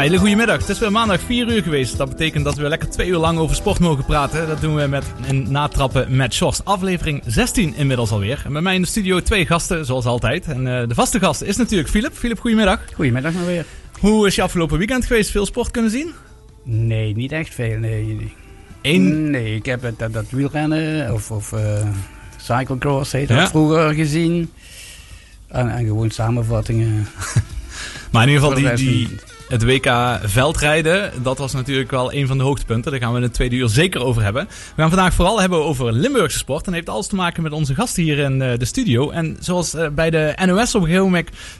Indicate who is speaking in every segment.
Speaker 1: Ja, hele goede middag. Het is weer maandag 4 uur geweest. Dat betekent dat we lekker twee uur lang over sport mogen praten. Dat doen we met een natrappen met Sjors. Aflevering 16 inmiddels alweer. En bij mij in de studio twee gasten, zoals altijd. En uh, de vaste gast is natuurlijk Filip. Filip, goedemiddag.
Speaker 2: Goedemiddag maar weer.
Speaker 1: Hoe is je afgelopen weekend geweest? Veel sport kunnen zien?
Speaker 2: Nee, niet echt veel. Nee, nee.
Speaker 1: Eén...
Speaker 2: nee ik heb dat, dat wielrennen of, of uh, cyclocross heet dat ja. vroeger gezien. En, en gewoon samenvattingen.
Speaker 1: maar in ieder geval die, die, het WK veldrijden, dat was natuurlijk wel een van de hoogtepunten. Daar gaan we in het tweede uur zeker over hebben. We gaan vandaag vooral hebben over Limburgse sport. En heeft alles te maken met onze gasten hier in eh, de studio. En zoals eh, bij de NOS op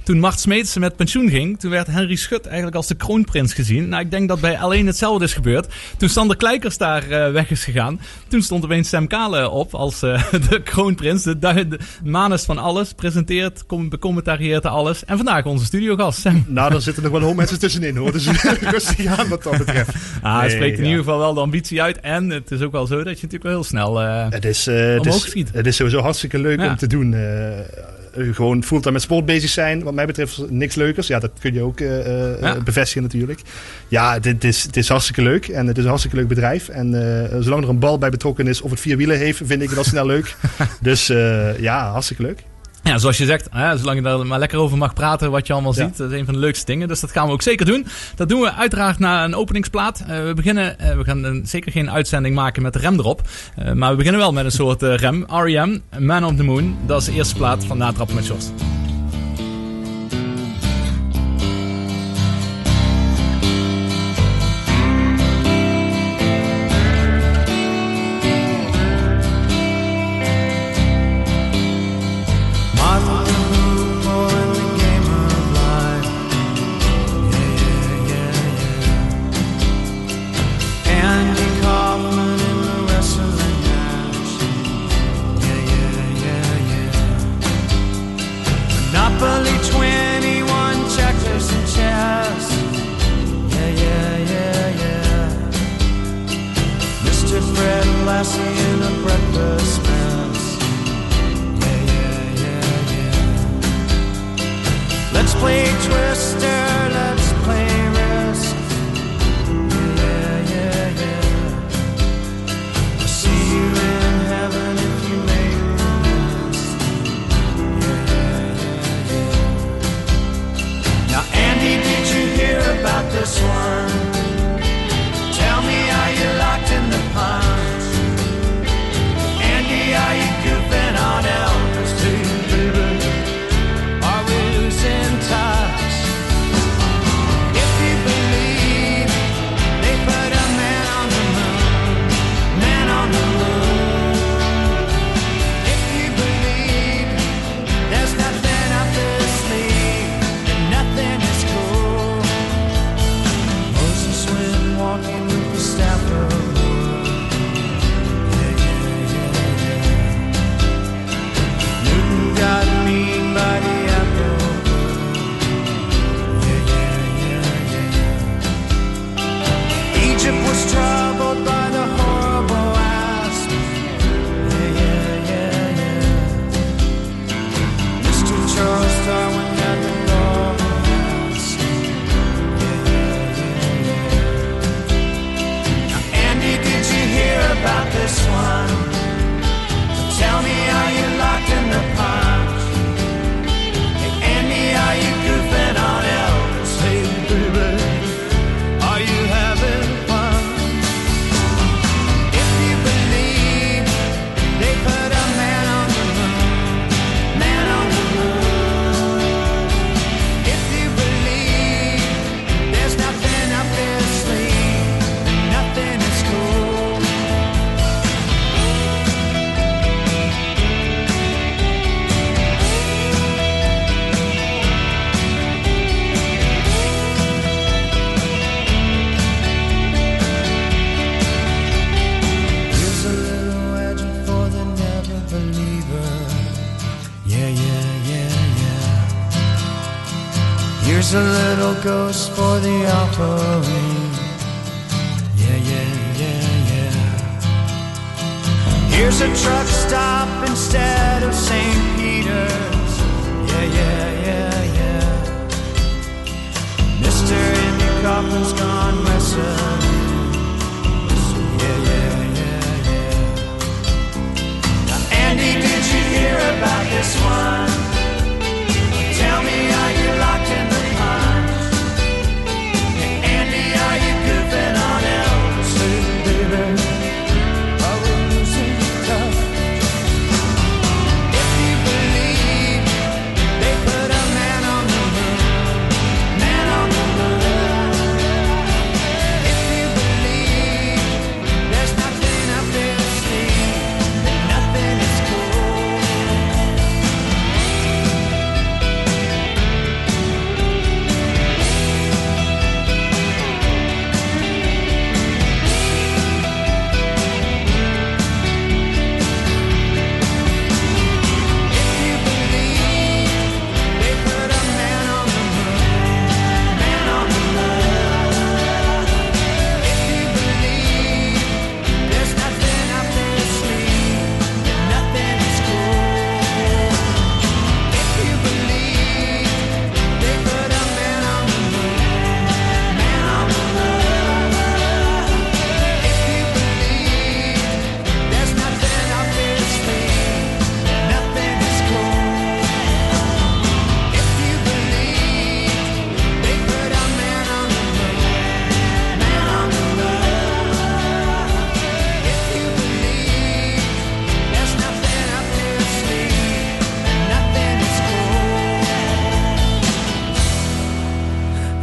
Speaker 1: toen Mart Smeets met pensioen ging, toen werd Henry Schut eigenlijk als de kroonprins gezien. Nou, ik denk dat bij alleen hetzelfde is gebeurd. Toen Sander Kleikers daar uh, weg is gegaan, toen stond opeens Sam Kale op als de kroonprins. De, manus van alles, presenteert, becommentarieert alles. En vandaag onze studiogast, Sam.
Speaker 3: Nou, er zitten nog wel hoop mensen tussen tussenin hoor. Dus rustig aan wat dat betreft.
Speaker 1: Ah, het spreekt in ieder geval wel de ambitie uit. En het is ook wel zo dat je natuurlijk wel heel snel uh, het is, uh, het is.
Speaker 3: Het is sowieso hartstikke leuk om te doen. Uh, gewoon fulltime met sport bezig zijn. Wat mij betreft niks leukers. Ja, dat kun je ook ja. bevestigen natuurlijk. Ja, het is, het is hartstikke leuk. En het is een hartstikke leuk bedrijf. En zolang er een bal bij betrokken is of het vier wielen heeft, vind ik het al snel leuk. dus ja, hartstikke leuk.
Speaker 1: Ja, zoals je zegt, hè, zolang je daar maar lekker over mag praten wat je allemaal ziet. Dat is een van de leukste dingen. Dus dat gaan we ook zeker doen. Dat doen we uiteraard na een openingsplaat. Uh, we beginnen, uh, we gaan zeker geen uitzending maken met de rem erop. Uh, maar we beginnen wel met een soort rem. R.E.M., Man of the Moon. Dat is de eerste plaat van Natrappen met Shorts.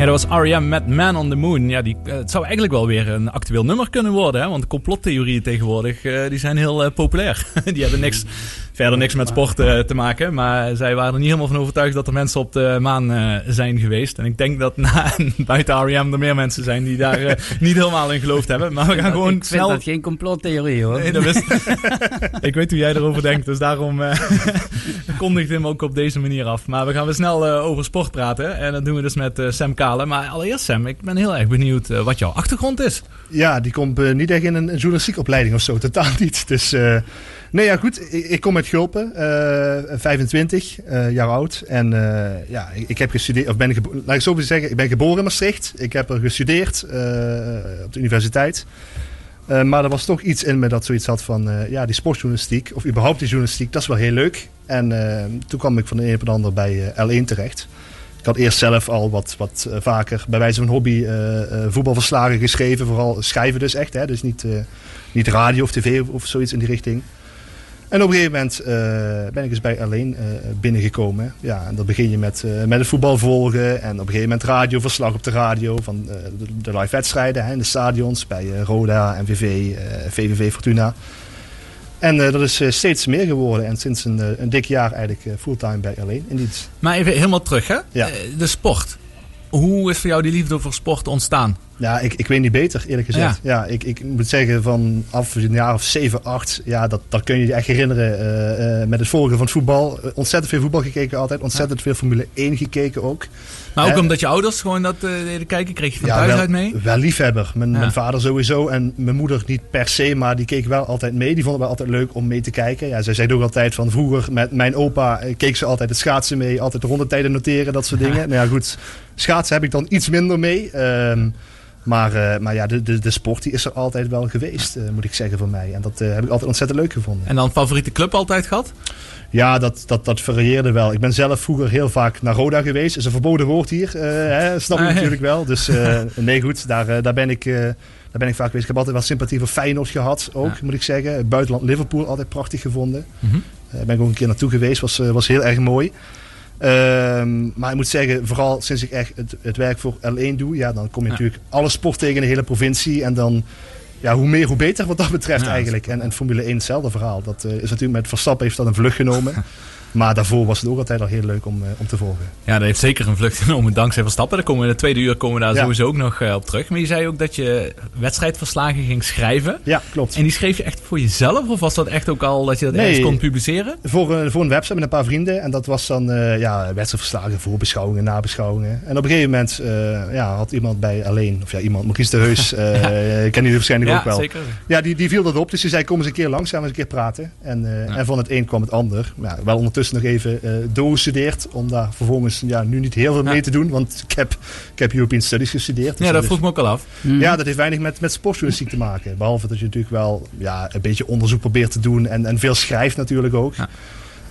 Speaker 4: Dat was R.E.M. met Man on the Moon. Ja, die, het zou eigenlijk wel weer een actueel nummer kunnen worden. Hè? Want complottheorieën tegenwoordig die zijn heel populair. die hebben niks verder niks met sport uh, te maken. Maar zij waren er niet helemaal van overtuigd dat er mensen op de maan uh, zijn geweest. En ik denk dat na, buiten R.E.M. er meer mensen zijn die daar uh, niet helemaal in geloofd hebben. Maar we gaan gewoon
Speaker 2: ik
Speaker 4: snel...
Speaker 2: vind dat geen complottheorie hoor.
Speaker 4: Nee, dat is... ik weet hoe jij erover denkt, dus daarom kondigt hem ook op deze manier af. Maar we gaan weer snel over sport praten. En dat doen we dus met Sam Kalen. Maar allereerst Sam, ik ben heel erg benieuwd wat jouw achtergrond is.
Speaker 3: Ja, die komt niet echt in een, een journalistieke opleiding of zo. Totaal niet. Dus... Nee, ja, goed. Ik, ik kom uit Gulpen, uh, 25 uh, jaar oud. En uh, ja, ik, heb gestudeerd, of ben ik, laat ik zo zeggen, ik ben geboren in Maastricht. Ik heb er gestudeerd op de universiteit. maar er was toch iets in me dat zoiets had van, ja, die sportjournalistiek, of überhaupt die journalistiek, dat is wel heel leuk. En toen kwam ik van de een op de ander bij L1 terecht. Ik had eerst zelf al wat, wat vaker bij wijze van hobby voetbalverslagen geschreven. Vooral schrijven dus echt, hè? dus niet, niet radio of tv of zoiets in die richting. En op een gegeven moment uh, ben ik dus bij alleen uh, binnengekomen. Ja, en dan begin je met, uh, met het voetbal volgen. En op een gegeven moment radioverslag op de radio van de, de, live wedstrijden hè, in de stadions. Bij Roda, MVV, VVV Fortuna. En dat is steeds meer geworden. En sinds een, een dik jaar eigenlijk fulltime bij alleen in dienst.
Speaker 4: Maar even helemaal terug hè. Ja. de sport. Hoe is voor jou die liefde voor sport ontstaan?
Speaker 3: Ja, ik, ik weet niet beter, eerlijk gezegd. Ja, ik, ik moet zeggen, van af een jaar of 7, 8, ja, dat, dat kun je je echt herinneren. Uh, uh, met het volgen van het voetbal. Uh, ontzettend veel voetbal gekeken altijd. Ontzettend veel Formule 1 gekeken ook.
Speaker 4: Maar ook omdat je ouders gewoon dat deden kijken, kreeg je van ja, thuis
Speaker 3: wel,
Speaker 4: uit mee?
Speaker 3: Wel liefhebber. Mijn, mijn, vader sowieso en mijn moeder niet per se, maar die keek wel altijd mee. Die vonden het wel altijd leuk om mee te kijken. Ja, zij zei ook altijd van vroeger met mijn opa keek ze altijd het schaatsen mee. Altijd de rondetijden noteren, dat soort dingen. nou ja, goed. Schaatsen heb ik dan iets minder mee. Um, maar, uh, maar ja, de, de, de sport die is er altijd wel geweest, uh, moet ik zeggen voor mij. En dat uh, heb ik altijd ontzettend leuk gevonden.
Speaker 4: En dan favoriete club altijd gehad?
Speaker 3: Ja, dat, dat, dat varieerde wel. Ik ben zelf vroeger heel vaak naar Roda geweest. Dat is een verboden woord hier, hè, snap je ah, natuurlijk wel. Dus nee goed, daar, daar, ben ik, daar ben ik vaak geweest. Ik heb altijd wel sympathie voor Feyenoord gehad, ook ja. moet ik zeggen. Buitenland Liverpool altijd prachtig gevonden. Daar mm -hmm. ben ik ook een keer naartoe geweest, was, was heel erg mooi. Um, maar ik moet zeggen, vooral sinds ik echt het, het werk voor L1 doe, ja, dan kom je ja. natuurlijk alle sport tegen in de hele provincie. En dan, ja, hoe meer, hoe beter wat dat betreft ja, eigenlijk. En, en Formule 1 hetzelfde verhaal. Dat uh, is natuurlijk met Verstappen heeft dat een vlucht genomen. Maar daarvoor was het ook altijd al heel leuk om, uh, om te volgen.
Speaker 4: Ja, dat heeft zeker een vlucht genomen dankzij Verstappen. Daar komen we in de tweede uur komen we daar ja. sowieso ook nog uh, op terug. Maar je zei ook dat je wedstrijdverslagen ging schrijven.
Speaker 3: Ja, klopt.
Speaker 4: En die schreef je echt voor jezelf? Of was dat echt ook al dat je dat nee, ergens kon publiceren?
Speaker 3: Voor, uh, voor een website met een paar vrienden. En dat was dan ja, wedstrijdverslagen, voorbeschouwingen, nabeschouwingen. En op een gegeven moment ja, had iemand bij alleen, of ja, iemand, Maurice de Heus, ja. ken je waarschijnlijk
Speaker 4: ja,
Speaker 3: ook wel.
Speaker 4: Zeker.
Speaker 3: Ja, die, die viel dat op. Dus die zei, kom eens een keer langs, gaan we eens een keer praten. En, en van het een kwam het ander. Ja, wel ondertussen nog even uh, doorgestudeerd. Om daar vervolgens ja, nu niet heel veel mee te doen. Want ik heb, ik heb European Studies gestudeerd.
Speaker 4: Dus ja, dat vroeg me ook al af.
Speaker 3: Mm. Ja, dat heeft weinig met, met sportjournalistiek te maken. Behalve dat je natuurlijk wel ja, een beetje onderzoek probeert te doen. En, en veel schrijft natuurlijk ook. Ja.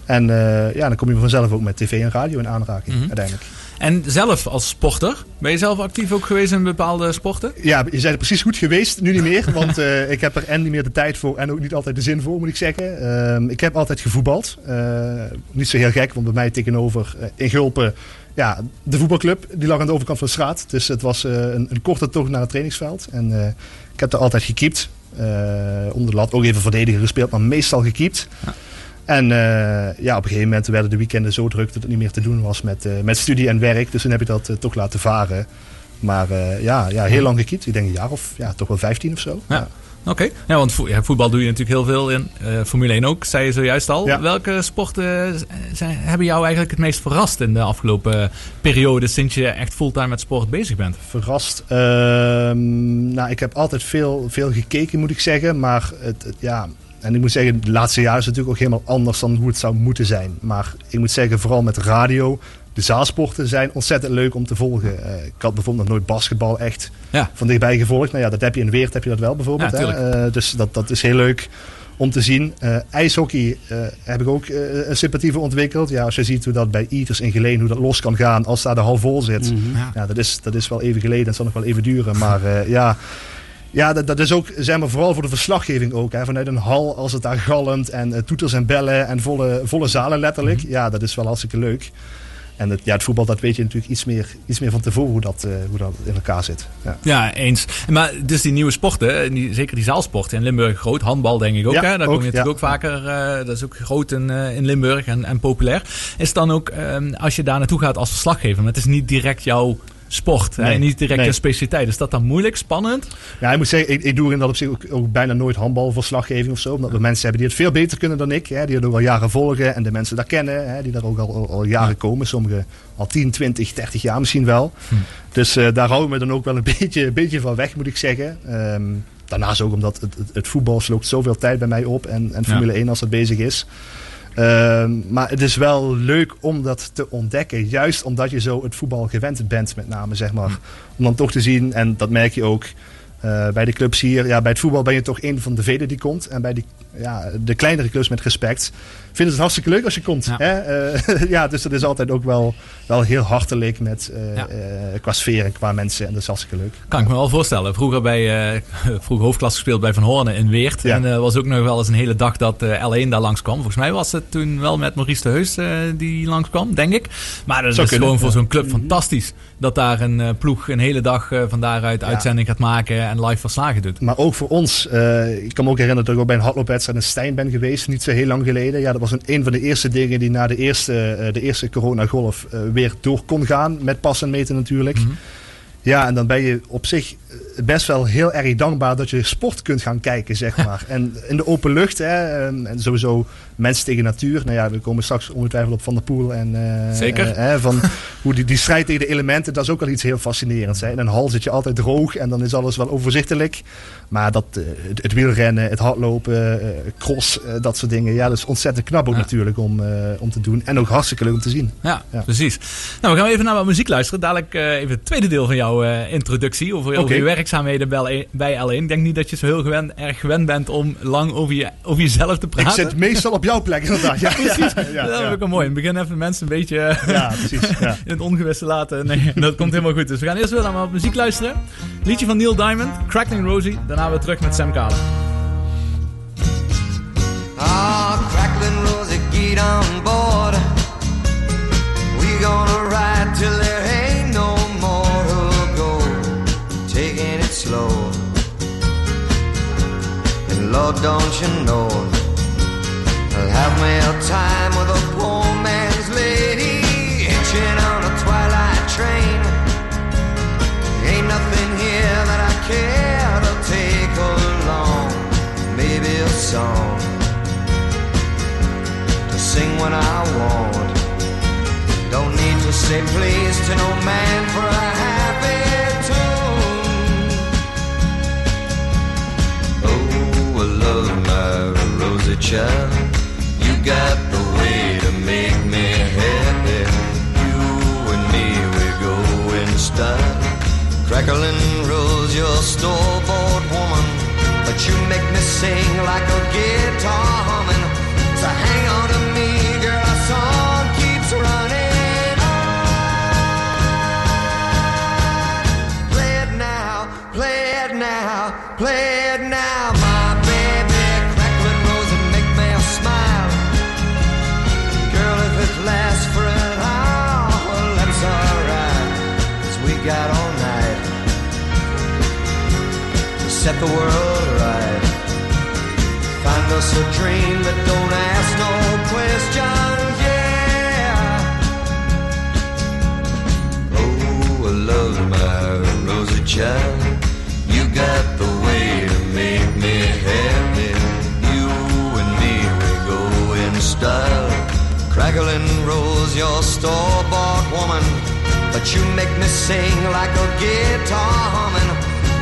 Speaker 3: En uh, ja, dan kom je vanzelf ook met tv en radio in aanraking mm -hmm. uiteindelijk.
Speaker 4: En zelf als sporter, ben je zelf actief ook geweest in bepaalde sporten?
Speaker 3: Ja, je bent precies goed geweest, nu niet meer. want uh, ik heb er en niet meer de tijd voor en ook niet altijd de zin voor, moet ik zeggen. Uh, ik heb altijd gevoetbald. Uh, niet zo heel gek, want bij mij tegenover in Gulpen, ja, de voetbalclub, die lag aan de overkant van de straat. Dus het was een, een, korte tocht naar het trainingsveld. En ik heb er altijd gekiept. onder de lat ook even verdediger gespeeld, maar meestal gekiept. Ja. En uh, ja, op een gegeven moment werden de weekenden zo druk dat het niet meer te doen was met, uh, met studie en werk. Dus toen heb ik dat uh, toch laten varen. Maar ja, ja, heel lang gekiept. Ik denk een jaar of ja, toch wel 15 of zo.
Speaker 4: Ja. Oké, okay. ja, want vo ja, voetbal doe je natuurlijk heel veel in. Formule 1 ook, zei je zojuist al. Ja. Welke sporten zijn, hebben jou eigenlijk het meest verrast in de afgelopen periode sinds je echt fulltime met sport bezig bent?
Speaker 3: Verrast? Ehm, nou, ik heb altijd veel, veel gekeken, moet ik zeggen. Maar het, het ja, en ik moet zeggen, de laatste jaren is het natuurlijk ook helemaal anders dan hoe het zou moeten zijn. Maar ik moet zeggen, vooral met radio, de zaalsporten zijn ontzettend leuk om te volgen. Uh, ik had bijvoorbeeld nog nooit basketbal echt ja. van dichtbij gevolgd. Nou ja, dat heb je in Weert, heb je dat wel bijvoorbeeld. Ja, hè? Uh, dus dat, dat is heel leuk om te zien. Uh, ijshockey heb ik ook een sympathie voor ontwikkeld. Ja, als je ziet hoe dat bij Eaters in Geleen, hoe dat los kan gaan als daar de hal vol zit. Mm -hmm. ja. dat, is, dat is wel even geleden. Dat zal nog wel even duren. Maar ja... Ja, dat, dat, is ook zeg maar, vooral voor de verslaggeving ook. Hè. Vanuit een hal als het daar galmt en uh, toeters en bellen en volle, volle zalen letterlijk. Mm -hmm. Ja, dat is wel hartstikke leuk. En het, ja, het voetbal, dat weet je natuurlijk iets meer, iets meer van tevoren hoe dat, hoe dat in elkaar zit.
Speaker 4: Ja. ja, eens. Maar dus die nieuwe sporten, die, zeker die zaalsporten in Limburg groot. Handbal denk ik ook, hè? Daar kom je natuurlijk ook vaker. dat is ook groot in, in Limburg en, en populair. Is dan ook, ehm, als je daar naartoe gaat als verslaggever, maar het is niet direct jouw sport. Nee, niet direct nee. een specialiteit. Is dat dan moeilijk, spannend?
Speaker 3: Ja, ik moet zeggen, ik, ik doe in dat opzicht ook, ook bijna nooit handbalverslaggeving of zo. Omdat we mensen hebben die het veel beter kunnen dan ik. Hè, die het ook al jaren volgen en de mensen daar kennen. Hè, die daar ook al, al, jaren komen. Sommigen al 10, 20, 30 jaar misschien wel. Hm. Dus uh, daar houden we dan ook wel een beetje, een beetje van weg, moet ik zeggen. Um, daarnaast ook omdat het, het, het, voetbal sloopt zoveel tijd bij mij op. En, en Formule ja. 1 als het bezig is. Uh, maar het is wel leuk om dat te ontdekken. Juist omdat je zo het voetbal gewend bent, met name, zeg maar. Om dan toch te zien, en dat merk je ook uh, bij de clubs hier. Ja, bij het voetbal ben je toch een van de velen die komt. En bij die, ja, de kleinere clubs met respect vinden het hartstikke leuk als je komt. Ja, hè? Uh, ja dus dat is altijd ook wel, wel heel hartelijk met, uh, ja. uh, qua sfeer en qua mensen. En dat is hartstikke leuk.
Speaker 4: Kan ik me wel voorstellen. Vroeger, bij, vroeger hoofdklas gespeeld bij Van Hoornen in Weert. Ja. En was ook nog wel eens een hele dag dat L1 daar langskwam. Volgens mij was het toen wel met Maurice de Heus die langskwam, denk ik. Maar dat is gewoon voor zo'n club fantastisch. Dat daar een ploeg een hele dag van daaruit uitzending gaat maken en live verslagen doet.
Speaker 3: Maar ook voor ons. ik kan me ook herinneren dat ik ook bij een hardloopwedstrijd in Stijn ben geweest. Niet zo heel lang geleden. Ja, dat was een, een van de eerste dingen die na de eerste, de eerste coronagolf weer door kon gaan. Met passen en meten natuurlijk. Mm -hmm. Ja, en dan ben je op zich best wel heel erg dankbaar dat je sport kunt gaan kijken, zeg maar. en in de open lucht, hè, en sowieso mensen tegen natuur. Nou ja, we komen straks ongetwijfeld op Van der Poel. En, uh,
Speaker 4: Zeker.
Speaker 3: Uh, uh, van hoe die, die strijd tegen de elementen, dat is ook wel iets heel fascinerends. Hè. In een hal zit je altijd droog en dan is alles wel overzichtelijk. Maar dat, het, het, wielrennen, het hardlopen, cross, dat soort dingen. Ja, dat is ontzettend knap ook ja. natuurlijk om, om te doen. En ook hartstikke leuk om te zien.
Speaker 4: Ja, ja. precies. Nou, we gaan even naar wat muziek luisteren. Dadelijk even het tweede deel van jouw introductie over, okay. over je werkzaamheden bij, bij L1. Ik denk niet dat je zo heel gewend, erg gewend bent om lang over, je, over jezelf te praten.
Speaker 3: Ik zit meestal op jouw plek inderdaad. Ja,
Speaker 4: precies. Ja, ja, dat is ook wel mooi. In het begin even mensen een beetje
Speaker 3: ja, precies,
Speaker 4: in het ongewisse laten. Nee, dat komt helemaal goed. Dus we gaan eerst weer naar muziek luisteren. Liedje van Neil Diamond, Crackling Rosie. Daarna weer terug met Sam Kalen.
Speaker 5: Ah, Crackling Rosie, get on board. We gonna ride till Slow. And Lord, don't you know I'll have me a time with a poor man's lady hitching on a twilight train. Ain't nothing here that I care to take along. Maybe a song to sing when I want. Don't need to say please to no man for a happy child got the way to make me happy. You and me, we go in style. Crackling rose, your store-bought woman, but you make me sing like a guitar humming. So hang on to me, girl, our song keeps running on. Play it now, play it now, play it set the world right. Find us a dream that don't ask no questions, yeah. Oh, I love my rosy child. You got the way to make me happy. You and me, we go in style crackling rose, your store-bought woman. But you make me sing like a guitar humming.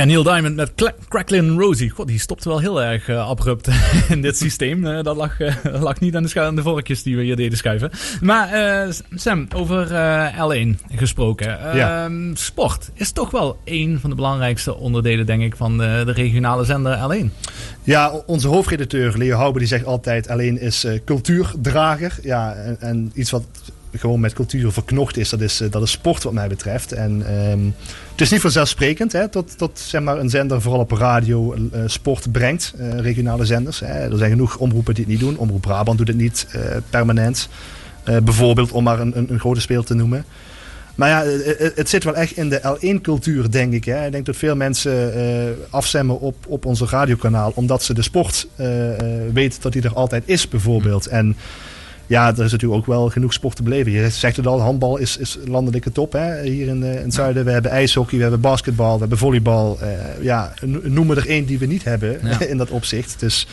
Speaker 4: Ja, Neil Diamond met Cracklin Rosie. God, die stopte wel heel erg uh, abrupt in dit systeem. Uh, dat lag, uh, lag niet aan de, aan de vorkjes die we hier deden schuiven. Maar Sam, over L1 gesproken. Ja. Ehm, sport is toch wel een van de belangrijkste onderdelen, denk ik, van de, de regionale zender L1.
Speaker 3: Ja, onze hoofdredacteur Leo Houber die zegt altijd alleen is cultuurdrager. Ja, en, en iets wat gewoon met cultuur verknocht is, dat is, dat is sport wat mij betreft. En um, het is niet vanzelfsprekend hè, dat, dat zeg maar, een zender vooral op radio uh, sport brengt, uh, regionale zenders. Hè. Er zijn genoeg omroepen die het niet doen. Omroep Brabant doet het niet uh, permanent. bijvoorbeeld, om maar een, een, een, grote speel te noemen. Maar ja, het, zit wel echt in de L1-cultuur, denk ik. Hè. Ik denk dat veel mensen afstemmen op, op onze radiokanaal, omdat ze de sport weten dat die er altijd is, bijvoorbeeld. En ja, er is natuurlijk ook wel genoeg sport te beleven. Je zegt het al, handbal is, is landelijke top hè? hier in, uh, in het zuiden. We hebben ijshockey, we hebben basketbal, we hebben volleybal. Uh, ja, noem er één die we niet hebben in dat opzicht. Dus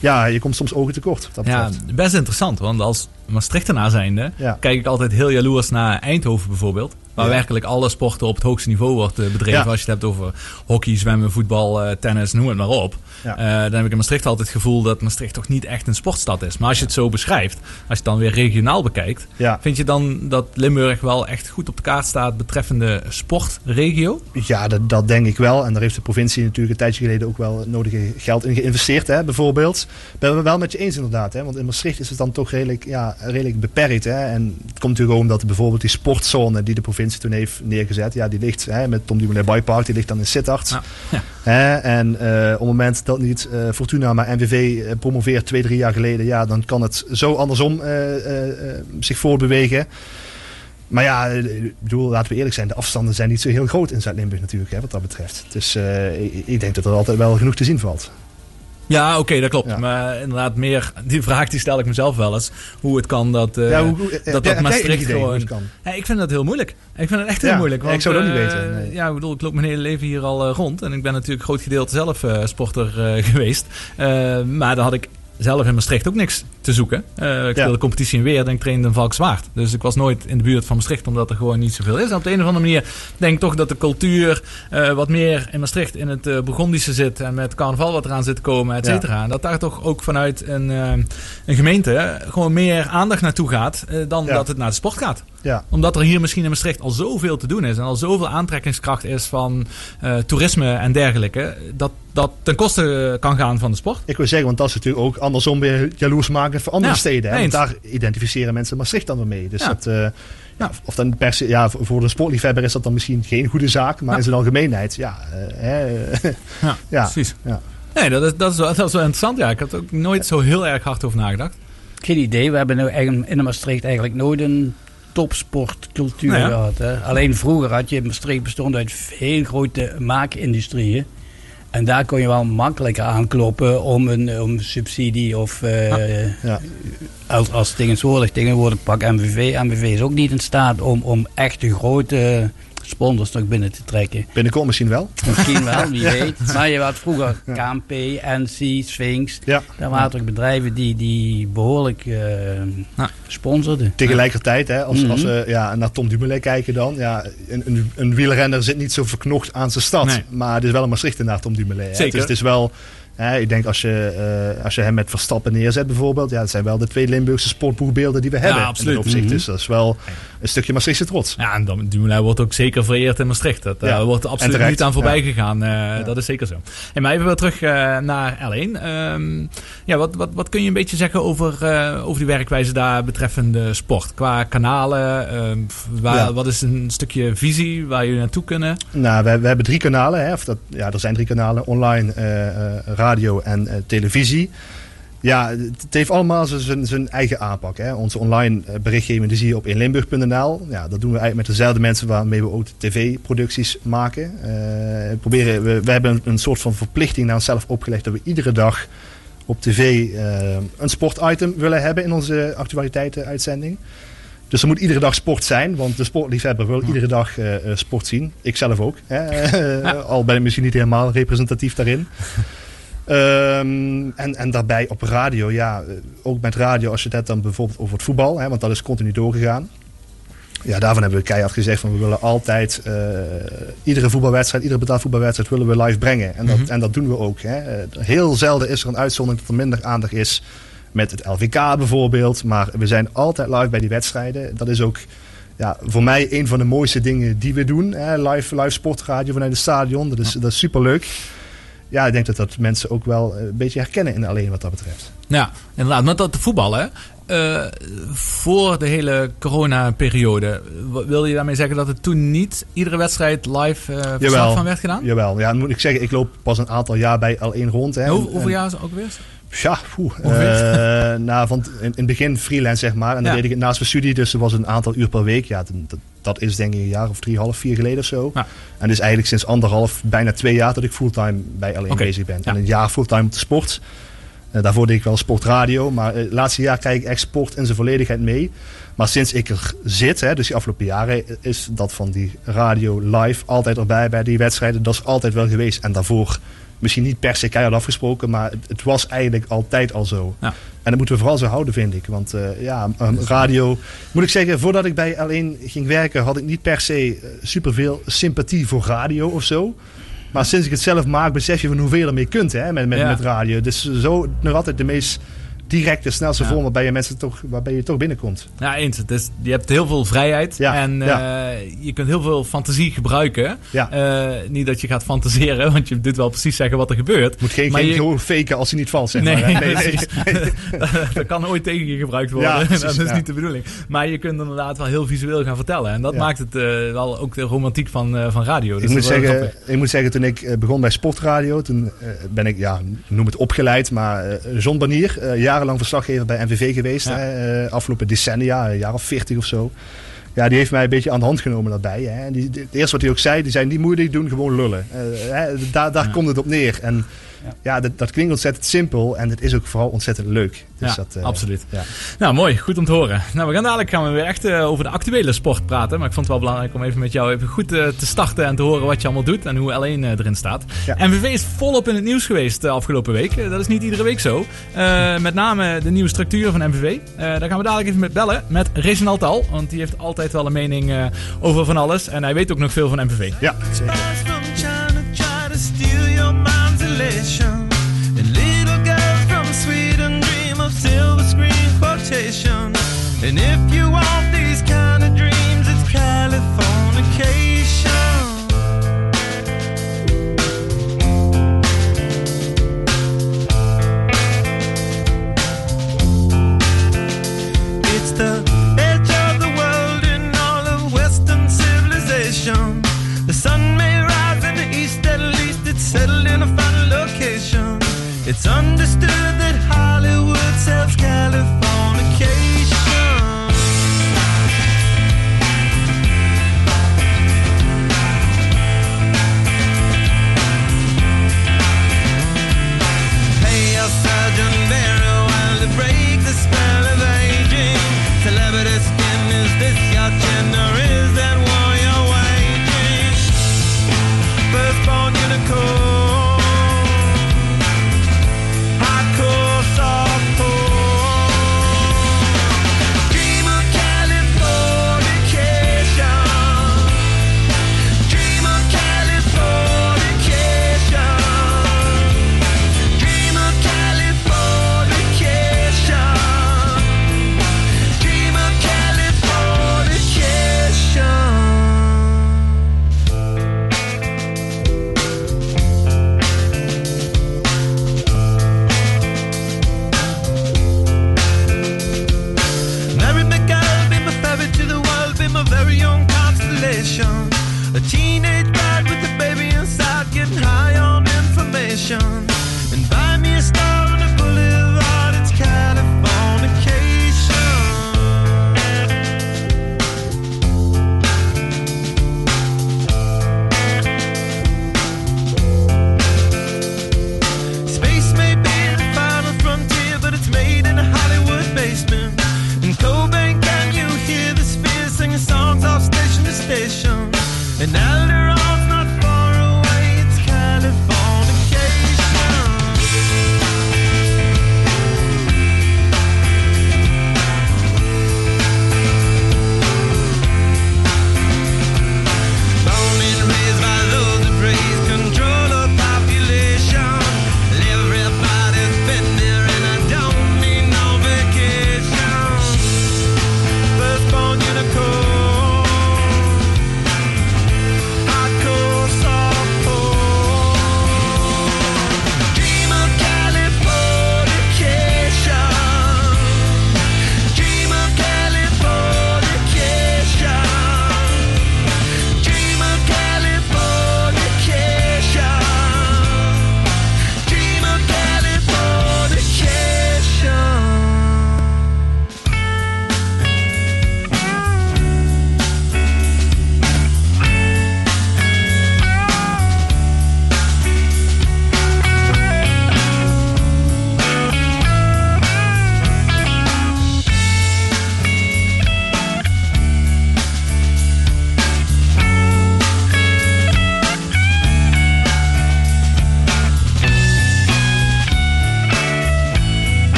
Speaker 3: ja, je komt soms ogen tekort. Dat
Speaker 4: ja, best interessant. Want als Maastrichtenaar zijnde ja. kijk ik altijd heel jaloers naar Eindhoven bijvoorbeeld. Waar werkelijk alle sporten op het hoogste niveau wordt eh, bedreven. Als je het hebt over hockey, zwemmen, voetbal, tennis, noem het maar op. Ja. Uh, dan heb ik in Maastricht altijd het gevoel dat Maastricht toch niet echt een sportstad is. Maar als je het zo beschrijft, als je het dan weer regionaal bekijkt, vind je dan dat Limburg wel echt goed op de kaart staat betreffende sportregio?
Speaker 3: Ja, dat, dat denk ik wel. En daar heeft de provincie natuurlijk een tijdje geleden ook wel nodige geld in geïnvesteerd, hè, bijvoorbeeld. Ben we wel met je eens inderdaad. Hè? Want in Maastricht is het dan toch redelijk, ja, redelijk beperkt. Hè? En het komt natuurlijk omdat bijvoorbeeld die sportzone die de provincie toen heeft neergezet, ja, die ligt hè, met Tom Dumoulin Bikepark, die ligt dan in Sittard. Ja. En uh, op het moment dat niet uh, Fortuna maar NVV eh, promoveert twee, drie jaar geleden, ja, dan kan het zo andersom zich voorbewegen. Maar ja, ik bedoel, laten we eerlijk zijn, de afstanden zijn niet zo heel groot in Zuid-Limburg natuurlijk, hè, wat dat betreft. Dus ik, ik denk dat er altijd wel genoeg te zien valt.
Speaker 4: Ja, oké, dat klopt. Maar inderdaad, meer die vraag die stel ik mezelf wel eens. Hoe het kan dat, uh, ja, hoe, dat, dat Maastricht gewoon... Kan? Ja, ik vind dat heel moeilijk. Ik vind het echt heel moeilijk. Want,
Speaker 3: ik zou dat niet weten. Eh,
Speaker 4: nee. Ja, ik bedoel, ik loop mijn hele leven hier al uh, rond. En ik ben natuurlijk groot gedeelte zelf sporter geweest. maar dan had ik zelf in Maastricht ook niks te zoeken. Uh, ik speelde competitie in Weer en ik trainde in Valkenswaard. Dus ik was nooit in de buurt van Maastricht, omdat er gewoon niet zoveel is. En op de een of andere manier denk ik toch dat de cultuur uh, wat meer in Maastricht in het uh, Burgondische zit. En met carnaval wat eraan zit te komen, et cetera. En dat daar toch ook vanuit een, een gemeente gewoon meer aandacht naartoe gaat dan dat het naar de sport gaat. Ja. Omdat er hier misschien in Maastricht al zoveel te doen is. En al zoveel aantrekkingskracht is van toerisme en dergelijke. Dat dat ten koste kan gaan van de sport.
Speaker 3: Ik wil zeggen, want dat is natuurlijk ook andersom weer jaloers maken voor andere steden. Hè? Want daar identificeren mensen Maastricht dan weer mee. Dus dat, uh, ja. Of dan per se, ja, voor de sportliefhebber is dat dan misschien geen goede zaak, maar in zijn algemeenheid, ja. Uh,
Speaker 4: ja, ja, precies. Ja. Nee, dat is, dat, is wel, dat is wel interessant. Ja, ik had er ook nooit zo heel erg hard over nagedacht.
Speaker 2: Geen idee. We hebben nu in de Maastricht eigenlijk nooit een topsportcultuur nou gehad. Hè? Alleen vroeger had je Maastricht bestond uit heel grote maakindustrieën. En daar kon je wel makkelijker aankloppen om een om subsidie of uh, ja. als, als tegenwoordig, tegenwoordig pak MVV. MVV is ook niet in staat om, om echt een grote sponsors nog binnen te trekken.
Speaker 3: Binnenkort misschien wel.
Speaker 2: Misschien wel, wie weet. Maar je had vroeger KMP, NC, Sphinx. Ja. Daar waren toch bedrijven die, die behoorlijk uh, ja. sponsorden.
Speaker 3: Tegelijkertijd, hè, als, als we ja, naar Tom Dumoulin kijken dan. Ja, een, een, een wielrenner zit niet zo verknocht aan zijn stad. Maar het is wel een naar Tom Dumoulin. Zeker. Dus het is wel ik denk als je, uh, als je hem met Verstappen neerzet bijvoorbeeld. Ja, dat zijn wel de twee Limburgse sportboegbeelden die we hebben. Ja, absoluut. In opzicht. Dus dat is wel een stukje Maastrichtse trots.
Speaker 4: Ja, en Dumoulin wordt ook zeker vereerd in Maastricht. Dat uh, wordt er absoluut niet aan voorbij gegaan. Uh, dat is zeker zo. En maar even weer terug naar L1. Um, ehm, ja, wat, wat, wat kun je een beetje zeggen over, over die werkwijze daar betreffende sport? Qua kanalen, ehm, waar, wat is een stukje visie waar jullie naartoe kunnen?
Speaker 3: Nou, we, we hebben drie kanalen. Hè, of dat, ja, er zijn drie kanalen. Online, radio en uh, televisie. Ja, het heeft allemaal zijn eigen aanpak. Hè. Onze online eh, berichtgeving die zie je op inlimburg.nl. Ja, dat doen we eigenlijk met dezelfde mensen waarmee we ook tv-producties maken. Uh, proberen, we, we hebben een, soort van verplichting naar onszelf opgelegd dat we iedere dag op tv uh, een sportitem willen hebben in onze actualiteitenuitzending. Dus er moet iedere dag sport zijn, want de sportliefhebber wil iedere dag uh, sport zien. Ik zelf ook. Hè. Al ben ik misschien niet helemaal representatief daarin. Um, en, en daarbij op radio, ja, ook met radio, als je het hebt dan bijvoorbeeld over het voetbal, hè, want dat is continu doorgegaan. Ja, daarvan hebben we keihard gezegd van we willen altijd uh, iedere voetbalwedstrijd, iedere betaald voetbalwedstrijd willen we live brengen. En dat, mm -hmm. en dat doen we ook. Hè. Heel zelden is er een uitzondering dat er minder aandacht is met het LVK bijvoorbeeld. Maar we zijn altijd live bij die wedstrijden. Dat is ook ja, voor mij een van de mooiste dingen die we doen. Hè. Live, live sportradio vanuit het stadion. Dat is, dat is superleuk. Ja, ik denk dat dat mensen ook wel een beetje herkennen in alleen wat dat betreft.
Speaker 4: Ja, inderdaad. Met dat voetballen. Uh, voor de hele corona-periode, wil je daarmee zeggen dat het toen niet iedere wedstrijd live uh, verslag van werd gedaan?
Speaker 3: Jawel, ja, moet ik zeggen, ik loop pas een aantal jaar bij L1 rond. Hè,
Speaker 4: Hoe, hoeveel jaar is het ook weer?
Speaker 3: Ja, poeh, uh, nou, van in, in het begin freelance zeg maar. En dan ja. deed ik het naast mijn studie, dus er was een aantal uur per week. Ja, dat, dat is denk ik een jaar of drie, half, vier geleden of zo. Ja. En dus eigenlijk sinds anderhalf, bijna twee jaar dat ik fulltime bij L1 okay. bezig ben. Ja. En een jaar fulltime op de sport. Uh, daarvoor deed ik wel sportradio. Maar het uh, laatste jaar krijg ik echt sport in zijn volledigheid mee. Maar sinds ik er zit, hè, dus die afgelopen jaren, is dat van die radio live altijd erbij bij die wedstrijden. Dat is altijd wel geweest. En daarvoor misschien niet per se keihard afgesproken, maar het, het was eigenlijk altijd al zo. Ja. En dat moeten we vooral zo houden, vind ik. Want uh, ja, um, radio, moet ik zeggen, voordat ik bij alleen ging werken, had ik niet per se uh, superveel sympathie voor radio of zo. Maar sinds ik het zelf maak, besef je van hoeveel je ermee kunt hè, met, met, ja. met radio. Dus zo nog altijd de meest direct de snelste ja. vorm waarbij je mensen toch, waarbij je toch binnenkomt.
Speaker 4: Ja, eens. Het is, je hebt heel veel vrijheid ja. en uh, ja. je kunt heel veel fantasie gebruiken. Ja. Uh, niet dat je gaat fantaseren, want je doet wel precies zeggen wat er gebeurt.
Speaker 3: Moet geen,
Speaker 4: maar
Speaker 3: geen je... faken als hij niet valt, zeg
Speaker 4: nee,
Speaker 3: maar.
Speaker 4: Nee, nee, dat, kan ooit tegen je gebruikt worden. Precies, dat is niet de bedoeling. Maar je kunt inderdaad wel heel visueel gaan vertellen. En dat maakt het uh, wel ook de romantiek van, van radio. Dus
Speaker 3: ik, moet zeggen, ik moet zeggen, toen ik begon bij Sportradio, toen ben ik, ja, noem het opgeleid, maar John Banier, jarenlang verslaggever bij MVV geweest. Ja. Hè, afgelopen decennia, een jaar of 40 of zo. Ja, die heeft mij een beetje aan de hand genomen daarbij. Hè. En die, het eerste wat hij ook zei, die zei niet moeilijk doen, gewoon lullen. Hè, daar daar ja. komt het op neer. En ja, ja dat, dat, klinkt ontzettend simpel en het is ook vooral ontzettend leuk.
Speaker 4: Dus ja, dat, uh, absoluut. Ja. Nou, mooi. Goed om te horen. Nou, we gaan dadelijk gaan we weer echt uh, over de actuele sport praten. Maar ik vond het wel belangrijk om even met jou even goed uh, te starten en te horen wat je allemaal doet en hoe alleen erin staat. Ja. MVV is volop in het nieuws geweest de afgelopen week. dat is niet iedere week zo. met name de nieuwe structuur van MVV. daar gaan we dadelijk even met bellen met Reginald Al. Want die heeft altijd wel een mening over van alles. En hij weet ook nog veel van MVV.
Speaker 3: Ja, zeker.
Speaker 6: Elation. And little girls from Sweden dream of silver screen quotation. And if you want these kind of dreams, it's Californication. It's understood that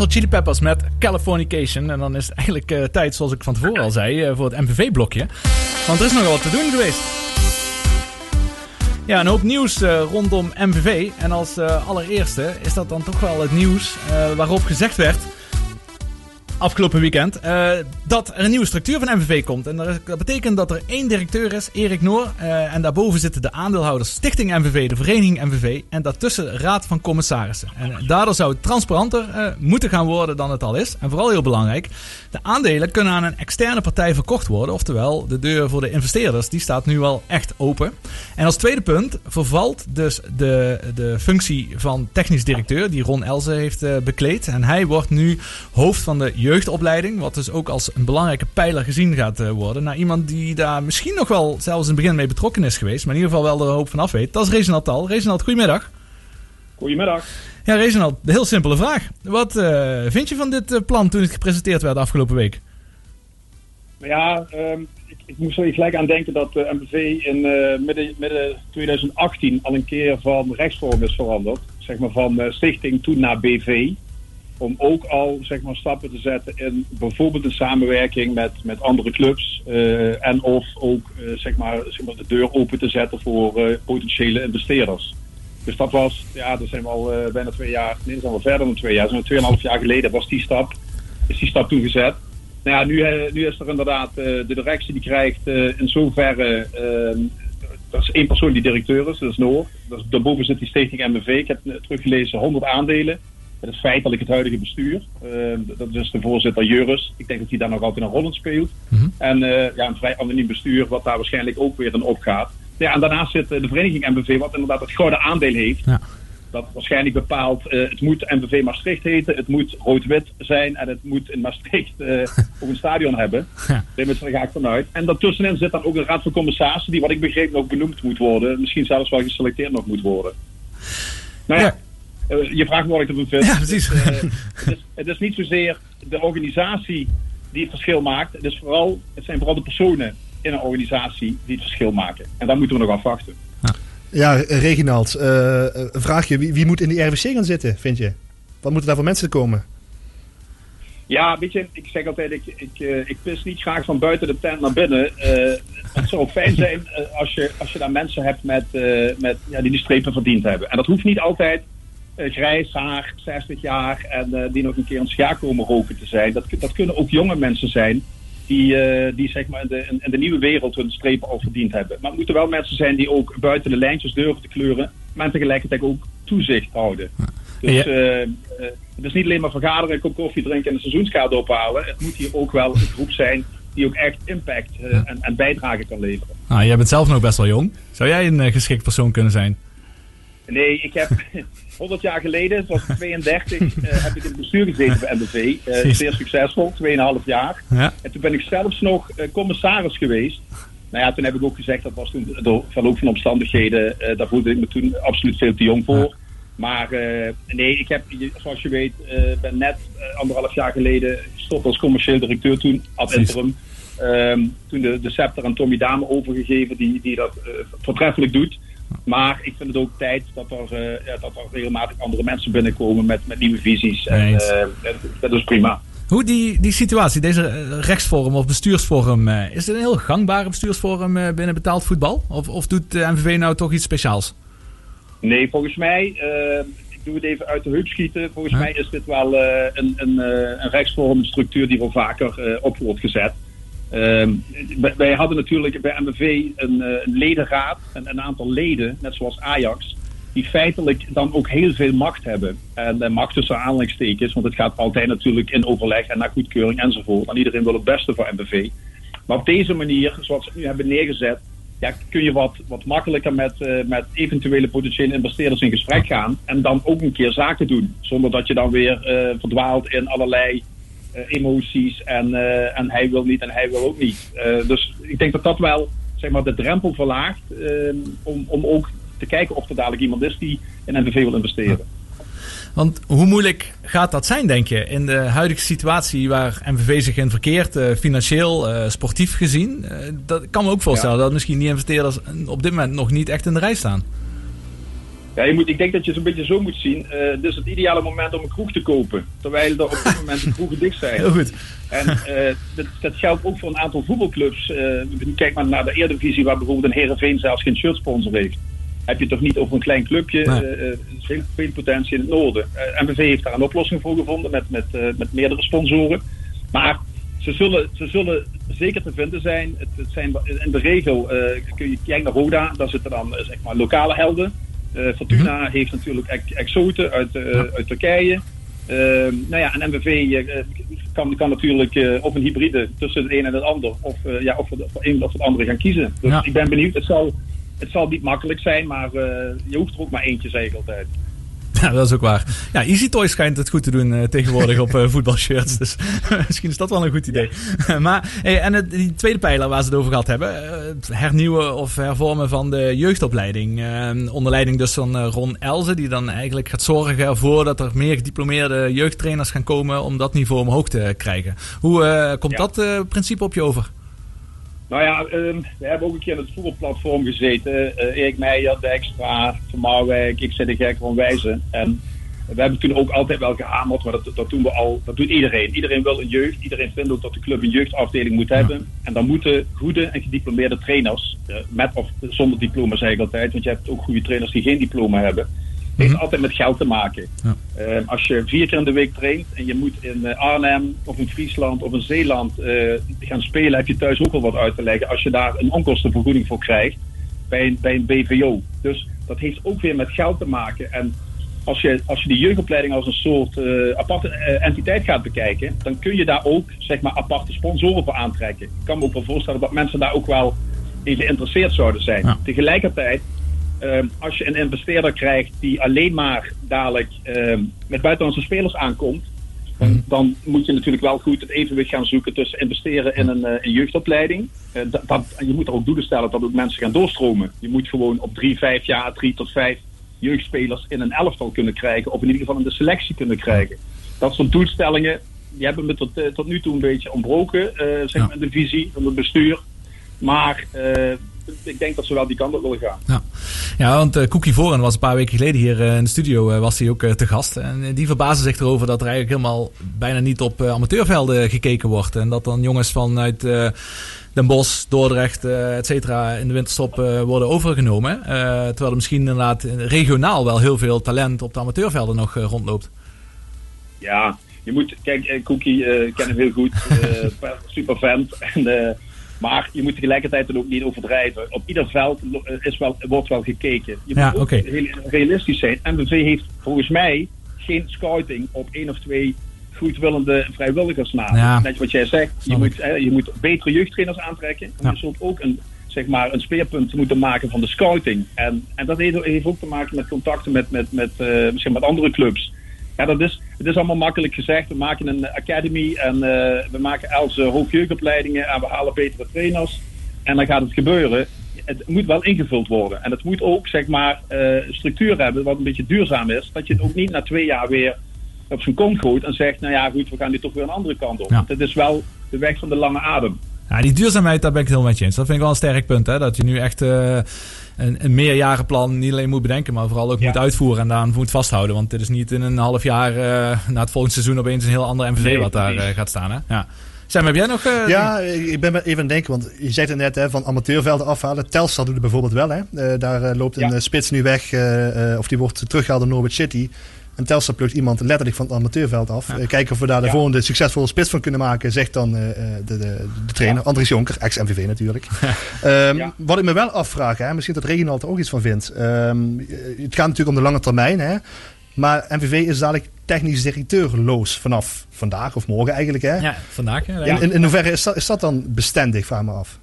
Speaker 4: Hot Chili Peppers met Californication. En dan is het eigenlijk uh, tijd, zoals ik van tevoren al zei, uh, voor het MVV-blokje. Want er is nogal wat te doen geweest. Ja, een hoop nieuws uh, rondom MVV. En als allereerste is dat dan toch wel het nieuws waarop gezegd werd afgelopen weekend. Uh, dat er een nieuwe structuur van MVV komt. En dat betekent dat er één directeur is, Erik Noor. Uh, en daarboven zitten de aandeelhouders Stichting MVV, de vereniging MVV. En daartussen Raad van Commissarissen. En daardoor zou het transparanter moeten gaan worden dan het al is. En vooral heel belangrijk, de aandelen kunnen aan een externe partij verkocht worden. Oftewel, de deur voor de investeerders, die staat nu al echt open. En als tweede punt vervalt dus de, de functie van technisch directeur, die Ron Elze heeft bekleed. En hij wordt nu hoofd van de jeugdopleiding. Wat dus ook als een belangrijke pijler gezien gaat eh, worden. Naar iemand die daar misschien nog wel zelfs in het begin mee betrokken is geweest. Maar in ieder geval wel er hoop van af weet. Dat is Reginald Tal. Reginald, goedemiddag.
Speaker 7: Goedemiddag.
Speaker 4: Ja, Reginald, een heel simpele vraag. Wat uh, vind je van dit uh, plan toen het gepresenteerd werd afgelopen week?
Speaker 7: Ja, um, ik, ik, moest er gelijk aan denken dat de MBV in midden, midden 2018 al een keer van rechtsvorm is veranderd. Zeg maar van stichting toen naar BV om ook al zeg maar, stappen te zetten in bijvoorbeeld de samenwerking met, met andere clubs. Uh, en of ook uh, zeg maar, zeg maar, de deur open te zetten voor uh, potentiële investeerders. Dus dat was, ja, dat zijn we al bijna twee jaar, nee, dat zijn we verder dan twee jaar. Zo'n tweeënhalf jaar geleden was die stap, is die stap toen gezet. Nou ja, nu, nu is er inderdaad de directie die krijgt in zoverre. dat is één persoon die directeur is, dat is Noor. Dus daarboven zit die stichting MBV. Ik heb teruggelezen 100 aandelen. Het feitelijk het huidige bestuur. Uh, dat is de voorzitter Juris. Ik denk dat hij daar nog altijd een rol in speelt. Mm -hmm. En uh, ja, een vrij anoniem bestuur, wat daar waarschijnlijk ook weer in opgaat. Ja, en daarnaast zit de vereniging MBV, wat inderdaad het gouden aandeel heeft. Ja. Dat waarschijnlijk bepaalt, uh, het moet MBV Maastricht heten, het moet rood-wit zijn en het moet in Maastricht ook een stadion hebben. Ja. Daar ga ik vanuit. En daartussenin zit dan ook een raad van commissarissen, die wat ik begreep nog benoemd moet worden. Misschien zelfs wel geselecteerd nog moet worden. Nou ja. ja. Uh, je vraagt me wat ik ervan vind.
Speaker 4: Ja, precies.
Speaker 7: Dus, uh, het, is, het, is, niet zozeer de organisatie die het verschil maakt. Het, is vooral, het zijn vooral de personen in een organisatie die het verschil maken. En daar moeten we nog afwachten.
Speaker 3: Ja, ja Reginald, uh, vraag je, wie, wie, moet in die RWC gaan zitten, vind je? Wat moeten daar voor mensen komen?
Speaker 7: Ja, weet je, ik zeg altijd, ik, ik, ik pis niet graag van buiten de tent naar binnen. het zou fijn zijn als, je, als je daar mensen hebt met, met, ja, die die strepen verdiend hebben. En dat hoeft niet altijd uh, grijs haar, 60 jaar en uh, die nog een keer een schaar komen roken te zijn. Dat, dat kunnen ook jonge mensen zijn die, uh, die zeg maar in de, in de nieuwe wereld hun strepen al verdiend hebben. Maar het moeten wel mensen zijn die ook buiten de lijntjes durven te kleuren, maar tegelijkertijd ook toezicht houden. Dus ja. het is niet alleen maar vergaderen, een kop koffie drinken en een seizoenskaart ophalen. Het moet hier ook wel een groep zijn die ook echt impact en, en bijdrage kan leveren.
Speaker 4: Ah, jij bent zelf nog best wel jong. Zou jij een geschikt persoon kunnen zijn?
Speaker 7: Nee, ik heb 100 jaar geleden, zoals 32, uh, heb ik in het bestuur gezeten bij MBV. Uh, zeer succesvol, 2,5 jaar. Ja. En toen ben ik zelfs nog uh, commissaris geweest. Nou ja, toen heb ik ook gezegd, dat was toen door verloop van omstandigheden, daar voelde ik me toen absoluut veel te jong voor. Ja. Maar nee, ik heb, zoals je weet, ben net anderhalf jaar geleden gestopt als commercieel directeur toen, ad interim. Um, toen de, de scepter aan Tommy Dame overgegeven, die, die dat voortreffelijk doet. Maar ik vind het ook tijd dat er, uh, ja, dat er regelmatig andere mensen binnenkomen met, met nieuwe visies. En, uh, dat is prima.
Speaker 4: Hoe die, die situatie, deze rechtsvorm of bestuursvorm, uh, is het een heel gangbare bestuursvorm binnen betaald voetbal? Of, of doet de MVV nou toch iets speciaals?
Speaker 7: Nee, volgens mij, ik doe het even uit de heup schieten. Volgens mij is dit wel een, een, een rechtsvormstructuur die wel vaker op wordt gezet. Uh, wij hadden natuurlijk bij MBV een, uh, een ledenraad en een aantal leden, net zoals Ajax, die feitelijk dan ook heel veel macht hebben. En uh, macht tussen aanleidingstekens, want het gaat altijd natuurlijk in overleg en naar goedkeuring enzovoort. En iedereen wil het beste voor MBV. Maar op deze manier, zoals we nu hebben neergezet, ja, kun je wat, wat makkelijker met, uh, met eventuele potentiële investeerders in gesprek gaan. En dan ook een keer zaken doen. Zonder dat je dan weer verdwaalt in allerlei emoties en, uh, en hij wil niet en hij wil ook niet. Uh, dus ik denk dat dat wel zeg maar, de drempel verlaagt om, om ook te kijken of er dadelijk iemand is die in NVV wil investeren.
Speaker 4: Want hoe moeilijk gaat dat zijn, denk je, in de huidige situatie waar MVV zich in verkeert, uh, financieel, uh, sportief gezien? Uh, dat kan me ook voorstellen ja. dat misschien die investeerders op dit moment nog niet echt in de rij staan.
Speaker 7: Ja, je moet, ik denk dat je het een beetje zo moet zien. Uh, dit is het ideale moment om een kroeg te kopen. Terwijl er op dit moment de kroegen dicht zijn.
Speaker 4: Heel goed.
Speaker 7: En uh, dat, dat, geldt ook voor een aantal voetbalclubs. Uh, kijk maar naar de Eredivisie, waar bijvoorbeeld een Herenveen zelfs geen shirtsponsor heeft. Heb je toch niet over een klein clubje. Veel, veel potentie in het noorden. MVV heeft daar een oplossing voor gevonden met, met, met meerdere sponsoren. Maar ze zullen, ze zullen zeker te vinden zijn. Het, het zijn in de regel kun je kijken naar Roda, daar zitten dan zeg maar lokale helden. Uh, Fortuna mm -hmm. heeft natuurlijk ex exoten uit, ja. uit Turkije. Uh, nou ja, en MVV kan, kan natuurlijk of een hybride tussen het een en het ander, of, ja, of, voor een of het andere gaan kiezen. Dus ja. ik ben benieuwd. Het zal, het zal niet makkelijk zijn, maar je hoeft er ook maar eentje, zeg ik altijd.
Speaker 4: Ja, dat is ook waar. Ja, Easy Toys schijnt het goed te doen uh, tegenwoordig op uh, voetbalshirts. Dus misschien is dat wel een goed idee. maar, hey, en het, die tweede pijler waar ze het over gehad hebben. het hernieuwen of hervormen van de jeugdopleiding. onder leiding dus van Ron Elze. Die dan eigenlijk gaat zorgen ervoor dat er meer gediplomeerde jeugdtrainers gaan komen. Om dat niveau omhoog te krijgen. Hoe komt ja. dat principe op je over?
Speaker 7: Nou ja, um, we hebben ook een keer in het voetbalplatform gezeten. Uh, Erik Meijer, Dijkstra, Van Marwijk, ik zit de gek van Wijzen. En we hebben toen ook altijd wel gehamerd, maar dat, dat doen we al, dat doet iedereen. Iedereen wil een jeugd, iedereen vindt ook dat de club een jeugdafdeling moet hebben. Ja. En dan moeten goede en gediplomeerde trainers, uh, met of zonder diploma zeg ik altijd, want je hebt ook goede trainers die geen diploma hebben heeft mm-hmm. altijd met geld te maken. Ja. Uh, als je vier keer in de week traint en je moet in uh, Arnhem of in Friesland of in Zeeland uh, gaan spelen, heb je thuis ook wel wat uit te leggen als je daar een onkostenvergoeding voor krijgt bij een, bij een BVO. Dus dat heeft ook weer met geld te maken. En als je, als je de jeugdopleiding als een soort aparte entiteit gaat bekijken, dan kun je daar ook zeg maar, aparte sponsoren voor aantrekken. Ik kan me ook wel voorstellen dat mensen daar ook wel in geïnteresseerd zouden zijn. Ja. Tegelijkertijd Uh, als je een investeerder krijgt die alleen maar dadelijk uh, met buitenlandse spelers aankomt, dan, dan, moet je natuurlijk wel goed het evenwicht gaan zoeken tussen investeren in een, uh, een jeugdopleiding. Uh, dat, dat, je moet er ook doelen stellen dat ook mensen gaan doorstromen. Je moet gewoon op drie, vijf jaar, drie tot vijf jeugdspelers in een elftal kunnen krijgen, of in ieder geval in de selectie kunnen krijgen. Dat soort doelstellingen, die hebben me tot, tot nu toe een beetje ontbroken, zeg maar, in de visie van het bestuur. Maar ik denk dat ze wel die kant op willen gaan.
Speaker 4: Ja, ja want uh, Cookie Voren was een paar weken geleden hier uh, in de studio uh, was hij ook te gast. En die verbazen zich erover dat er eigenlijk helemaal bijna niet op amateurvelden gekeken wordt. En dat dan jongens vanuit Den Bosch, Dordrecht, et cetera, in de winterstop worden overgenomen. terwijl er misschien inderdaad regionaal wel heel veel talent op de amateurvelden nog rondloopt.
Speaker 7: Ja, je moet, kijk, Cookie ken hem heel goed, super vent. En maar je moet tegelijkertijd dan ook niet overdrijven. Op ieder veld is wel, wordt wel gekeken. Je
Speaker 4: ja,
Speaker 7: moet
Speaker 4: okay.
Speaker 7: heel realistisch zijn. MVV heeft volgens mij geen scouting op één of twee goedwillende vrijwilligers na.
Speaker 4: Ja.
Speaker 7: Net wat jij zegt, je moet, je moet betere jeugdtrainers aantrekken. Ja. Je zult ook een, zeg maar, een speerpunt moeten maken van de scouting. En, en dat heeft, heeft ook te maken met contacten met, met, met, uh, misschien met andere clubs. Ja, dat is, het is allemaal makkelijk gezegd. We maken een academy en uh, we maken Els uh, hoogjeugdopleidingen en we halen betere trainers. En dan gaat het gebeuren. Het moet wel ingevuld worden. En het moet ook, zeg maar, uh, structuur hebben wat een beetje duurzaam is. Dat je het ook niet na twee jaar weer op zijn kont gooit en zegt, nou ja, goed, we gaan nu toch weer een andere kant op.
Speaker 4: Ja.
Speaker 7: Het is wel de weg van de lange adem.
Speaker 4: Ja, die duurzaamheid, daar ben ik het heel met je eens. Dat vind ik wel een sterk punt, hè? Dat je nu echt een, een meerjarenplan niet alleen moet bedenken, maar vooral ook ja. moet uitvoeren en daar moet vasthouden. Want dit is niet in een half jaar uh, na het volgende seizoen opeens een heel ander MVV nee, wat daar uh, gaat staan, hè? Ja. Sam, heb jij nog... Uh,
Speaker 3: ja, ik ben even aan het denken, want je zei het net hè, van amateurvelden afhalen. Telstar doet het bijvoorbeeld wel. Hè? Uh, daar uh, loopt een ja. spits nu weg, of die wordt teruggehaald door Norwich City. En Telstar plukt iemand letterlijk van het amateurveld af. Ja. kijken of we daar de ja. volgende succesvolle spits van kunnen maken, zegt dan de, de, de, trainer. Ja. Andries Jonker, ex-MVV natuurlijk. um, wat ik me wel afvraag, hè, misschien dat Reginald er ook iets van vindt. Um, het gaat natuurlijk om de lange termijn. Hè? Maar MVV is dadelijk technisch directeurloos vanaf vandaag of morgen eigenlijk. Hè?
Speaker 4: Ja, vandaag. Ja,
Speaker 3: in, in, in hoeverre is dat, is dat dan bestendig, vraag me af.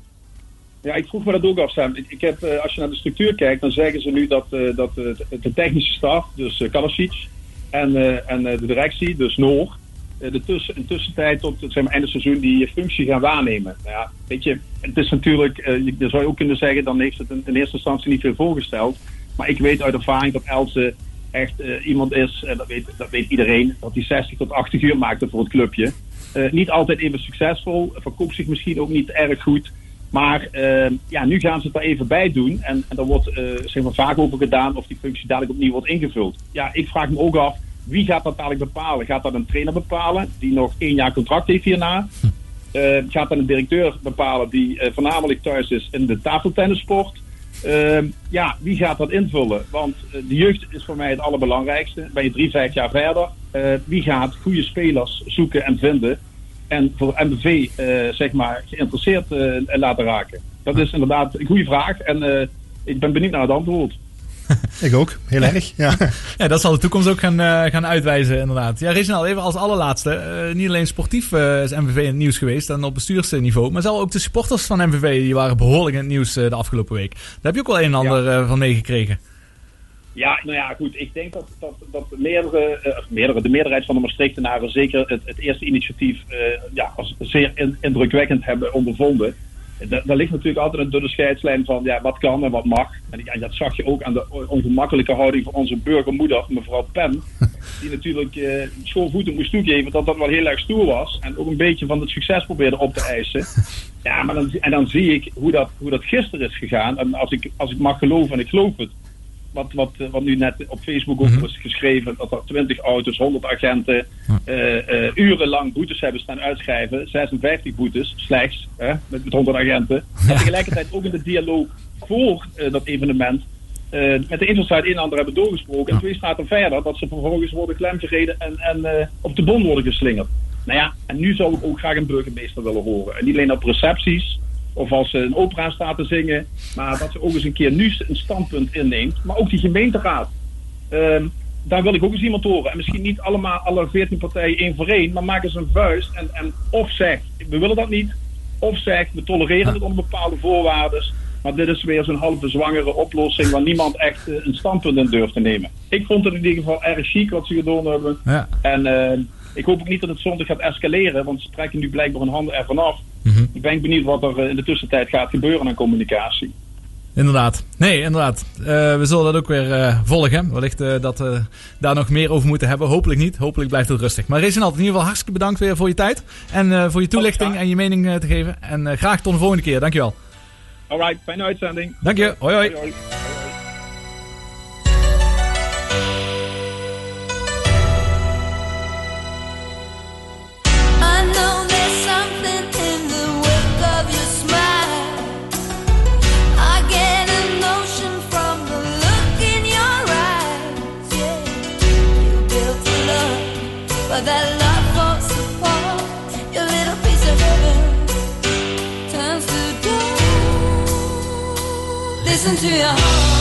Speaker 7: Ja, ik vroeg me dat ook af, Sam. Ik, ik heb, als je naar de structuur kijkt, dan zeggen ze nu dat, uh, dat de technische staf, dus uh, Kalasic en, en de directie, dus Noor, de tussen, in tussentijd tot zeg maar, einde seizoen die functie gaan waarnemen. Nou ja, weet je, het is natuurlijk, je zou je ook kunnen zeggen, dan heeft het in, eerste instantie niet veel voorgesteld. Maar ik weet uit ervaring dat Else echt iemand is, en dat weet, dat weet iedereen, dat hij 60 tot 80 uur maakte voor het clubje. Niet altijd even succesvol, verkoopt zich misschien ook niet erg goed. Maar uh, ja, nu gaan ze het er even bij doen. En, en daar wordt uh, zeg maar vaak over gedaan of die functie dadelijk opnieuw wordt ingevuld. Ja, ik vraag me ook af, wie gaat dat dadelijk bepalen? Gaat dat een trainer bepalen die nog één jaar contract heeft hierna? Uh, gaat dat een directeur bepalen die voornamelijk thuis is in de tafeltennissport? Ehm, ja, wie gaat dat invullen? Want de jeugd is voor mij het allerbelangrijkste. Ben je drie, vijf jaar verder? wie gaat goede spelers zoeken en vinden? En voor MBV uh, zeg maar geïnteresseerd uh, laten raken? Dat is inderdaad een goede vraag en uh, ik ben benieuwd naar het antwoord.
Speaker 3: ik ook, heel erg. Ja.
Speaker 4: ja, dat zal de toekomst ook gaan, gaan uitwijzen, inderdaad. Ja, Reginald, even als allerlaatste. niet alleen sportief is MVV in het nieuws geweest en op bestuursniveau, maar zelfs ook de supporters van MVV die waren behoorlijk in het nieuws de afgelopen week. Daar heb je ook wel een en ander ja. van meegekregen.
Speaker 7: Ja, nou ja, goed. Ik denk dat, dat, dat meerdere, uh, meerdere, de meerderheid van de Maastrichtenaren zeker het, het eerste initiatief uh, ja, als zeer in, indrukwekkend hebben ondervonden. Daar ligt natuurlijk altijd door de scheidslijn van ja, wat kan en wat mag. En, en, dat zag je ook aan de ongemakkelijke houding van onze burgermoeder, mevrouw Pen. Die natuurlijk uh, schoolvoeten moest toegeven dat dat wel heel erg stoer was. En ook een beetje van het succes probeerde op te eisen. Ja, maar dan, en dan zie ik hoe dat, hoe dat gisteren is gegaan. En als ik, als ik mag geloven, en ik geloof het wat, wat, wat nu net op Facebook ook mm is geschreven, dat er 20 auto's, 100 agenten uh, uh, urenlang boetes hebben staan uitschrijven. 56 boetes, slechts, hè, met, met 100 agenten. En tegelijkertijd ook in de dialoog voor dat evenement met de Intersite een ander hebben doorgesproken. En twee staat verder dat ze vervolgens worden klemgereden en, en op de bon worden geslingerd. Nou ja, en nu zou ik ook graag een burgemeester willen horen. En niet alleen op recepties, of als ze een opera staat te zingen. Maar dat ze ook eens een keer nu een standpunt inneemt. Maar ook die gemeenteraad. Um, daar wil ik ook eens iemand horen. En misschien niet allemaal alle veertien partijen één voor één. Maar maak eens een vuist. En, en of zeg, we willen dat niet. Of zeg, we tolereren het onder bepaalde voorwaarden. Maar dit is weer zo'n halve zwangere oplossing waar niemand echt uh, een standpunt in durft te nemen. Ik vond het in ieder geval erg chic wat ze gedaan hebben. Ja. En uh, ik hoop ook niet dat het zondag gaat escaleren, want ze trekken nu blijkbaar een handen ervan af. Mm Ik ben benieuwd wat er eh, in de tussentijd gaat gebeuren aan communicatie.
Speaker 4: Inderdaad. Nee, inderdaad. Uh, we zullen dat ook weer uh, volgen. Wellicht uh, dat we daar nog meer over moeten hebben. Hopelijk niet. Hopelijk blijft het rustig. Maar Reginald, in ieder geval hartstikke bedankt weer voor je tijd. En voor je toelichting en je mening te geven. En graag tot de volgende keer. Dankjewel.
Speaker 7: Alright, fijne uitzending.
Speaker 4: Dank je. hoi. hoi. hoi, hoi.
Speaker 8: that love falls apart. Your little piece of heaven turns to dust.
Speaker 4: Listen to your heart.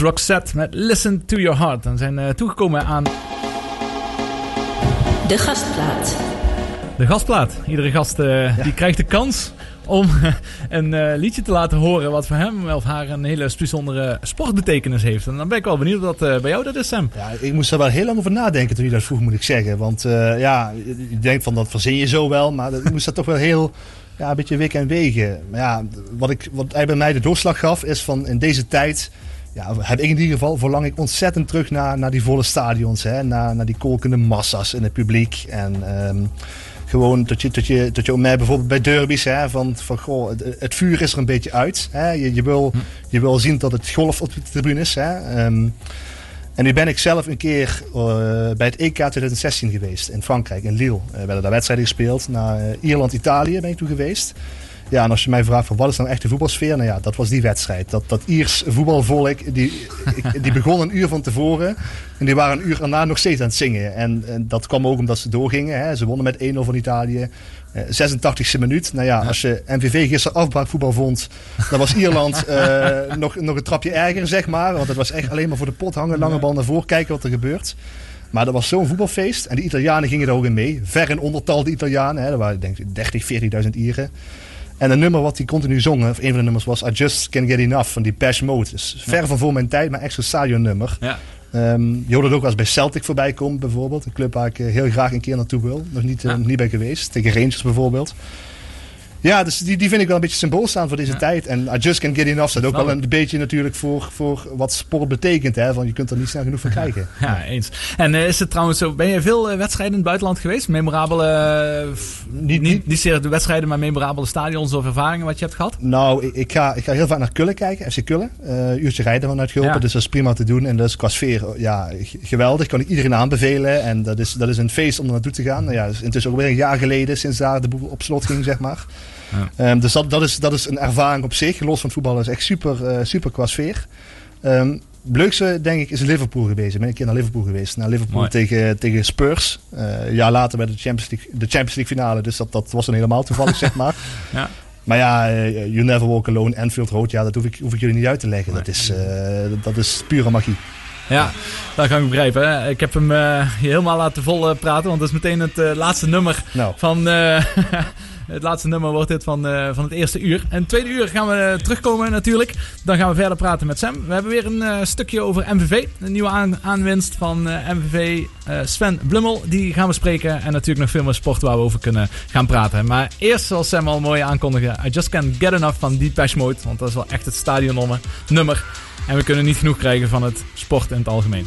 Speaker 4: Was Roxette met Listen to Your Heart. En zijn uh, toegekomen aan...
Speaker 9: De gastplaat.
Speaker 4: De gastplaat. Iedere gast uh, ja. die krijgt de kans om een uh, liedje te laten horen wat voor hem of haar een hele bijzondere sportbetekenis heeft. En dan ben ik wel benieuwd wat uh, bij jou dat is, Sam.
Speaker 3: Ja, ik moest er wel heel lang over nadenken toen je dat vroeg, moet ik zeggen. Want uh, ja, je denkt van dat verzin je zo wel, maar ik moest dat toch wel heel ja, een beetje wik en wegen. Maar ja, wat, ik, wat eigenlijk bij mij de doorslag gaf, is van in deze tijd. Ja, heb ik in ieder geval verlang ik ontzettend terug naar, naar die volle stadions. Hè, naar, naar die kolkende massa's in het publiek. En um, gewoon dat je, dat je, dat je om mij bijvoorbeeld bij derbies, hè, van, van goh, het, het, vuur is er een beetje uit. Hè. Je, je, wil, je wil zien dat het golf op de tribune is. Hè. Um, en nu ben ik zelf een keer uh, bij het EK 2016 geweest in Frankrijk, in Lille. Uh, werden daar wedstrijden gespeeld. Naar uh, Ierland-Italië ben ik toen geweest. Ja, en als je mij vraagt van wat is dan echt de voetbalsfeer? Nou ja, dat was die wedstrijd. Dat, dat Iers voetbalvolk, die, die begon een uur van tevoren. En die waren een uur daarna nog steeds aan het zingen. En, en dat kwam ook omdat ze doorgingen. Hè. Ze wonnen met 1-0 van Italië. 86e minuut. Nou ja, als je MVV gisteren afbraakvoetbal vond, dan was Ierland uh, nog, nog een trapje erger, zeg maar. Want het was echt alleen maar voor de pot hangen, lange bal naar voren, kijken wat er gebeurt. Maar dat was zo'n voetbalfeest. En de Italianen gingen er ook in mee. Ver in ondertal de Italianen. Hè. Er waren denk ik 30, 40.000 Ieren. En een nummer wat hij continu zong, of een van de nummers was I Just Can't Get Enough van die Pesh Mode. Dus ver van voor mijn tijd, maar echt zo'n stadion nummer. Ja. Um, je hoort het ook als bij Celtic voorbij komt, bijvoorbeeld. Een club waar ik heel graag een keer naartoe wil. Nog niet, uh, niet bij geweest. Tegen Rangers bijvoorbeeld. Ja, dus die, die vind ik wel een beetje symbool staan voor deze ja. tijd. En I Just Can't Get Enough staat ook wel een beetje natuurlijk voor, voor wat sport betekent. Hè? Want je kunt er niet snel genoeg van kijken.
Speaker 4: Ja, eens. En uh, is het trouwens zo, ben je veel uh, wedstrijden in het buitenland geweest? Memorabele, uh, niet, niet, niet zeer de wedstrijden, maar memorabele stadions of ervaringen wat je hebt gehad?
Speaker 3: Nou, ik, ik ga, ik ga heel vaak naar Kullen kijken, FC Kullen. uurtje rijden vanuit Gulpen, ja. dus dat is prima te doen. En dat is qua sfeer ja, geweldig, kan ik iedereen aanbevelen. En dat is, dat is een feest om er naartoe te gaan. Nou ja, dus intussen ook weer een jaar geleden, sinds daar de boel op slot ging, zeg maar. Ja. Um, dus dat, dat, is, dat is een ervaring op zich. Los van voetballen is echt super, uh, super qua sfeer. Um, leukste, denk ik, is Liverpool geweest. Ik ben een keer naar Liverpool geweest. Naar Liverpool tegen, tegen Spurs. Uh, een jaar later bij de Champions League, de Champions League finale. Dus dat, dat was dan helemaal toevallig, zeg maar. Ja. Maar ja, uh, You Never Walk Alone, Anfield Road, ja, dat hoef ik, hoef ik jullie niet uit te leggen. Nee. Dat, is, dat is pure magie.
Speaker 4: Ja, dat kan ik begrijpen. Hè? Ik heb hem uh, helemaal laten vol praten, want dat is meteen het uh, laatste nummer nou. van... Het laatste nummer wordt dit van, uh, van het eerste uur. En tweede uur gaan we uh, terugkomen natuurlijk. Dan gaan we verder praten met Sam. We hebben weer een uh, stukje over MVV. Een nieuwe aan aanwinst van MVV Sven Blummel. Die gaan we spreken. En natuurlijk nog veel meer sport waar we over kunnen gaan praten. Maar eerst zal Sam al mooi aankondigen. I Just Can't Get Enough van Deepesh Mode. Want dat is wel echt het stadionnummer. Nummer. En we kunnen niet genoeg krijgen van het sport in het algemeen.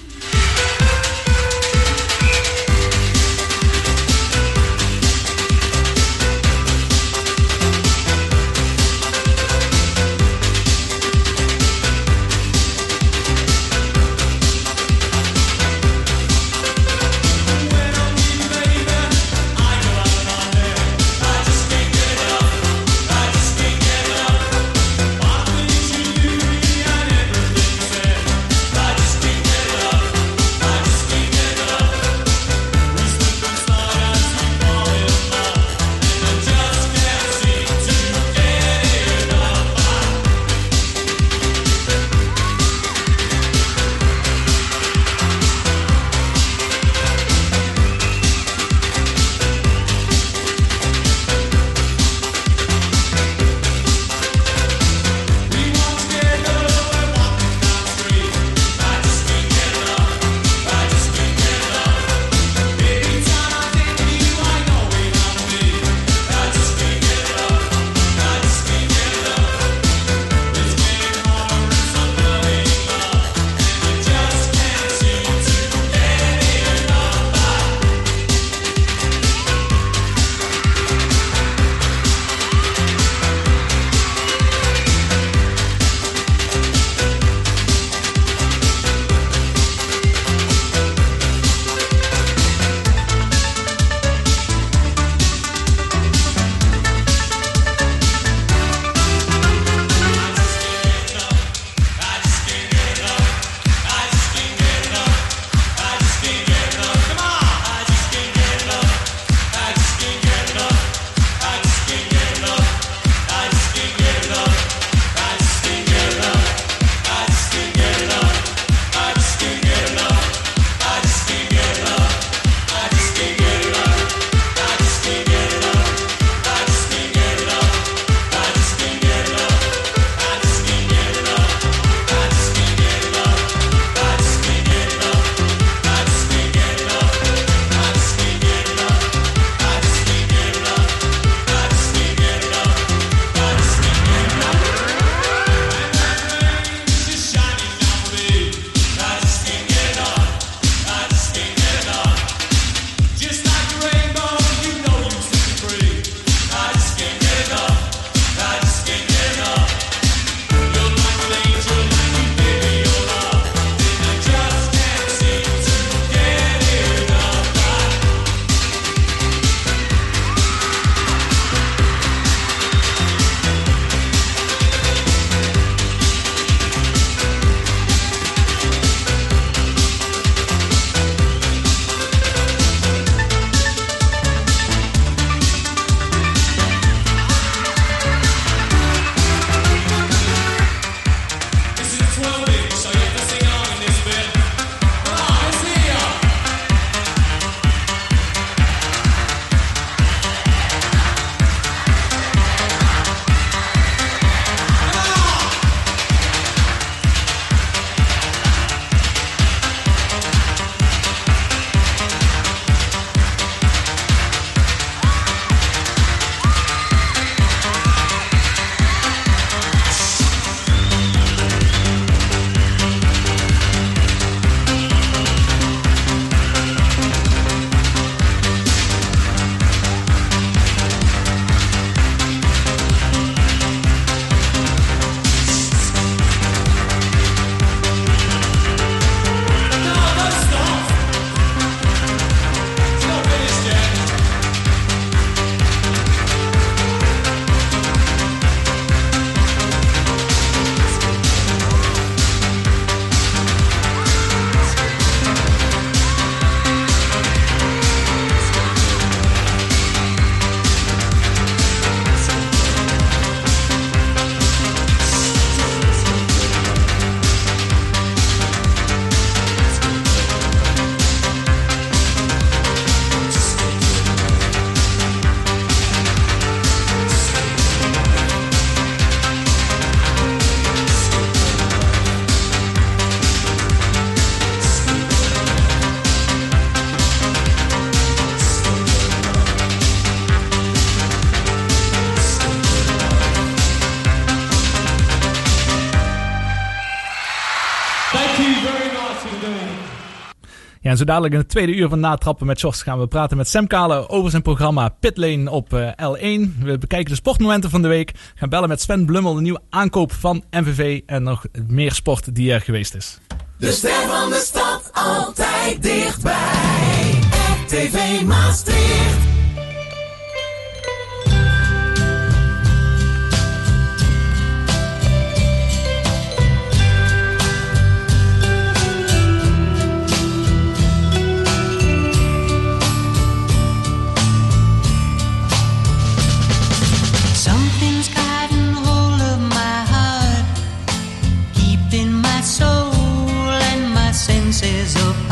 Speaker 4: Zo dadelijk in het tweede uur van Natrappen met Jos gaan we praten met Sam Kalen over zijn programma Pitlane op uh, L1. We bekijken de sportmomenten van de week. Gaan bellen met Sven Blummel, de nieuwe aankoop van MVV en nog meer sport die er geweest is.
Speaker 9: De ster van de stad altijd dichtbij. RTV Maastricht.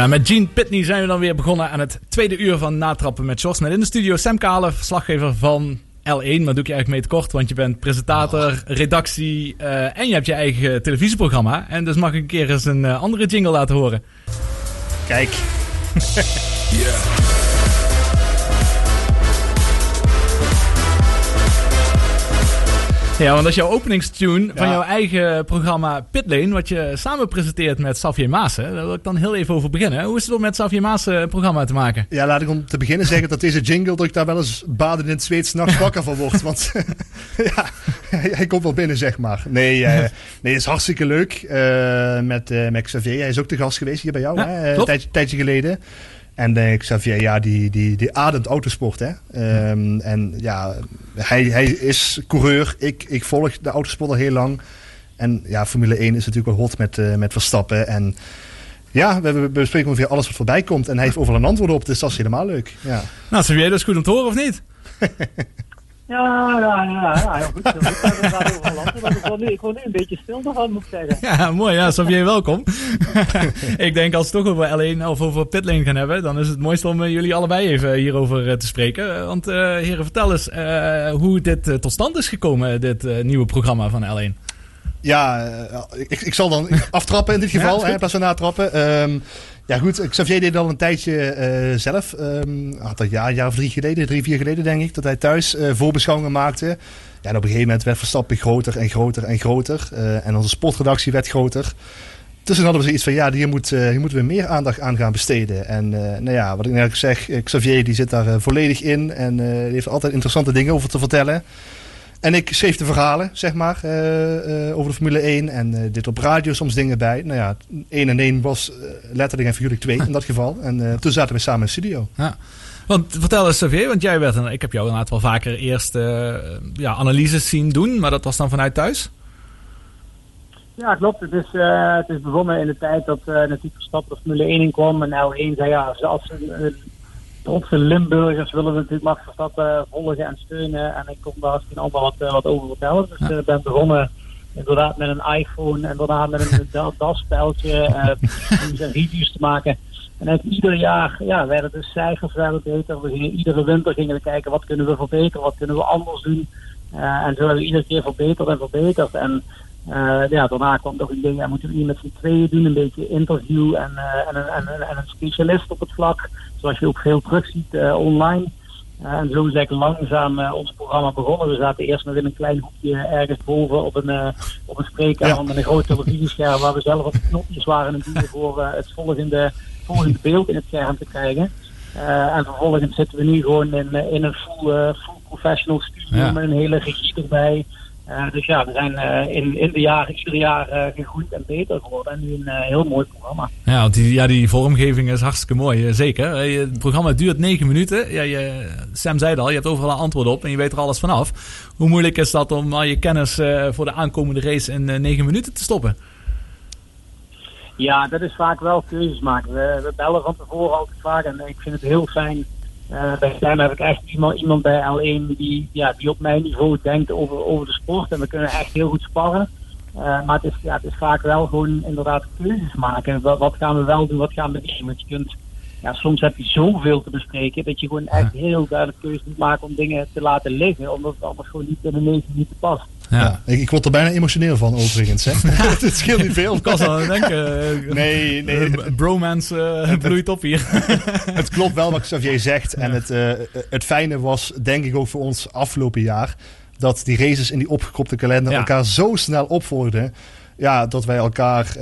Speaker 4: Ja, met Gene Pitney zijn we dan weer begonnen aan het tweede uur van Natrappen met Jos. Met in de studio Sam Kale, verslaggever van L1. Maar doe ik je eigenlijk mee te kort, want je bent presentator, redactie uh, en je hebt je eigen televisieprogramma. En dus mag ik een keer eens een uh, andere jingle laten horen.
Speaker 3: Kijk. yeah.
Speaker 4: Ja, want dat is jouw openingstune van jouw eigen programma Pitlane, wat je samen presenteert met Xavier Maassen. Daar wil ik dan heel even over beginnen. Hoe is het om met Xavier Maassen een programma te maken?
Speaker 3: Ja, laat ik om te beginnen zeggen dat deze jingle, dat ik daar wel eens baden in het zweet s'nachts wakker van word. Want ja, hij komt wel binnen, zeg maar. Nee, uh, nee het is hartstikke leuk uh, met, uh, met Xavier. Hij is ook te gast geweest hier bij jou, hè, een tijdje, tijdje geleden. En denk ik, Xavier, ja, die, die, die ademt autosport. Hè? Um, en ja, hij, hij is coureur. Ik, ik volg de autosport al heel lang. En ja, Formule 1 is natuurlijk wel hot met, uh, met Verstappen. En ja, we, we bespreken ongeveer alles wat voorbij komt. En hij heeft overal een antwoord op, dus dat is helemaal leuk. Ja.
Speaker 4: Nou, Xavier, dat is goed om te horen, of niet?
Speaker 10: Ja, ja, ja, ja, heel goed. Heel over ik nu, ik word nu een beetje stil ervan, moet ik zeggen.
Speaker 4: Ja, mooi. Ja, Xavier, welkom. ik denk als we het toch over L1 of over Pitlane gaan hebben, dan is het mooiste om eh, jullie allebei even hierover eh, te spreken. Eh, Want eh, heren, vertel eens eh, hoe dit tot stand is gekomen, dit eh, nieuwe programma van L1.
Speaker 3: Ja, ik, ik zal dan aftrappen in dit
Speaker 4: Ja,
Speaker 3: geval,
Speaker 4: is
Speaker 3: hè, in plaats van natrappen. Ehm, ja goed, Xavier deed al een tijdje eh, zelf. Ehm had dat jaar, een jaar of drie geleden, drie, vier geleden denk ik, dat hij thuis eh, voorbeschouwingen maakte. Ja, en op een gegeven moment werd Verstappen groter en groter en groter. Eh, en onze sportredactie werd groter. Dus toen hadden we zoiets van, ja, hier, moet, hier moeten we meer aandacht aan gaan besteden. En nou ja, wat ik net zeg, Xavier die zit daar volledig in. En heeft altijd interessante dingen over te vertellen. En ik schreef de verhalen, zeg maar, eh, eh, over de Formule 1. En eh, dit op radio soms dingen bij. Nou ja, 1 en 1 was letterlijk en figuurlijk 2 in dat geval. En eh, toen zaten we samen in de studio.
Speaker 4: Ja. Want vertel eens, Xavier, want jij werd, een- ik heb jou inderdaad wel vaker eerst eh, ja, analyses zien doen, maar dat was dan vanuit thuis.
Speaker 10: Ja, klopt. Het is, eh, het is begonnen in de tijd dat eh natuurlijk Verstappen de Formule 1 in kwam. En L1 zei ja, als een, een trotse Limburgers willen we natuurlijk Max Verstappen volgen en steunen. En ik kom daar geen ander wat, eh, wat over vertellen. Dus ik ben begonnen inderdaad met een iPhone en daarna met een da- eh reviews en reviews te maken. En eigenlijk ieder jaar ja, werden de cijfers werden beter. We gingen, iedere winter gingen we kijken wat kunnen we verbeteren, wat kunnen we anders doen. Eh, en zo hebben we iedere keer verbeterd en verbeterd. En eh, ja, daarna kwam nog een idee, ja, moeten we hier met z'n tweeën doen, een beetje interview en, eh, en, een, en, een- en een specialist op het vlak. Zoals je ook veel terugziet eh, online. En zo is eigenlijk langzaam ons programma begonnen. We zaten eerst nog in een klein hoekje ergens boven op een, op een spreekkamer
Speaker 3: Ja.
Speaker 10: met een groot televisiescherm waar we zelf op de knopjes waren het duwen voor het volgende, volgende beeld in het scherm te krijgen. En vervolgens zitten we nu gewoon in, in een full, full professional studio
Speaker 4: Ja.
Speaker 10: met een hele regie erbij. Eh, dus ja, we zijn eh, in, in de jaren ieder jaar eh, gegroeid en beter geworden. En nu een heel mooi programma.
Speaker 4: Ja, want die, ja, die vormgeving is hartstikke mooi, zeker. Het programma duurt negen minuten. Ja, je, Sam zei het al, je hebt overal een antwoord op en je weet er alles vanaf. Hoe moeilijk is dat om al je kennis voor de aankomende race in negen minuten te stoppen?
Speaker 10: Ja, dat is vaak wel keuzes maken. We, we bellen van tevoren altijd vaak en ik vind het heel fijn. Eh, bij Sam heb ik echt iemand, iemand bij L1 die, ja, die op mijn niveau denkt over, over de sport. En we kunnen echt heel goed sparren. Eh, maar het is, ja, het is vaak wel gewoon inderdaad keuzes maken. Wat, wat gaan we wel doen, wat gaan we niet doen? Want je kunt, ja, soms heb je zoveel te bespreken dat je gewoon echt heel duidelijk keuzes moet maken om dingen te laten liggen. Omdat het anders gewoon niet in de negen minuten past.
Speaker 3: Ja. Ik, ik word er bijna emotioneel van overigens. Hè? het scheelt niet veel.
Speaker 4: Ik was aan het denken. eh,
Speaker 3: Nee, nee.
Speaker 4: eh, bromance eh, bloeit op hier.
Speaker 3: het klopt wel wat Xavier zegt. En het, het fijne was, denk ik ook voor ons afgelopen jaar, dat die races in die opgekropte kalender elkaar zo snel opvolgden. Ja, dat wij elkaar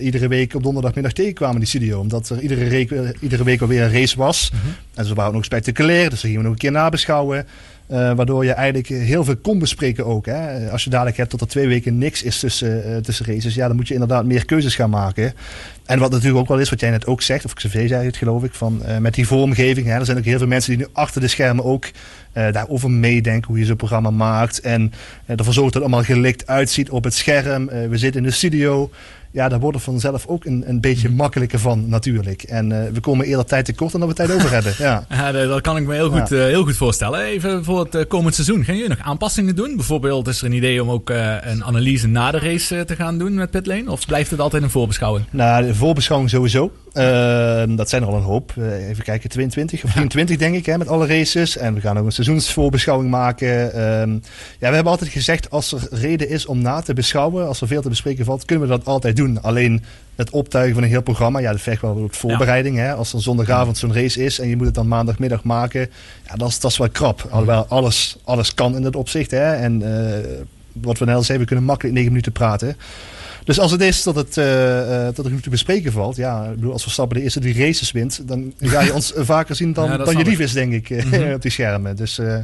Speaker 3: iedere week op donderdagmiddag tegenkwamen in die studio. Omdat er iedere, week, iedere week alweer een race was. En ze waren ook spectaculair, dus dat gingen we nog een keer nabeschouwen. Eh, waardoor je eigenlijk heel veel kon bespreken ook. Hè? Als je dadelijk hebt dat er twee weken niks is tussen, eh, tussen races, ja, dan moet je inderdaad meer keuzes gaan maken. En wat natuurlijk ook wel is, wat jij net ook zegt, of Xavier zei het geloof ik, van, eh, met die vormgeving. Hè, er zijn ook heel veel mensen die nu achter de schermen ook daarover meedenken hoe je zo'n programma maakt. En ervoor zorgt dat het allemaal gelikt uitziet op het scherm. We zitten in de studio. Ja, daar wordt het vanzelf ook een, een beetje makkelijker van natuurlijk. En eh, we komen eerder tijd tekort dan dat we tijd over hebben. Ja.
Speaker 4: Ja, dat kan ik me heel goed,
Speaker 3: Ja.
Speaker 4: eh, heel goed voorstellen. Even voor het eh, komend seizoen. Gaan jullie nog aanpassingen doen? Bijvoorbeeld is er een idee om ook een analyse na de race te gaan doen met Pitlane? Of blijft het altijd een voorbeschouwing?
Speaker 3: Nou, de voorbeschouwing sowieso. Ehm, dat zijn er al een hoop. Eh, even kijken, 22 of 23 denk ik, hè, met alle races. En we gaan ook een seizoensvoorbeschouwing maken. Ehm, ja, we hebben altijd gezegd, als er reden is om na te beschouwen, als er veel te bespreken valt, kunnen we dat altijd doen. Alleen het optuigen van een heel programma, ja, dat vergt wel wat voorbereiding. Hè. Als er zondagavond zo'n race is en je moet het dan maandagmiddag maken, ja, dat is, dat is wel krap. Alhoewel alles, alles kan in dat opzicht. Hè. En eh, wat we net al zeiden, we kunnen makkelijk 9 minuten praten. Dus als het is dat, het, eh, dat er nu te bespreken valt, ja, ik bedoel, als Verstappen de eerste drie races wint, dan ga je ons vaker zien dan,
Speaker 4: Ja,
Speaker 3: dan je lief is, denk ik,
Speaker 4: Mhm.
Speaker 3: op die schermen. Dus eh,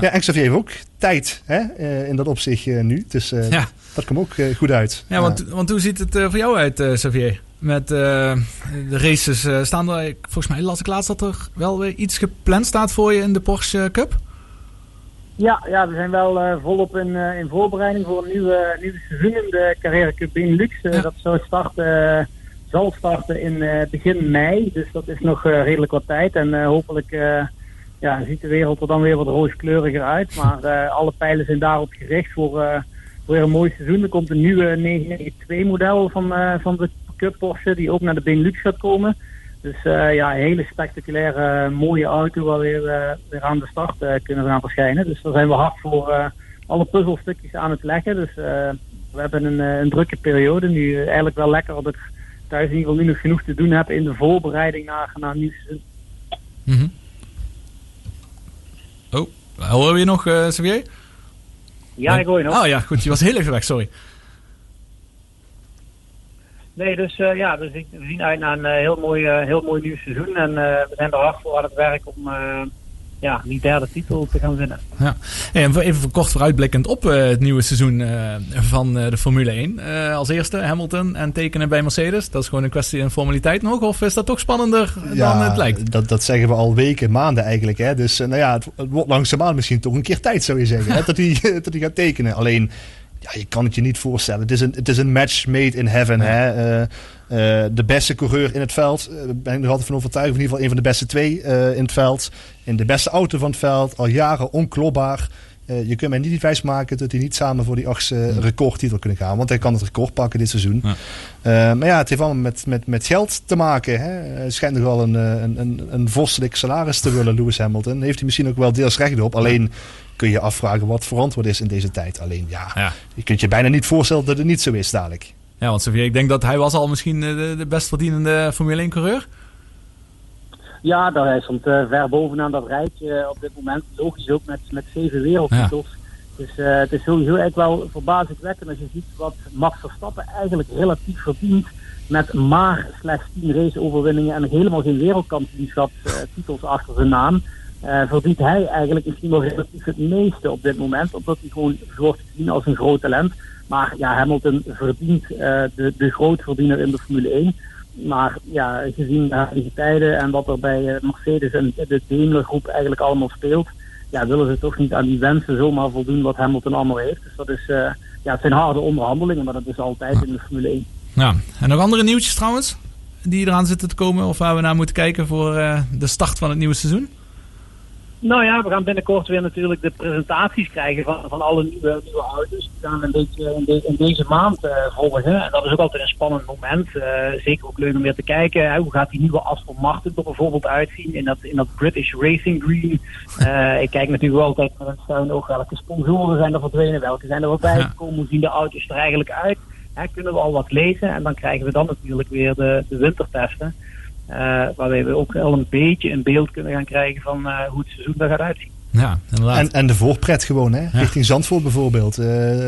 Speaker 3: ja. en Xavier heeft ook tijd hè, in dat opzicht nu. Dus
Speaker 4: Ja.
Speaker 3: dat komt ook goed uit.
Speaker 4: Ja, want, want hoe ziet het voor jou uit, Xavier? Met de races staan er, volgens mij las ik laatst dat er wel weer iets gepland staat voor je in de Porsche Cup.
Speaker 10: Ja, ja, we zijn wel eh, volop in, eh, in voorbereiding voor een nieuwe, nieuwe seizoen in de Carrera Cup Benelux. Eh,
Speaker 4: Ja.
Speaker 10: Dat zou starten, zal starten in begin mei, dus dat is nog redelijk wat tijd. En hopelijk ja, ziet de wereld er dan weer wat rooskleuriger uit. Maar alle pijlen zijn daarop gericht voor, voor weer een mooi seizoen. Er komt een nieuwe 992 model van, van de Cup Porsche die ook naar de Benelux gaat komen. Dus eh, ja, een hele spectaculaire, mooie auto waar we weer, eh, weer aan de start eh, kunnen gaan verschijnen. Dus daar zijn we hard voor eh, alle puzzelstukjes aan het leggen. Dus eh, we hebben een, eh, een drukke periode. Nu eh, eigenlijk wel lekker dat ik thuis in ieder geval nu nog genoeg te doen heb in de voorbereiding naar, naar nieuw seizoen.
Speaker 4: Mhm. Oh, horen we je nog, eh Xavier?
Speaker 10: Ja, ik hoor je nog.
Speaker 4: Oh ja, goed. Je was heel even weg, sorry.
Speaker 10: Nee, dus eh, ja, dus ik, we zien uit naar een eh, heel, mooi, eh, heel mooi nieuw seizoen. En eh, we zijn er hard voor aan het werk om eh, ja, die derde titel te gaan winnen.
Speaker 4: Ja. En even kort vooruitblikkend op eh, het nieuwe seizoen eh, van eh, de Formule 1. Eh, als eerste Hamilton en tekenen bij Mercedes. Dat is gewoon een kwestie van formaliteit nog. Of is dat toch spannender dan het lijkt?
Speaker 3: Dat, dat zeggen we al weken, maanden eigenlijk. Hè? Dus nou ja, het, het wordt langzaamaan misschien toch een keer tijd, zou je zeggen. Hè? Dat hij dat hij gaat tekenen. Alleen, ja, je kan het je niet voorstellen. Het is een, het is een match made in heaven. Hè? Eh, eh, de beste coureur in het veld. eh, ben ik er altijd van overtuigd. In ieder geval een van de beste twee in het veld. In de beste auto van het veld. Al jaren onklopbaar. Eh, je kunt mij niet wijsmaken dat hij niet samen voor die achtste recordtitel kunnen gaan. Want hij kan het record pakken dit seizoen.
Speaker 4: Ja.
Speaker 3: Eh, maar ja, het heeft allemaal met, met, met geld te maken. Hè? Hij schijnt nog wel een, eh, een, een, een vorstelijk salaris te willen, Lewis Hamilton. Heeft hij misschien ook wel deels recht op. Alleen kun je afvragen wat verantwoord is in deze tijd. Alleen ja,
Speaker 4: Ja.
Speaker 3: je kunt je bijna niet voorstellen dat het niet zo is dadelijk.
Speaker 4: Ja, want Xavier, ik denk dat hij was al misschien eh, de, de best verdienende Formule 1 coureur.
Speaker 10: Ja, daar stond eh, ver bovenaan dat rijtje eh, op dit moment. Logisch ook met, met zeven wereldtitels. Dus eh, het is sowieso eigenlijk wel verbazingwekkend als je ziet wat Max Verstappen eigenlijk relatief verdient. Met maar slechts 10 raceoverwinningen en nog helemaal geen wereldkampioenschap eh, titels achter zijn naam. verdient hij eigenlijk misschien wel relatief het meeste op dit moment. Omdat hij gewoon wordt gezien als een groot talent. Maar ja, Hamilton verdient de, de grootverdiener in de Formule 1. Maar ja, gezien de huidige tijden en wat er bij eh, Mercedes en de Daimler groep eigenlijk allemaal speelt, ja, willen ze toch niet aan die wensen zomaar voldoen wat Hamilton allemaal heeft. Dus dat is, eh, ja, het zijn harde onderhandelingen, maar dat is altijd in de Formule 1.
Speaker 4: Ja. En nog andere nieuwtjes trouwens? Die eraan zitten te komen of waar we naar moeten kijken voor eh, de start van het nieuwe seizoen?
Speaker 10: Nou ja, we gaan binnenkort weer natuurlijk de presentaties krijgen van, van alle nieuwe, nieuwe auto's. Die gaan een beetje in, de- in deze maand eh, volgen. En dat is ook altijd een spannend moment. Eh, zeker ook leuk om weer te kijken. Hè, hoe gaat die nieuwe Aston Martin er bijvoorbeeld uitzien in dat, in dat British Racing Green. Eh, ik kijk natuurlijk wel altijd met een schuin oog welke sponsoren zijn er verdwenen, welke zijn er voorbij
Speaker 4: Ja.
Speaker 10: gekomen, hoe zien de auto's er eigenlijk uit. Hè, kunnen we al wat lezen en dan krijgen we dan natuurlijk weer de, de wintertesten. Eh, waarbij we ook al een beetje een beeld kunnen gaan krijgen van eh, hoe het seizoen er gaat uitzien.
Speaker 4: Ja, inderdaad.
Speaker 3: En, en de voorpret gewoon, hè? richting Zandvoort bijvoorbeeld. Eh,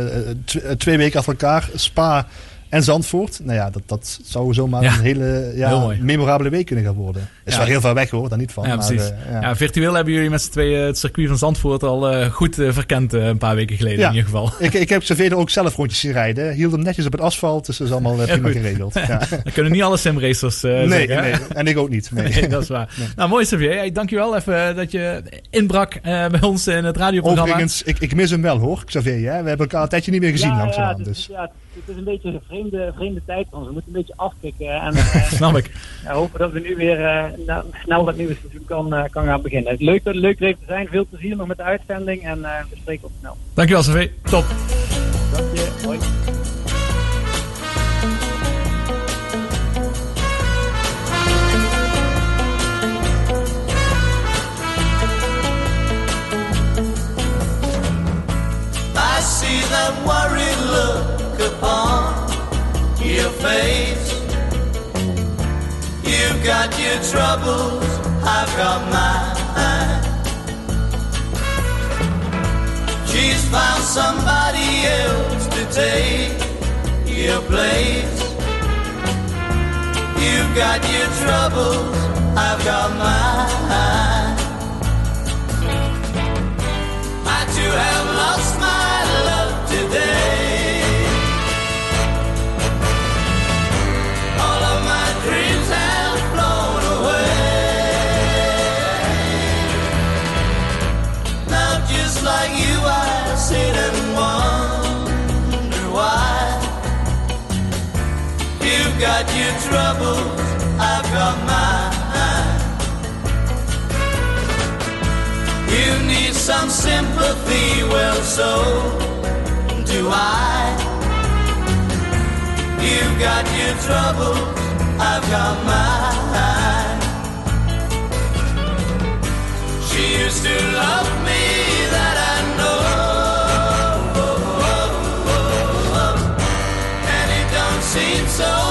Speaker 3: tw- twee weken achter elkaar, Spa en Zandvoort. Nou ja, dat, dat zou zomaar
Speaker 4: Ja,
Speaker 3: een hele ja, memorabele week kunnen gaan worden. Is
Speaker 4: Ja.
Speaker 3: wel heel ver weg hoor, daar niet van.
Speaker 4: ja,
Speaker 3: maar,
Speaker 4: precies.
Speaker 3: eh,
Speaker 4: ja.
Speaker 3: ja.
Speaker 4: virtueel hebben jullie met z'n tweeën het circuit van Zandvoort al eh, goed eh, verkend een paar weken geleden
Speaker 3: Ja.
Speaker 4: in ieder geval.
Speaker 3: Ik, ik heb Xavier er ook zelf rondjes zien rijden. Hield hem netjes op het asfalt, dus dat is allemaal prima
Speaker 4: goed.
Speaker 3: geregeld. Ja.
Speaker 4: Dat kunnen niet alle simracers eh
Speaker 3: nee,
Speaker 4: zeggen.
Speaker 3: nee, en ik ook niet. Nee.
Speaker 4: Nee, dat is waar. Nou, mooi Xavier. Hey, dankjewel even dat je inbrak eh, bij ons in het radioprogramma.
Speaker 3: Overigens, ik, ik mis hem wel hoor, Xavier. Hè? We hebben elkaar een tijdje niet meer gezien
Speaker 10: het,
Speaker 3: Dus.
Speaker 10: ja, het, is een beetje een vreemde, vreemde tijd van ons. We moeten een beetje afkicken. En eh,
Speaker 4: Snap ik.
Speaker 10: ja, hopen dat we nu weer eh, nou, snel dat nieuwe seizoen kan, eh, kan gaan beginnen. Leuk dat het leuk te zijn. Veel plezier nog met de uitzending. En eh, we spreken op snel.
Speaker 4: Dankjewel Xavier. Top.
Speaker 10: Dank je. Hoi.
Speaker 5: I see that worried look upon your face. You've got your troubles, I've got mine. She's found somebody else to take your place. You've got your troubles, I've got mine. I too have lost my got your troubles, I've got mine. You need some sympathy, well, so do I. You've got your troubles, I've got mine. She used to love me, that I know. And it don't seem so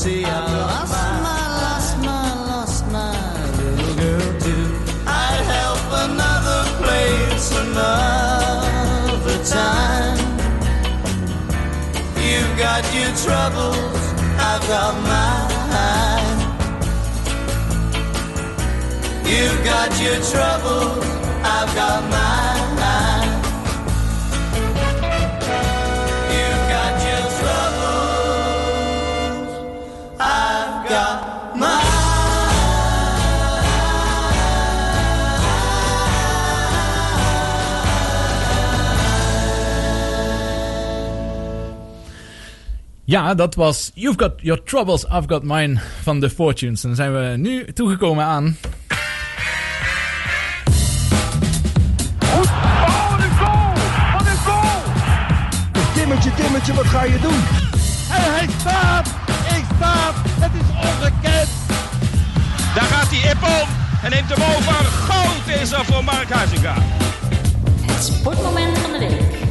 Speaker 5: see, I lost my, lost my, lost my little girl too. I'd help another place another time. You've got your troubles, I've got mine. You've got your troubles, I've got mine.
Speaker 4: Ja, dat was You've Got Your Troubles, I've Got Mine van The Fortunes. En dan zijn we nu toegekomen aan...
Speaker 11: Timmertje, Timmertje, wat ga je doen?
Speaker 12: En hij staat! Ik staat! Het is ongekend! Daar gaat hij Ippon en neemt hem over. Goud is er voor Mark Huizinga.
Speaker 8: Het sportmoment van de week.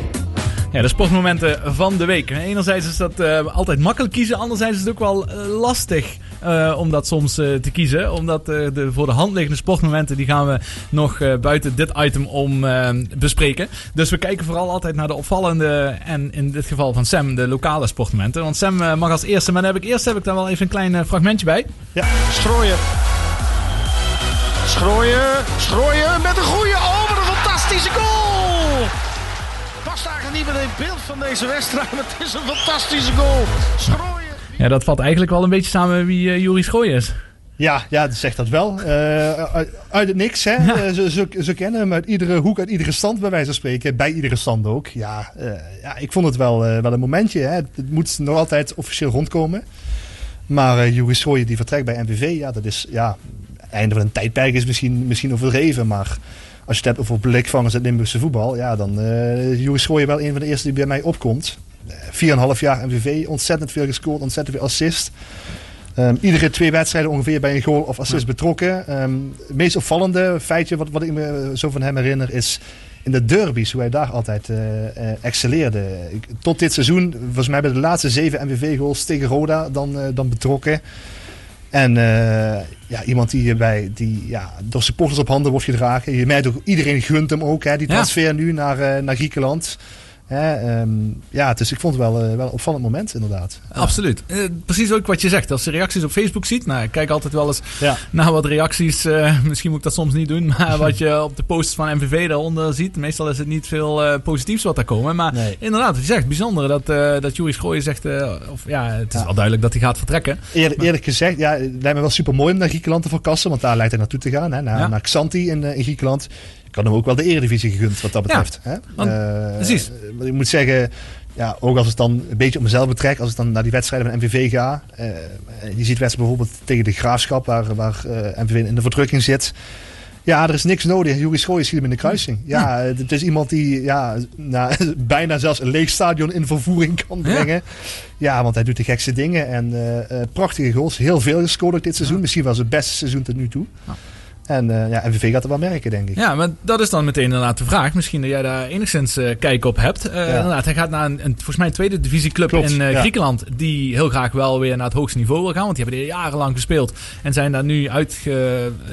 Speaker 4: Ja, de sportmomenten van de week. Enerzijds is dat eh, altijd makkelijk kiezen, anderzijds is het ook wel eh, lastig eh, om dat soms te kiezen. Omdat de voor de hand liggende sportmomenten, die gaan we nog buiten dit item om bespreken. Dus we kijken vooral altijd naar de opvallende en in dit geval van Sam, de lokale sportmomenten. Want Sam mag als eerste, maar dan heb ik, eerst heb ik daar wel even een klein fragmentje bij.
Speaker 11: Ja, Strooien. Strooien, Strooien met een goede, oh wat een fantastische goal! Past eigenlijk niet meer in het beeld van deze wedstrijd, maar het is een fantastische goal. Strooien.
Speaker 4: Ja, dat valt eigenlijk wel een beetje samen wie uh, Juri Schooij is.
Speaker 3: Ja, ja, dat zegt dat wel. Uh, uit, het niks, hè. Ja. Uh, ze, ze, ze, kennen hem uit iedere hoek, uit iedere stand, bij wijze van spreken. Bij iedere stand ook. Ja, uh, ja ik vond het wel, wel een momentje. Hè. Het moet nog altijd officieel rondkomen. Maar uh, Juri Schooijen die vertrekt bij NVV, ja, dat is, ja, einde van een tijdperk is misschien, misschien overdreven, maar als je het hebt over blikvangers in het Limburgse voetbal, ja, dan uh, Juri Schooijen wel een van de eerste die bij mij opkomt. 4,5 jaar MVV, ontzettend veel gescoord, ontzettend veel assist. Um, iedere twee wedstrijden ongeveer bij een goal of assist ja. betrokken. Um, het meest opvallende feitje wat, wat ik me zo van hem herinner is in de derbies, hoe hij daar altijd uh, uh, excelleerde. Ik, tot dit seizoen, volgens mij bij de laatste zeven MVV-goals tegen Roda dan, uh, dan betrokken. En ja, iemand die hierbij, die ja, door supporters op handen wordt gedragen. Je merkt ook, iedereen gunt hem ook, hè, die transfer ja. nu naar, naar Griekenland. Hè, um, ja, dus ik vond het wel, uh, wel een opvallend moment, inderdaad.
Speaker 4: Ja. Absoluut. Uh, precies ook wat je zegt. Als je reacties op Facebook ziet, nou, ik kijk altijd wel eens ja. naar wat reacties. Uh, misschien moet ik dat soms niet doen, maar wat je op de posts van MVV daaronder ziet. Meestal is het niet veel positiefs wat daar komen. Maar nee. inderdaad, wat je zegt, bijzonder dat, dat Juris Gooien zegt. of, ja, het is ja. wel duidelijk dat hij gaat vertrekken.
Speaker 3: Eer, eerlijk gezegd, ja, het lijkt me wel super mooi om naar Griekenland te verkassen, want daar lijkt hij naartoe te gaan. Hè, naar, naar Xanthi in, in Griekenland kan hem ook wel de eredivisie gegund wat dat betreft.
Speaker 4: Ja, want, uh, precies.
Speaker 3: Ik moet zeggen, ja, ook als het dan een beetje op mezelf betrekt, als ik dan naar die wedstrijden van MVV ga. Uh, je ziet wedstrijden bijvoorbeeld tegen de Graafschap, waar, waar uh, MVV in de verdrukking zit. Ja, er is niks nodig. Jurie Schooij schiet hem in de kruising. Ja, ja, het is iemand die ja, nou, bijna zelfs een leeg stadion in vervoering kan brengen. Ja, ja want hij doet de gekste dingen. En prachtige goals. Heel veel gescoord dit seizoen. Misschien wel zijn beste seizoen tot nu toe. En uh, ja, MVV gaat er wel merken, denk ik.
Speaker 4: Ja, maar dat is dan meteen inderdaad de vraag. Misschien dat jij daar enigszins uh, kijk op hebt. Uh, ja. Inderdaad, hij gaat naar een, een, volgens mij een tweede divisieclub Klopt, in ja. Griekenland. Die heel graag wel weer naar het hoogste niveau wil gaan. Want die hebben er jarenlang gespeeld. En zijn daar nu uit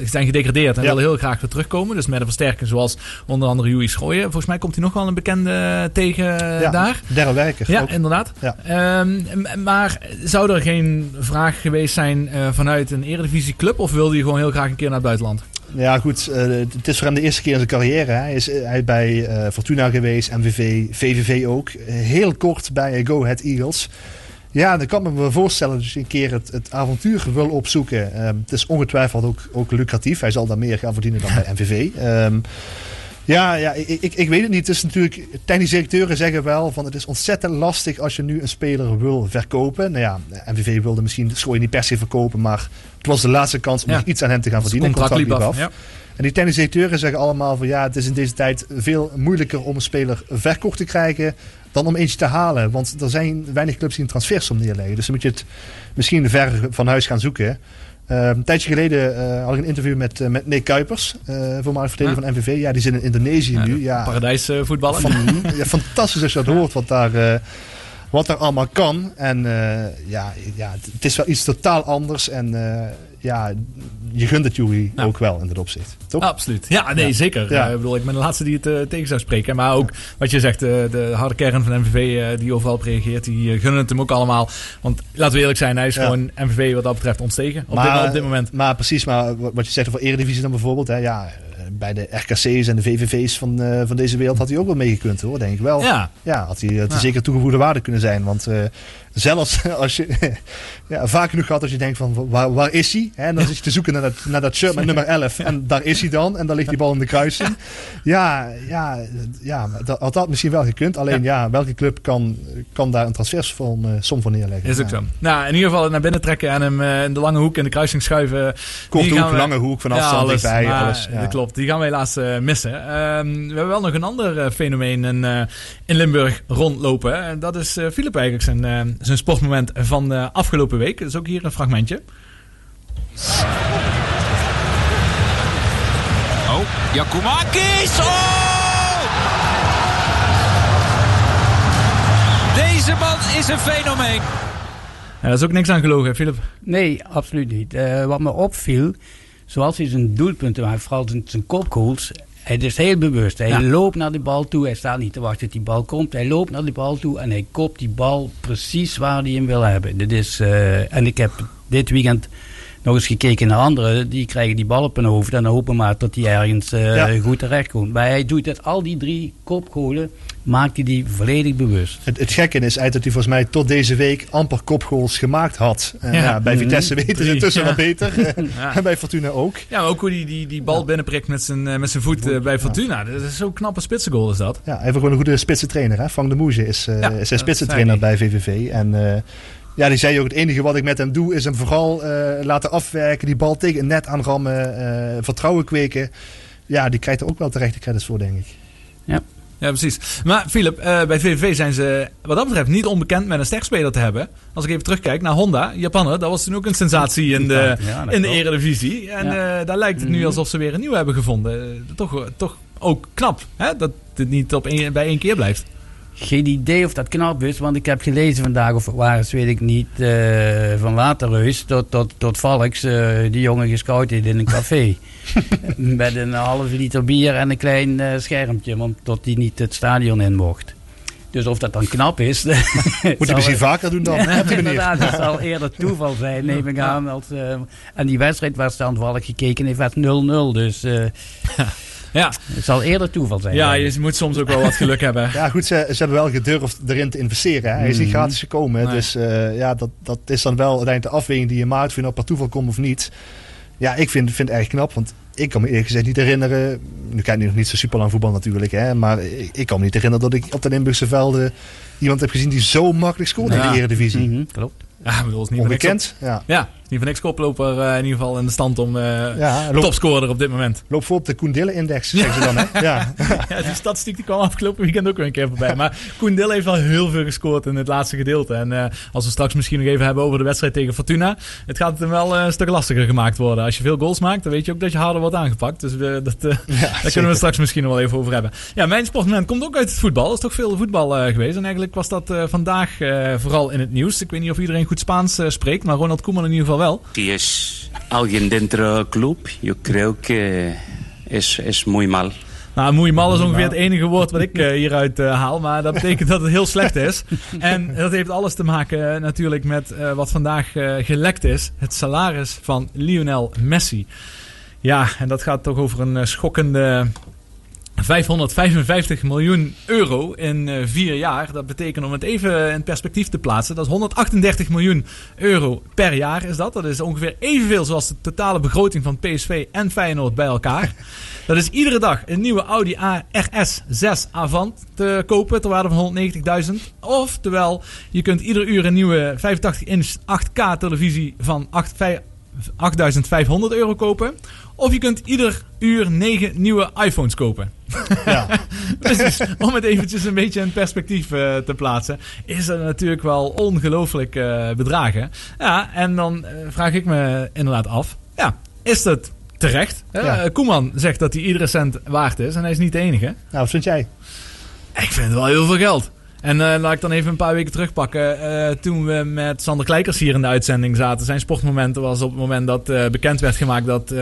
Speaker 4: zijn gedegradeerd. En willen heel graag weer terugkomen. Dus met een versterker zoals onder andere Joey Schooien. Volgens mij komt hij nog wel een bekende tegen daar.
Speaker 3: Derre Werker.
Speaker 4: Ja, ook. inderdaad. Um, maar zou er geen vraag geweest zijn vanuit een eredivisieclub? Of wilde hij gewoon heel graag een keer naar het buitenland?
Speaker 3: Ja, goed. Uh, het is voor hem de eerste keer in zijn carrière. Hij is hij bij uh, Fortuna geweest, MVV, VVV ook. heel kort bij Go Ahead Eagles. Ja, dan kan ik me voorstellen dat je een keer het, het avontuur wil opzoeken. Uh, het is ongetwijfeld ook, ook lucratief. Hij zal daar meer gaan verdienen dan bij MVV. Um, ja, ja ik, ik, ik weet het niet. Het is natuurlijk, technische directeuren zeggen wel van het is ontzettend lastig als je nu een speler wil verkopen. Nou ja, MVV wilde misschien Schooien niet per se verkopen, maar het was de laatste kans om
Speaker 4: ja.
Speaker 3: iets aan hem te gaan verdienen.
Speaker 4: Het contract liep af.
Speaker 3: Ja. En die technische directeuren zeggen allemaal van ja, het is in deze tijd veel moeilijker om een speler verkocht te krijgen dan om eentje te halen. Want er zijn weinig clubs die een transfersom neerleggen. Dus dan moet je het misschien ver van huis gaan zoeken. Uh, een tijdje geleden uh, had ik een interview met, uh, met Nick Kuipers, uh, voormalig verdediger ja. van MVV. Ja, die zit in Indonesië
Speaker 4: ja,
Speaker 3: nu. Ja,
Speaker 4: Paradijsvoetballen.
Speaker 3: Van, ja, fantastisch als je dat hoort, wat daar, wat daar allemaal kan. En ja, ja, het is wel iets totaal anders. En ja, je gunt het Jury
Speaker 4: Ja.
Speaker 3: ook wel in dat opzicht. Toch?
Speaker 4: Absoluut. Ja, nee,
Speaker 3: Ja.
Speaker 4: zeker.
Speaker 3: Ja.
Speaker 4: Eh, ik bedoel, ik ben de laatste die het eh, tegen zou spreken. Maar ook wat je zegt, eh, de harde kern van MVV eh, die overal op reageert, die eh, gunnen het hem ook allemaal. Want laten we eerlijk zijn, hij is gewoon MVV wat dat betreft ontstegen. Op, dit, op dit moment.
Speaker 3: Maar precies, maar wat je zegt over Eredivisie dan bijvoorbeeld. Hè, ja, eh, bij de RKC's en de VVV's van, eh, van deze wereld had hij ook wel meegekund hoor, denk ik wel.
Speaker 4: Ja.
Speaker 3: Ja, had hij, had hij
Speaker 4: Ja.
Speaker 3: zeker toegevoegde waarde kunnen zijn. Want eh, zelfs als je ja, vaak genoeg gehad als je denkt van waar, waar is hij? En dan zit je te zoeken naar dat, naar dat shirt met nummer 11. En daar is hij dan. En dan ligt die bal in de kruising. Ja, ja, ja dat had dat misschien wel gekund. Alleen ja, welke club kan, kan daar een transfersom eh, som voor neerleggen?
Speaker 4: Is ook zo. Nou, in ieder geval naar binnen trekken en hem eh, in de lange hoek in de kruising schuiven.
Speaker 3: Korte hoek,
Speaker 4: we-
Speaker 3: lange hoek, van
Speaker 4: Ja,
Speaker 3: afstand.
Speaker 4: Maar,
Speaker 3: alles.
Speaker 4: Dat klopt, die gaan we helaas eh, missen. Ehm, we hebben wel nog een ander eh, fenomeen in, eh, in Limburg rondlopen. hè. En dat is eh Philip eigenlijk zijn, zijn sportmoment van de afgelopen week. Dat is ook hier een fragmentje.
Speaker 12: Oh, Jakumakis! Oh! Deze man is een fenomeen.
Speaker 4: Ja, dat is ook niks aan gelogen, hè, Philip.
Speaker 2: Nee, absoluut niet. Eh, wat me opviel, zoals hij zijn doelpunten maakt, vooral zijn, zijn kopgoals. Hij is heel bewust. Hij
Speaker 4: Ja.
Speaker 2: loopt naar de bal toe. Hij staat niet te wachten tot die bal komt. Hij loopt naar de bal toe en hij kopt die bal precies waar hij hem wil hebben. Dit is, eh, en ik heb dit weekend nog eens gekeken naar anderen. Die krijgen die bal op hun hoofd en dan hopen maar dat hij ergens eh,
Speaker 3: Ja.
Speaker 2: goed terecht komt. Maar hij doet het, al die drie kopgolen, maakt hij die volledig bewust.
Speaker 3: Het, het gekke is eigenlijk dat hij volgens mij tot deze week amper kopgoals gemaakt had.
Speaker 4: Ja.
Speaker 3: ja. bij
Speaker 2: Mhm.
Speaker 3: Vitesse weten ze intussen
Speaker 4: ja.
Speaker 3: wat beter.
Speaker 4: Ja.
Speaker 3: En bij Fortuna ook.
Speaker 4: Ja, ook hoe die, die, die bal binnenprikt met zijn, eh, met zijn voet eh, bij Fortuna. Dat is zo'n knappe spitsengoal is dat.
Speaker 3: Ja, hij heeft gewoon een goede spitse trainer. Hè? Frank de Moege is, eh
Speaker 4: Ja,
Speaker 3: is zijn spitse
Speaker 4: zei
Speaker 3: trainer
Speaker 4: hij.
Speaker 3: bij VVV. En eh, ja, die zei ook, het enige wat ik met hem doe is hem vooral eh, laten afwerken. Die bal tegen het net aanrammen. eh, vertrouwen kweken. Ja, die krijgt er ook wel terecht de credits voor, denk ik.
Speaker 4: Ja, precies. Maar Philip, eh, bij VVV zijn ze wat dat betreft niet onbekend met een sterspeler te hebben. Als ik even terugkijk naar Honda, Japaner, dat was toen ook een sensatie in de,
Speaker 2: Ja,
Speaker 4: in de. Eredivisie. En
Speaker 2: Ja.
Speaker 4: eh, daar lijkt het nu
Speaker 2: Mhm.
Speaker 4: alsof ze weer een nieuwe hebben gevonden. Toch, toch ook knap, hè? dat het niet op één, bij één keer blijft.
Speaker 2: Geen idee of dat knap is, want ik heb gelezen vandaag, of waar is, weet ik niet, eh, van Waterreus tot, tot, tot Valks, eh, die jongen gescout heeft in een café. Met een halve liter bier en een klein eh, schermpje, want tot hij niet het stadion in mocht. Dus of dat dan knap is.
Speaker 3: Moet hij misschien vaker doen dan,
Speaker 2: Ja,
Speaker 3: die
Speaker 2: inderdaad, dat zal eerder toeval zijn, neem ik aan. Als, en die wedstrijd waar standvallig gekeken heeft, werd 0-0. Dus
Speaker 4: Ja,
Speaker 2: het zal eerder toeval zijn.
Speaker 4: ja je moet soms ook wel wat geluk hebben.
Speaker 3: Ja, goed, ze, ze hebben wel gedurfd erin te investeren. Hè. Hij is niet
Speaker 2: Mhm.
Speaker 3: gratis gekomen.
Speaker 4: Nee.
Speaker 3: Dus eh, ja, dat, dat is dan wel uiteindelijk de afweging die je maakt. Of je nou per toeval komt of niet. Ja, ik vind, vind het erg knap. Want ik kan me eerlijk gezegd niet herinneren. Nu kijk ik nog niet zo super lang voetbal natuurlijk. Hè, maar ik, ik kan me niet herinneren dat ik op de Limburgse velden iemand heb gezien die zo makkelijk scoorde in de Eredivisie.
Speaker 2: Mhm, klopt.
Speaker 4: Ja, bedoel, het is niet
Speaker 3: Onbekend. Ja.
Speaker 4: Ja, Niet van niks koploper eh, in ieder geval in de stand om
Speaker 3: Ja, loop-
Speaker 4: topscorer op dit moment.
Speaker 3: Loop voor op de Koen Dille-index, zeggen ze dan. Hè? Ja.
Speaker 4: Ja, die statistiek die kwam afgelopen weekend ook weer een keer voorbij. Maar Koen Dil heeft wel heel veel gescoord in het laatste gedeelte. En eh, als we straks misschien nog even hebben over de wedstrijd tegen Fortuna. Het gaat hem wel een stuk lastiger gemaakt worden. Als je veel goals maakt, dan weet je ook dat je harder wordt aangepakt. Dus dat, eh, daar kunnen we straks misschien nog wel even over hebben. Ja, mijn sportmoment komt ook uit het voetbal. Er is toch veel voetbal geweest. En eigenlijk was dat vandaag vooral in het nieuws. Ik weet niet of iedereen goed Spaans spreekt. Maar Ronald Koeman in ieder geval wel.
Speaker 13: Si es alguien dentro club, yo creo que es, es muy mal.
Speaker 4: Nou, muy mal is ongeveer het enige woord wat ik eh, hieruit eh, haal. Maar dat betekent dat het heel slecht is. En dat heeft alles te maken eh, natuurlijk met wat vandaag gelekt is. Het salaris van Lionel Messi. Ja, en dat gaat toch over een schokkende 555 miljoen euro in eh, vier jaar. Dat betekent om het even in perspectief te plaatsen. Dat is 138 miljoen euro per jaar is dat. Dat is ongeveer evenveel zoals de totale begroting van PSV en Feyenoord bij elkaar. Dat is iedere dag een nieuwe Audi A RS6 Avant te kopen ter waarde van 190.000. Oftewel, je kunt ieder uur een nieuwe 85-inch 8K televisie van 8, vij- 8500 euro kopen. Of je kunt ieder uur 9 nieuwe iPhones kopen. dus om het eventjes een beetje in perspectief eh, te plaatsen, is dat natuurlijk wel ongelooflijk eh, bedragen. Ja, en dan eh, vraag ik me inderdaad af, ja, is dat terecht?
Speaker 3: Ja.
Speaker 4: Koeman zegt dat hij iedere cent waard is en hij is niet de enige.
Speaker 3: Nou, wat vind jij?
Speaker 4: Ik vind het wel heel veel geld. En eh, laat ik dan even een paar weken terugpakken. Eh, toen we met Sander Kleikers hier in de uitzending zaten. Zijn sportmomenten was op het moment dat eh, bekend werd gemaakt dat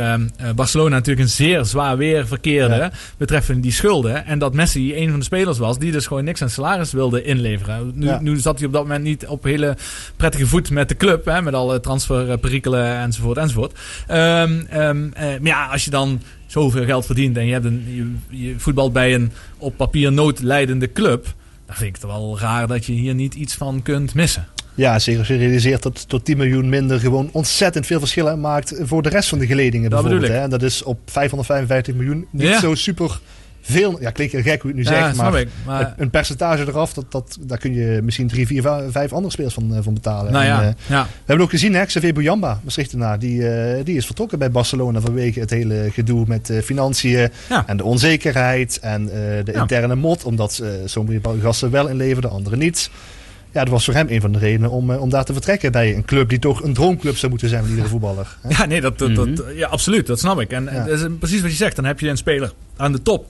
Speaker 4: Barcelona natuurlijk een zeer zwaar weer verkeerde.
Speaker 3: Ja.
Speaker 4: Betreffende die schulden. En dat Messi een van de spelers was die dus gewoon niks aan salaris wilde inleveren. Nu,
Speaker 3: Ja.
Speaker 4: nu zat hij op dat moment niet op hele prettige voet met de club. Hè, met alle transferperikelen enzovoort enzovoort. Ehm, ehm, eh, maar ja, als je dan zoveel geld verdient en je, hebt een, je, je voetbalt bij een op papier noodlijdende club. Dan vind ik het wel raar dat je hier niet iets van kunt missen.
Speaker 3: Ja, zeker als je realiseert dat tot 10 miljoen minder gewoon ontzettend veel verschillen maakt voor de rest van de geledingen.
Speaker 4: Dat
Speaker 3: bijvoorbeeld, hè. En dat is op 555 miljoen niet
Speaker 4: Ja.
Speaker 3: zo super veel. Ja, klinkt heel gek hoe je het nu
Speaker 4: Ja,
Speaker 3: zegt, maar,
Speaker 4: ik, maar-
Speaker 3: een- percentage eraf, dat, dat, daar kun je misschien drie, vier, vijf andere spelers van, eh, van betalen.
Speaker 4: Nou
Speaker 3: En,
Speaker 4: ja,
Speaker 3: eh,
Speaker 4: ja.
Speaker 3: We hebben ook gezien, hè, Xavier Boujamba, Maastrichtenaar, die, eh, die is vertrokken bij Barcelona vanwege het hele gedoe met financiën en de onzekerheid en de
Speaker 4: Ja.
Speaker 3: interne mot, omdat sommige gasten wel inleverden, anderen niet. Ja, dat was voor hem een van de redenen om, om daar te vertrekken bij een club die toch een droomclub zou moeten zijn van iedere voetballer. hè.
Speaker 4: Ja, nee, dat, dat, dat- ja, absoluut. Dat snap ik. En
Speaker 3: Ja.
Speaker 4: eh, dat is precies wat je zegt. Dan heb je een speler aan de top.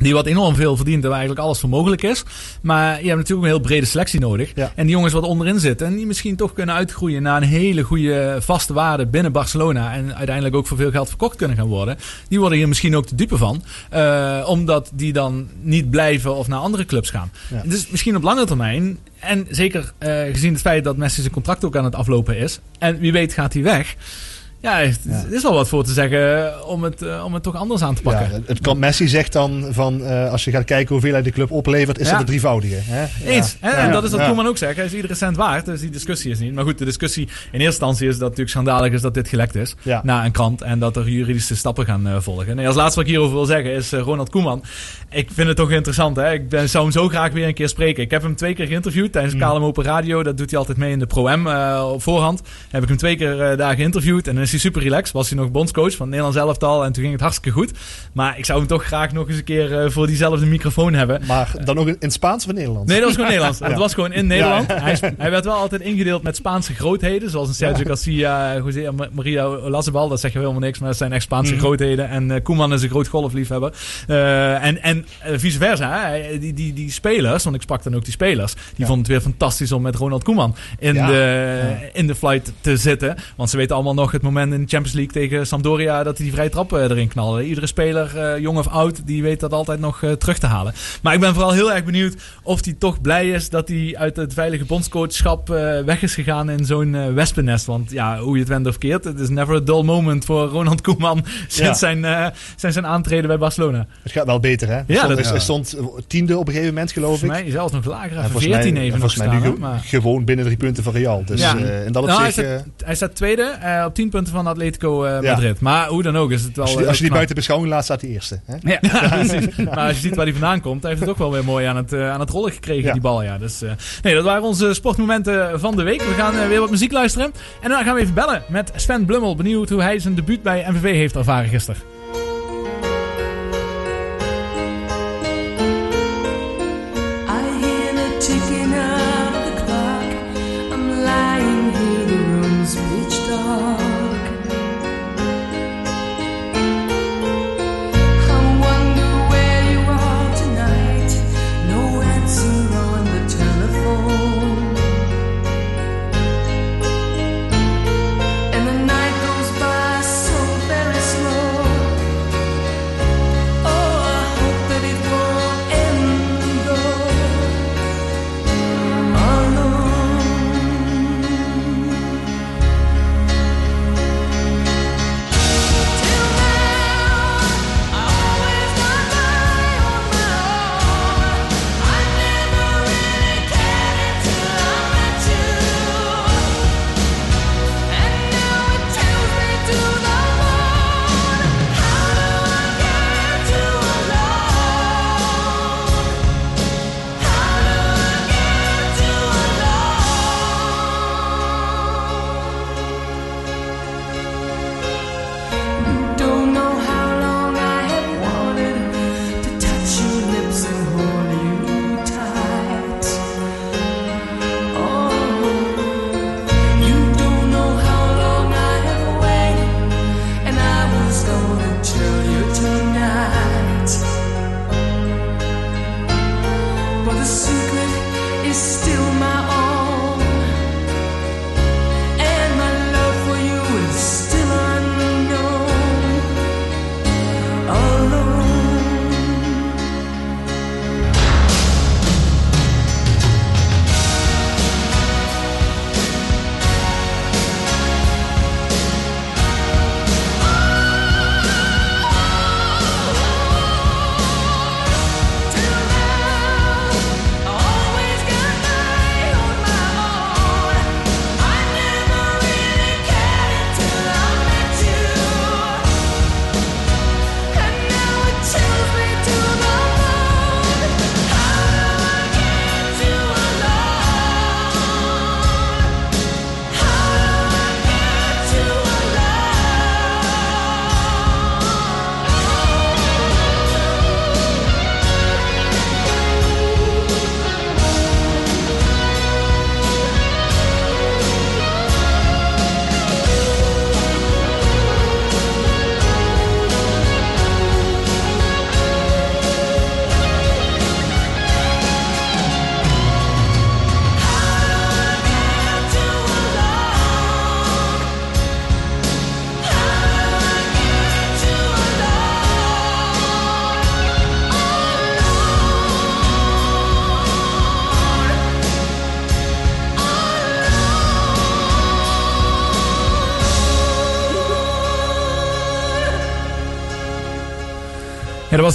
Speaker 4: Die wat enorm veel verdient en waar eigenlijk alles voor mogelijk is. Maar je hebt natuurlijk een heel brede selectie nodig. En die jongens wat onderin zitten. En die misschien toch kunnen uitgroeien naar een hele goede vaste waarde binnen Barcelona. En uiteindelijk ook voor veel geld verkocht kunnen gaan worden. Die worden hier misschien ook de dupe van. Eh, omdat die dan niet blijven of naar andere clubs gaan.
Speaker 3: Ja.
Speaker 4: Dus misschien op lange termijn. En zeker eh, gezien het feit dat Messi zijn contract ook aan het aflopen is. En wie weet gaat hij weg. Ja, er is wel wat voor te zeggen om het, eh, om het toch anders aan te pakken.
Speaker 3: Ja, het kan Messi zegt dan van eh, als je gaat kijken hoeveel hij de club oplevert, is
Speaker 4: Ja.
Speaker 3: dat het drievoudige. Hè?
Speaker 4: Eens.
Speaker 3: Ja.
Speaker 4: En dat is wat. Koeman ook zegt. Hij is iedere cent waard. Dus die discussie is niet. Maar goed, de discussie in eerste instantie is dat het natuurlijk schandalig is dat dit gelekt is.
Speaker 3: Ja.
Speaker 4: Na een krant. En dat er juridische stappen gaan eh, volgen. Nee, als laatste wat ik hierover wil zeggen is Ronald Koeman. Ik vind het toch interessant. Hè? Ik ben, zou hem zo graag weer een keer spreken. Ik heb hem twee keer geïnterviewd tijdens
Speaker 3: Mm.
Speaker 4: KLM Open Radio. Dat doet hij altijd mee in de Pro-M eh, op voorhand. Heb ik hem twee keer eh, daar geïnterviewd. En dan is hij super relaxed. Was hij nog bondscoach van het Nederlands elftal. En toen ging het hartstikke goed. Maar ik zou hem toch graag nog eens een keer eh, voor diezelfde microfoon hebben.
Speaker 3: Maar dan ook in het Spaans of Nederlands?
Speaker 4: Nee, dat was gewoon Nederlands.
Speaker 3: Ja.
Speaker 4: Het was gewoon in Nederland.
Speaker 3: Ja, ja.
Speaker 4: Hij, hij werd wel altijd ingedeeld met Spaanse grootheden. Zoals een Sergio Garcia, José Ma- Maria Olasabal. Dat zeg je helemaal niks, maar dat zijn echt Spaanse
Speaker 3: Mhm.
Speaker 4: grootheden. En Koeman is een groot golfliefhebber. En en eh, vice versa. Die, die, die spelers, want ik sprak dan ook die spelers. Die vonden het weer fantastisch om met Ronald Koeman in,
Speaker 3: Ja.
Speaker 4: de,
Speaker 3: Ja.
Speaker 4: in de flight te zitten. Want ze weten allemaal nog het moment in de Champions League tegen Sampdoria... dat hij die vrije trap eh, erin knalde. Iedere speler, eh, jong of oud, die weet dat altijd nog terug te halen. Maar ik ben vooral heel erg benieuwd of hij toch blij is dat hij uit het veilige bondscoachschap weg is gegaan in zo'n wespennest. Want ja, hoe je het went of keert, het is never a dull moment voor Ronald Koeman sinds zijn, sinds zijn aantreden bij Barcelona.
Speaker 3: Het gaat wel beter, hè? Hij
Speaker 4: Ja,
Speaker 3: stond,
Speaker 4: dat-
Speaker 3: hij stond tiende op een gegeven moment, geloof
Speaker 4: Volgens
Speaker 3: ik.
Speaker 4: mij zelfs nog lager,
Speaker 3: En volgens mij-
Speaker 4: 14
Speaker 3: en
Speaker 4: even nog
Speaker 3: volgens mij nu
Speaker 4: staan. hè, maar-
Speaker 3: gewoon binnen drie punten van Real. Dus
Speaker 4: Ja.
Speaker 3: eh, in dat
Speaker 4: Nou, hij,
Speaker 3: opzicht...
Speaker 4: staat,
Speaker 3: eh,
Speaker 4: hij
Speaker 8: hij staat tweede eh, op 10 punten van Atletico Madrid. Maar hoe dan ook is het wel...
Speaker 3: Als je, als je die buiten beschouwing laat, staat hij eerste. Hè?
Speaker 2: Ja.
Speaker 8: Ja, precies. Maar als je ziet waar hij vandaan komt, hij heeft het ook wel weer mooi aan het, aan het rollen gekregen,
Speaker 3: Ja.
Speaker 8: die bal. Ja. Dus, nee, dat waren onze sportmomenten van de week. We gaan weer wat muziek luisteren. En dan gaan we even bellen met Sven Blummel. Benieuwd hoe hij zijn debuut bij MVV heeft ervaren gisteren.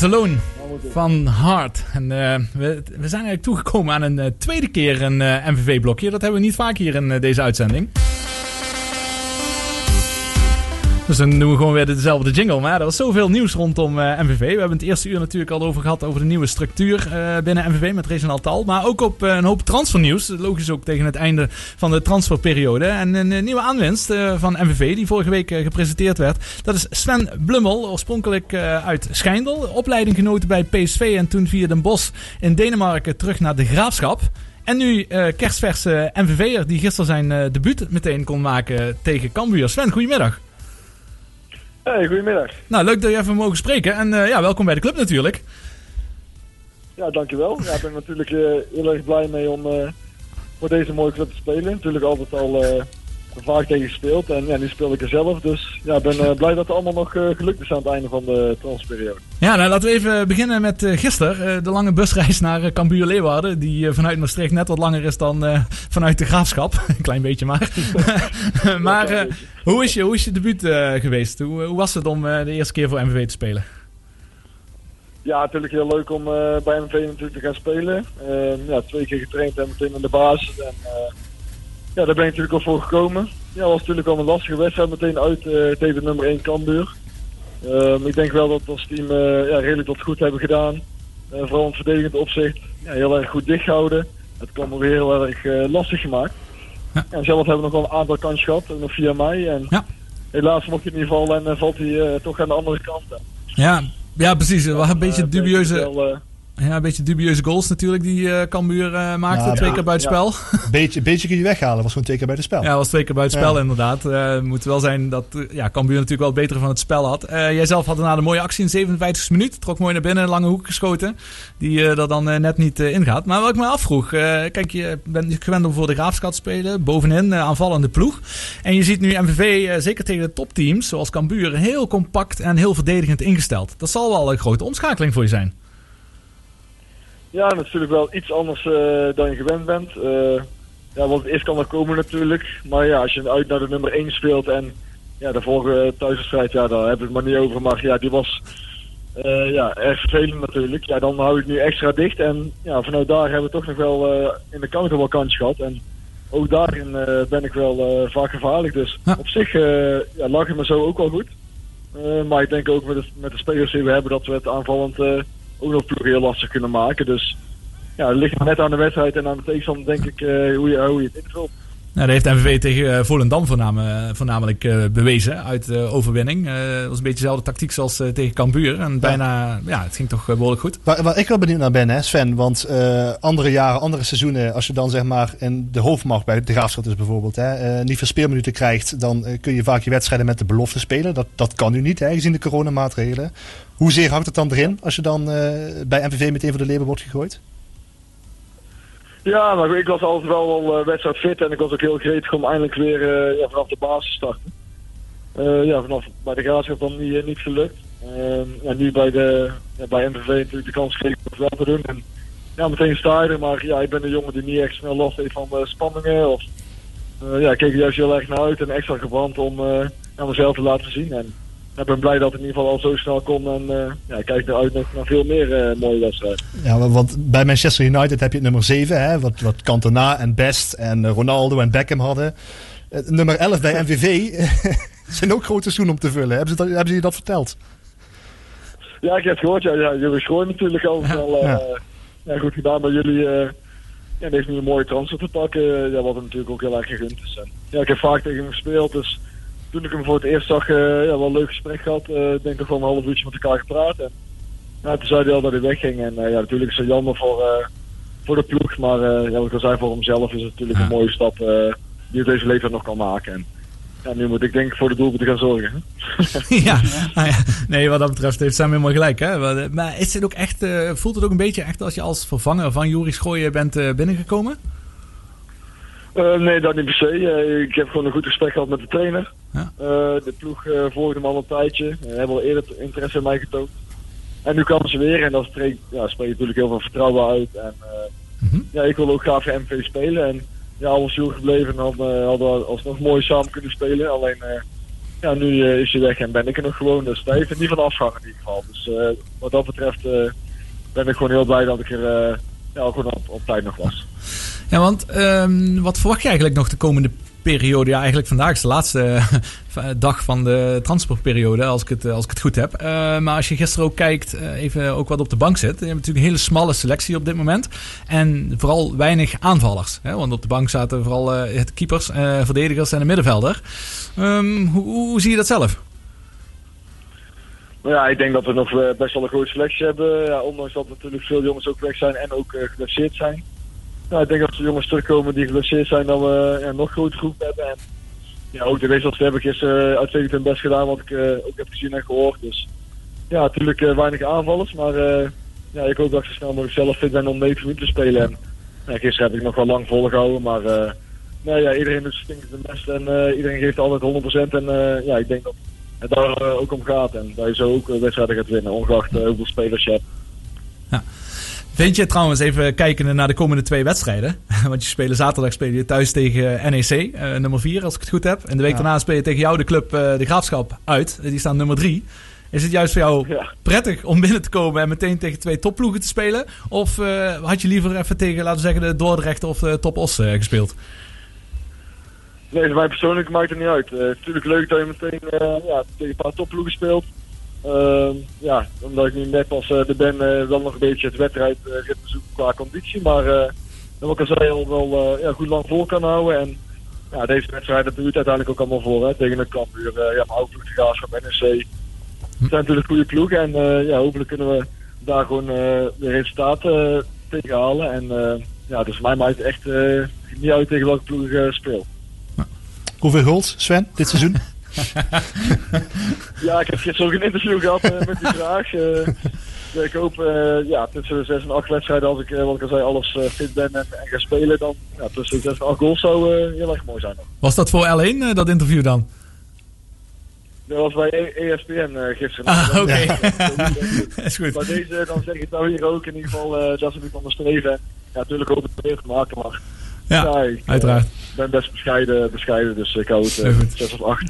Speaker 4: Was
Speaker 8: van Hart. En eh, we, we zijn eigenlijk toegekomen aan een eh, tweede keer een eh, MVV-blokje. Dat hebben we niet vaak hier in deze uitzending. Dus dan doen we gewoon weer dezelfde jingle. Maar er was zoveel nieuws rondom eh, MVV. We hebben het eerste uur natuurlijk al over gehad over de nieuwe structuur eh, binnen MVV met Reginald Tal. Maar ook op eh, een hoop transfernieuws. Logisch ook tegen het einde van de transferperiode. En een nieuwe aanwinst van MVV die vorige week gepresenteerd werd. Dat is Sven Blummel, oorspronkelijk uit Schijndel. Opleiding genoten bij PSV en toen via Den Bosch in Denemarken terug naar de Graafschap. En nu eh kerstverse MVV'er die gisteren zijn debuut meteen kon maken tegen Cambuur. Sven, goedemiddag.
Speaker 14: Hey, goedemiddag.
Speaker 8: Nou, leuk dat je even mogen spreken. En eh, ja, welkom bij de club natuurlijk.
Speaker 14: Ja, dankjewel. Ja, ik ben natuurlijk eh, heel erg blij mee om eh, voor deze mooie club te spelen. Natuurlijk altijd al vaak tegen gespeeld en ja, nu speel ik er zelf. Dus ja, ik ben eh, blij dat het allemaal nog eh, gelukt is aan het einde van de transferperiode.
Speaker 8: Ja, nou laten we even beginnen met eh gisteren. De lange busreis naar Cambuur Leeuwarden. Die vanuit Maastricht net wat langer is dan vanuit de Graafschap. Een klein beetje maar. maar hoe, is je, hoe is je debuut geweest? Hoe, hoe was het om de eerste keer voor MVV te spelen?
Speaker 14: Ja, natuurlijk heel leuk om bij MV natuurlijk te gaan spelen. Eh, ja, twee keer getraind en meteen in de basis. En, ja, daar ben ik natuurlijk al voor gekomen. ja, was natuurlijk wel een lastige wedstrijd. Meteen uit eh, tegen nummer 1 Cambuur. Ehm, ik denk wel dat we als team eh, ja, redelijk wat goed hebben gedaan. Eh, vooral in het verdedigend opzicht. Ja, heel erg goed dichtgehouden. Het kwam weer heel erg lastig gemaakt. En zelf hebben we nog wel een aantal kansen gehad, nog via mij. En helaas mocht je in ieder geval en valt hij toch aan de andere kant.
Speaker 4: Ja, ja precies. Wel een beetje dubieuze...
Speaker 14: wel,
Speaker 4: Ja, een beetje dubieuze goals natuurlijk die eh Cambuur eh, maakte. twee keer buitenspel.
Speaker 3: Een beetje, beetje kun je weghalen, was gewoon twee keer bij de spel.
Speaker 4: Ja, was twee keer buitenspel
Speaker 3: Ja.
Speaker 4: inderdaad. Eh, Het moet wel zijn dat ja, Cambuur natuurlijk wel het betere van het spel had. Eh, jij zelf had daarna een mooie actie in 57 minuut. Trok mooi naar binnen, een lange hoek geschoten. Die eh er dan net niet ingaat. Maar wat ik me afvroeg. eh, kijk, je bent gewend om voor de Graafschap te spelen. Bovenin, aanvallende ploeg. En je ziet nu MVV, zeker tegen de topteams zoals Cambuur, heel compact en heel verdedigend ingesteld. Dat zal wel een grote omschakeling voor je zijn.
Speaker 14: Ja, natuurlijk wel iets anders eh, dan je gewend bent. Eh, ja, want het eerst kan er komen natuurlijk. Maar ja, als je uit naar de nummer 1 speelt en ja, de vorige thuiswedstrijd, ja, daar hebben we het maar niet over. Maar ja, die was eh, ja, erg vervelend natuurlijk. Ja, dan hou je het nu extra dicht. En ja, vanuit daar hebben we toch nog wel in de counter wel kans gehad. En ook daarin ben ik wel vaak gevaarlijk. Dus op zich ja, lag het me zo ook wel goed. Maar ik denk ook met de, met de spelers die we hebben dat we het aanvallend ook nog ploeg heel lastig kunnen maken. Dus ja, het ligt maar net aan de wedstrijd en aan de tegenstander denk ik eh, hoe, je, hoe je het invult.
Speaker 4: Nou, dat heeft MVV tegen eh, Volendam voornamelijk, voornamelijk eh, bewezen uit de overwinning. Eh, dat was een beetje dezelfde tactiek zoals tegen Cambuur. En bijna, ja, het ging toch eh, behoorlijk goed.
Speaker 3: Waar, waar ik wel benieuwd naar ben, hè, Sven. Want eh, andere jaren, andere seizoenen, als je dan zeg maar in de hoofdmacht bij de Graafschap dus bijvoorbeeld, hè, eh, niet veel speelminuten krijgt, dan kun je vaak je wedstrijden met de belofte spelen. Dat, dat kan nu niet, hè, gezien de coronamaatregelen. Hoezeer hangt het dan erin als je dan eh, bij MVV meteen voor de leber wordt gegooid?
Speaker 14: Ja, maar ik was altijd wel wel uh, wedstrijd fit en ik was ook heel gretig om eindelijk weer ja, vanaf de basis te starten. Ja, vanaf bij de graafschap dan niet, niet gelukt. En nu bij, de, bij MVV natuurlijk de kans gekregen om het wel te doen. En ja, meteen sta maar ja, ik ben een jongen die niet echt snel last heeft van uh, spanningen. Of, ja, ik keek juist heel erg naar uit en extra gebrand om aan mezelf te laten zien. En ik ben blij dat het in ieder geval al zo snel kon. En uh, ja, ik kijk eruit nog naar veel meer uh, mooie wedstrijden.
Speaker 3: Ja, want bij Manchester United heb je het nummer 7, hè, wat, wat Cantona en Best en Ronaldo en Beckham hadden. Nummer 11 bij MVV zijn ook grote schoenen om te vullen. Hebben ze, dat, hebben ze je dat verteld?
Speaker 14: Ja, ik heb het gehoord. Ja, ja, jullie schoon natuurlijk al wel ja. ja. goed gedaan bij jullie. ja, heeft nu een mooie transfer te pakken. Ja, wat hem natuurlijk ook heel erg gegund is. En, ja, ik heb vaak tegen hem gespeeld, dus toen ik hem voor het eerst zag, uh, ja, wel een leuk gesprek gehad. Uh, denk ik wel een half uurtje met elkaar gepraat. En ja, toen zei hij al dat hij wegging. En uh, ja, natuurlijk is het jammer voor, voor de ploeg. Maar ja, wat ik al zei, voor hemzelf is het natuurlijk ja. een mooie stap die hij deze leeftijd nog kan maken. En ja, nu moet ik denk ik voor de doelpunten gaan zorgen.
Speaker 4: ja, nou ja, nee, wat dat betreft heeft Sam helemaal gelijk. Hè? Maar is het ook echt, voelt het ook een beetje echt als je als vervanger van Joris Gooien bent binnengekomen?
Speaker 14: Uh, nee, dat niet per se. Uh, ik heb gewoon een goed gesprek gehad met de trainer. Ja. Uh, de ploeg volgde hem al een tijdje. Ze hebben al eerder interesse in mij getoond. En nu kan ze weer en dat spreekt, ja, spreekt natuurlijk heel veel vertrouwen uit. En mm -hmm. ja, ik wil ook graag voor MV spelen. En ja, al was gebleven dan hadden we alsnog mooi samen kunnen spelen. Alleen ja, nu is hij weg en ben ik er nog gewoon. Dus daar heeft het niet van afgehangen in ieder geval. Dus wat dat betreft ben ik gewoon heel blij dat ik er ja, gewoon op, op tijd nog was.
Speaker 4: Ja, want um, wat verwacht je eigenlijk nog de komende periode? Ja, eigenlijk vandaag is de laatste dag van de transportperiode, als ik het, als ik het goed heb. Uh, maar als je gisteren ook kijkt, even ook wat op de bank zit. Je hebt natuurlijk een hele smalle selectie op dit moment. En vooral weinig aanvallers. Hè? Want op de bank zaten vooral uh, keepers, verdedigers en een middenvelder. Um, hoe, hoe, zie je dat zelf?
Speaker 14: Nou ja, ik denk dat we nog best wel een grote selectie hebben. Ja, ondanks dat natuurlijk veel jongens ook weg zijn en ook geblesseerd zijn. Nou, ik denk dat de jongens terugkomen die geblesseerd zijn, dat we ja, nog grote groep hebben. En ja, ook de wissels hebben gisteren uitstekend hun best gedaan, wat ik uh, ook heb gezien en gehoord. Dus ja, natuurlijk uh, weinig aanvallers, maar uh, ja, ik hoop dat ik zo snel mogelijk zelf fit ben om 9 minuten te spelen. En gisteren heb ik nog wel lang volgehouden, maar nee, ja, iedereen doet stinkend zijn best en iedereen geeft altijd 100%. En ja, ik denk dat het daar ook om gaat en dat je zo ook wedstrijden gaat winnen, ongeacht hoeveel spelers je hebt.
Speaker 4: Ja. Vind je trouwens even kijken naar de komende twee wedstrijden? Want je spelen zaterdag speel je thuis tegen NEC, uh, nummer 4 als ik het goed heb. En de week ja. daarna speel je tegen jou de club uh, de Graafschap uit. Die staan nummer 3. Is het juist voor jou ja. prettig om binnen te komen en meteen tegen twee topploegen te spelen? Of uh, had je liever even tegen, laten we zeggen, de Dordrecht of de Top Os gespeeld?
Speaker 14: Nee, voor mij persoonlijk maakt het niet uit. Eh, het is natuurlijk leuk dat je meteen eh, ja, tegen een paar topploegen speelt. Ehm, ja, omdat ik nu net als uh, de ben eh, wel nog een beetje het wedstrijdritme zoeken qua conditie. Maar eh wat ik al zei, al wel eh, ja, goed lang vol kan houden. En ja, deze wedstrijd dat doet uiteindelijk ook allemaal voor. Hè, tegen een Cambuur, eh ja, maar ook de Graafschap NEC. Het zijn natuurlijk goede ploegen. En eh, ja, hopelijk kunnen we daar gewoon eh, de resultaten uh, tegen halen. En eh, ja, dus mij maakt het echt eh, niet uit tegen welke ploeg ik eh, speel.
Speaker 3: Hoeveel goals, Sven, dit seizoen?
Speaker 14: Ja, ik heb gisteren ook een interview gehad eh, met die vraag. Eh, ik hoop eh, ja, tussen de 6 en 8 wedstrijden, als ik, wat ik al zei, alles fit ben en, en ga spelen, dan ja, tussen de 6 en 8 goals zou heel erg mooi zijn.
Speaker 4: Was dat voor L1, eh, dat interview dan?
Speaker 14: Dat was bij E- ESPN gisteren.
Speaker 4: Ah, oké.
Speaker 14: Ja.
Speaker 4: is goed.
Speaker 14: Maar deze, dan zeg ik het nou hier ook in ieder geval, eh, dat ze niet onderstreven. Ja, natuurlijk hoop ik het weer te maken, maar
Speaker 4: Ja,
Speaker 14: ik, eh,
Speaker 4: uiteraard.
Speaker 14: ben best bescheiden, bescheiden dus ik hou het
Speaker 4: Heel
Speaker 14: eh,
Speaker 4: goed.
Speaker 14: 6 of 8.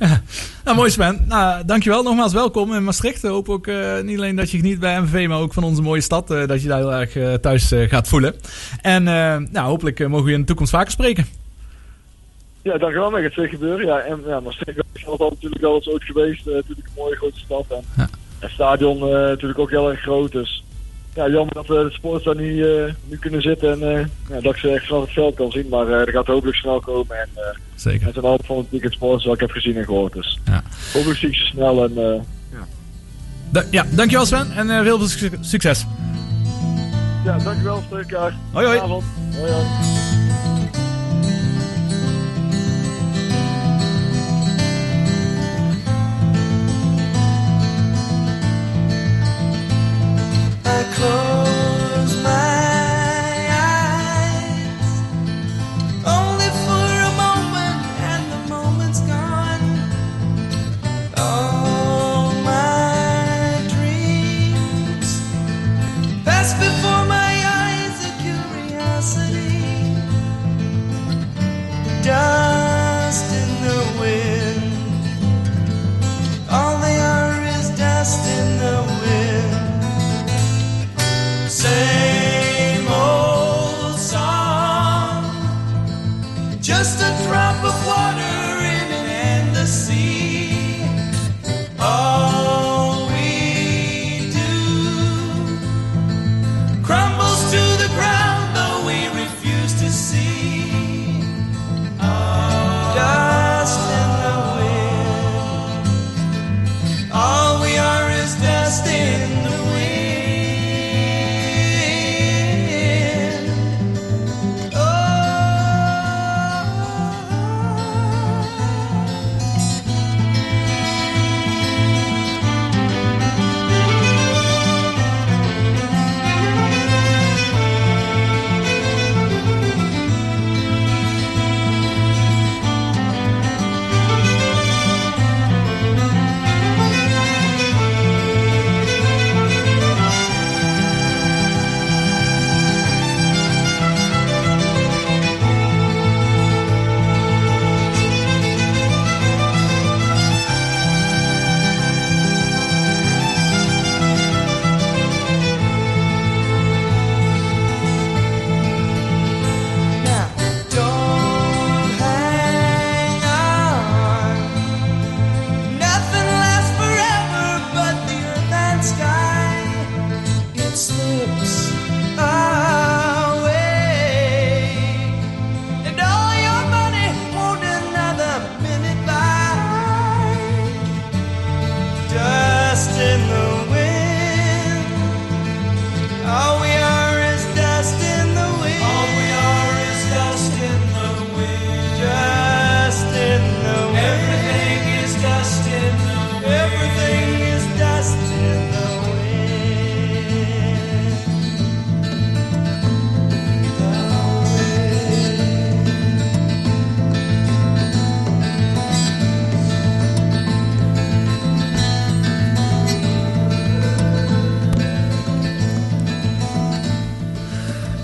Speaker 4: Nou, mooi Sven. Nou, dankjewel. Nogmaals welkom in Maastricht. Ik hoop ook eh, niet alleen dat je geniet bij MVV, maar ook van onze mooie stad. eh, dat je daar heel erg eh, thuis eh, gaat voelen. En eh, nou, hopelijk eh, mogen we je in de toekomst vaker spreken.
Speaker 14: Ja, dankjewel. Dat gaat zeker gebeuren. Ja, en ja, Maastricht is altijd natuurlijk al eens ooit geweest. eh, natuurlijk een mooie grote stad. En het stadion eh, natuurlijk ook heel erg groot. Dus ja, jammer dat we de sports daar niet, eh, nu kunnen zitten. En eh, ja, dat ik ze echt vanaf het veld kan zien. Maar eh, dat gaat hopelijk snel komen. En eh,
Speaker 4: Zeker.
Speaker 14: het is een hoop van het weekend sports wat ik heb gezien en gehoord. Dus
Speaker 4: Ja.
Speaker 14: hopelijk zie ik ze snel. En eh,
Speaker 4: Da- ja, dankjewel Sven en eh, heel veel suc- succes.
Speaker 14: ja, dankjewel. Spreek elkaar.
Speaker 4: Hoi, hoi.
Speaker 14: Hoi, hoi.
Speaker 1: I close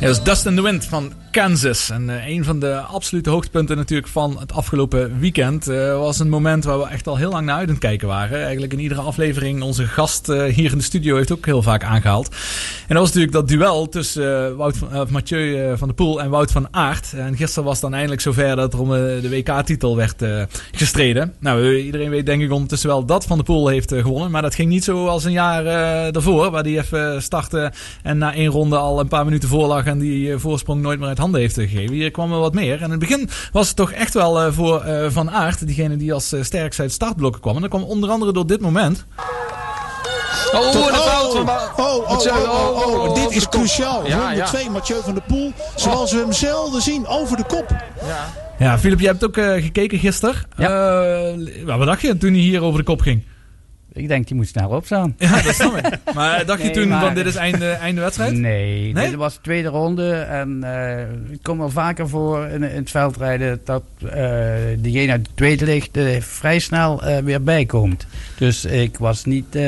Speaker 4: Dat is Dust in the Wind van Kansas. En eh, een van de absolute hoogtepunten natuurlijk van het afgelopen weekend eh, was een moment waar we echt al heel lang naar uit aan het kijken waren. Eigenlijk in iedere aflevering onze gast eh, hier in de studio heeft ook heel vaak aangehaald. En dat was natuurlijk dat duel tussen eh, Wout van, eh, Mathieu eh, van der Poel en Wout van Aert. En gisteren was het dan eindelijk zover dat er om de WK-titel werd gestreden. Nou, iedereen weet denk ik ondertussen wel dat Van der Poel heeft gewonnen. Maar dat ging niet zo als een jaar daarvoor, waar hij even startte en na één ronde al een paar minuten voorlag en die voorsprong nooit meer uit handen heeft gegeven. Hier kwam er wat meer. En in het begin was het toch echt wel voor Van Aert, diegene die als eh, sterkst uit startblokken kwam. En dat kwam onder andere door dit moment.
Speaker 15: Oh,
Speaker 16: Tot-
Speaker 15: van
Speaker 16: oh, oh, oh,
Speaker 15: Mathieu.
Speaker 16: oh, oh, oh, dit is cruciaal.
Speaker 15: Ja,
Speaker 16: Ronde
Speaker 15: ja.
Speaker 16: 2, Mathieu van der Poel. Zoals we hem zelden zien, over de kop.
Speaker 4: Ja, Filip, jij hebt ook eh, gekeken gisteren. Ja. wat dacht je toen hij hier over de kop ging?
Speaker 2: Ik denk, die moet snel opstaan.
Speaker 4: Ja, dat snap ik. Maar dacht je toen
Speaker 2: maar-
Speaker 4: van dit is einde, einde wedstrijd?
Speaker 2: Nee,
Speaker 4: Nee?
Speaker 2: dit was de tweede ronde. En eh, het komt wel vaker voor in, in het veldrijden dat eh diegene uit de tweede ligt vrij snel eh, weer bijkomt. Dus ik was niet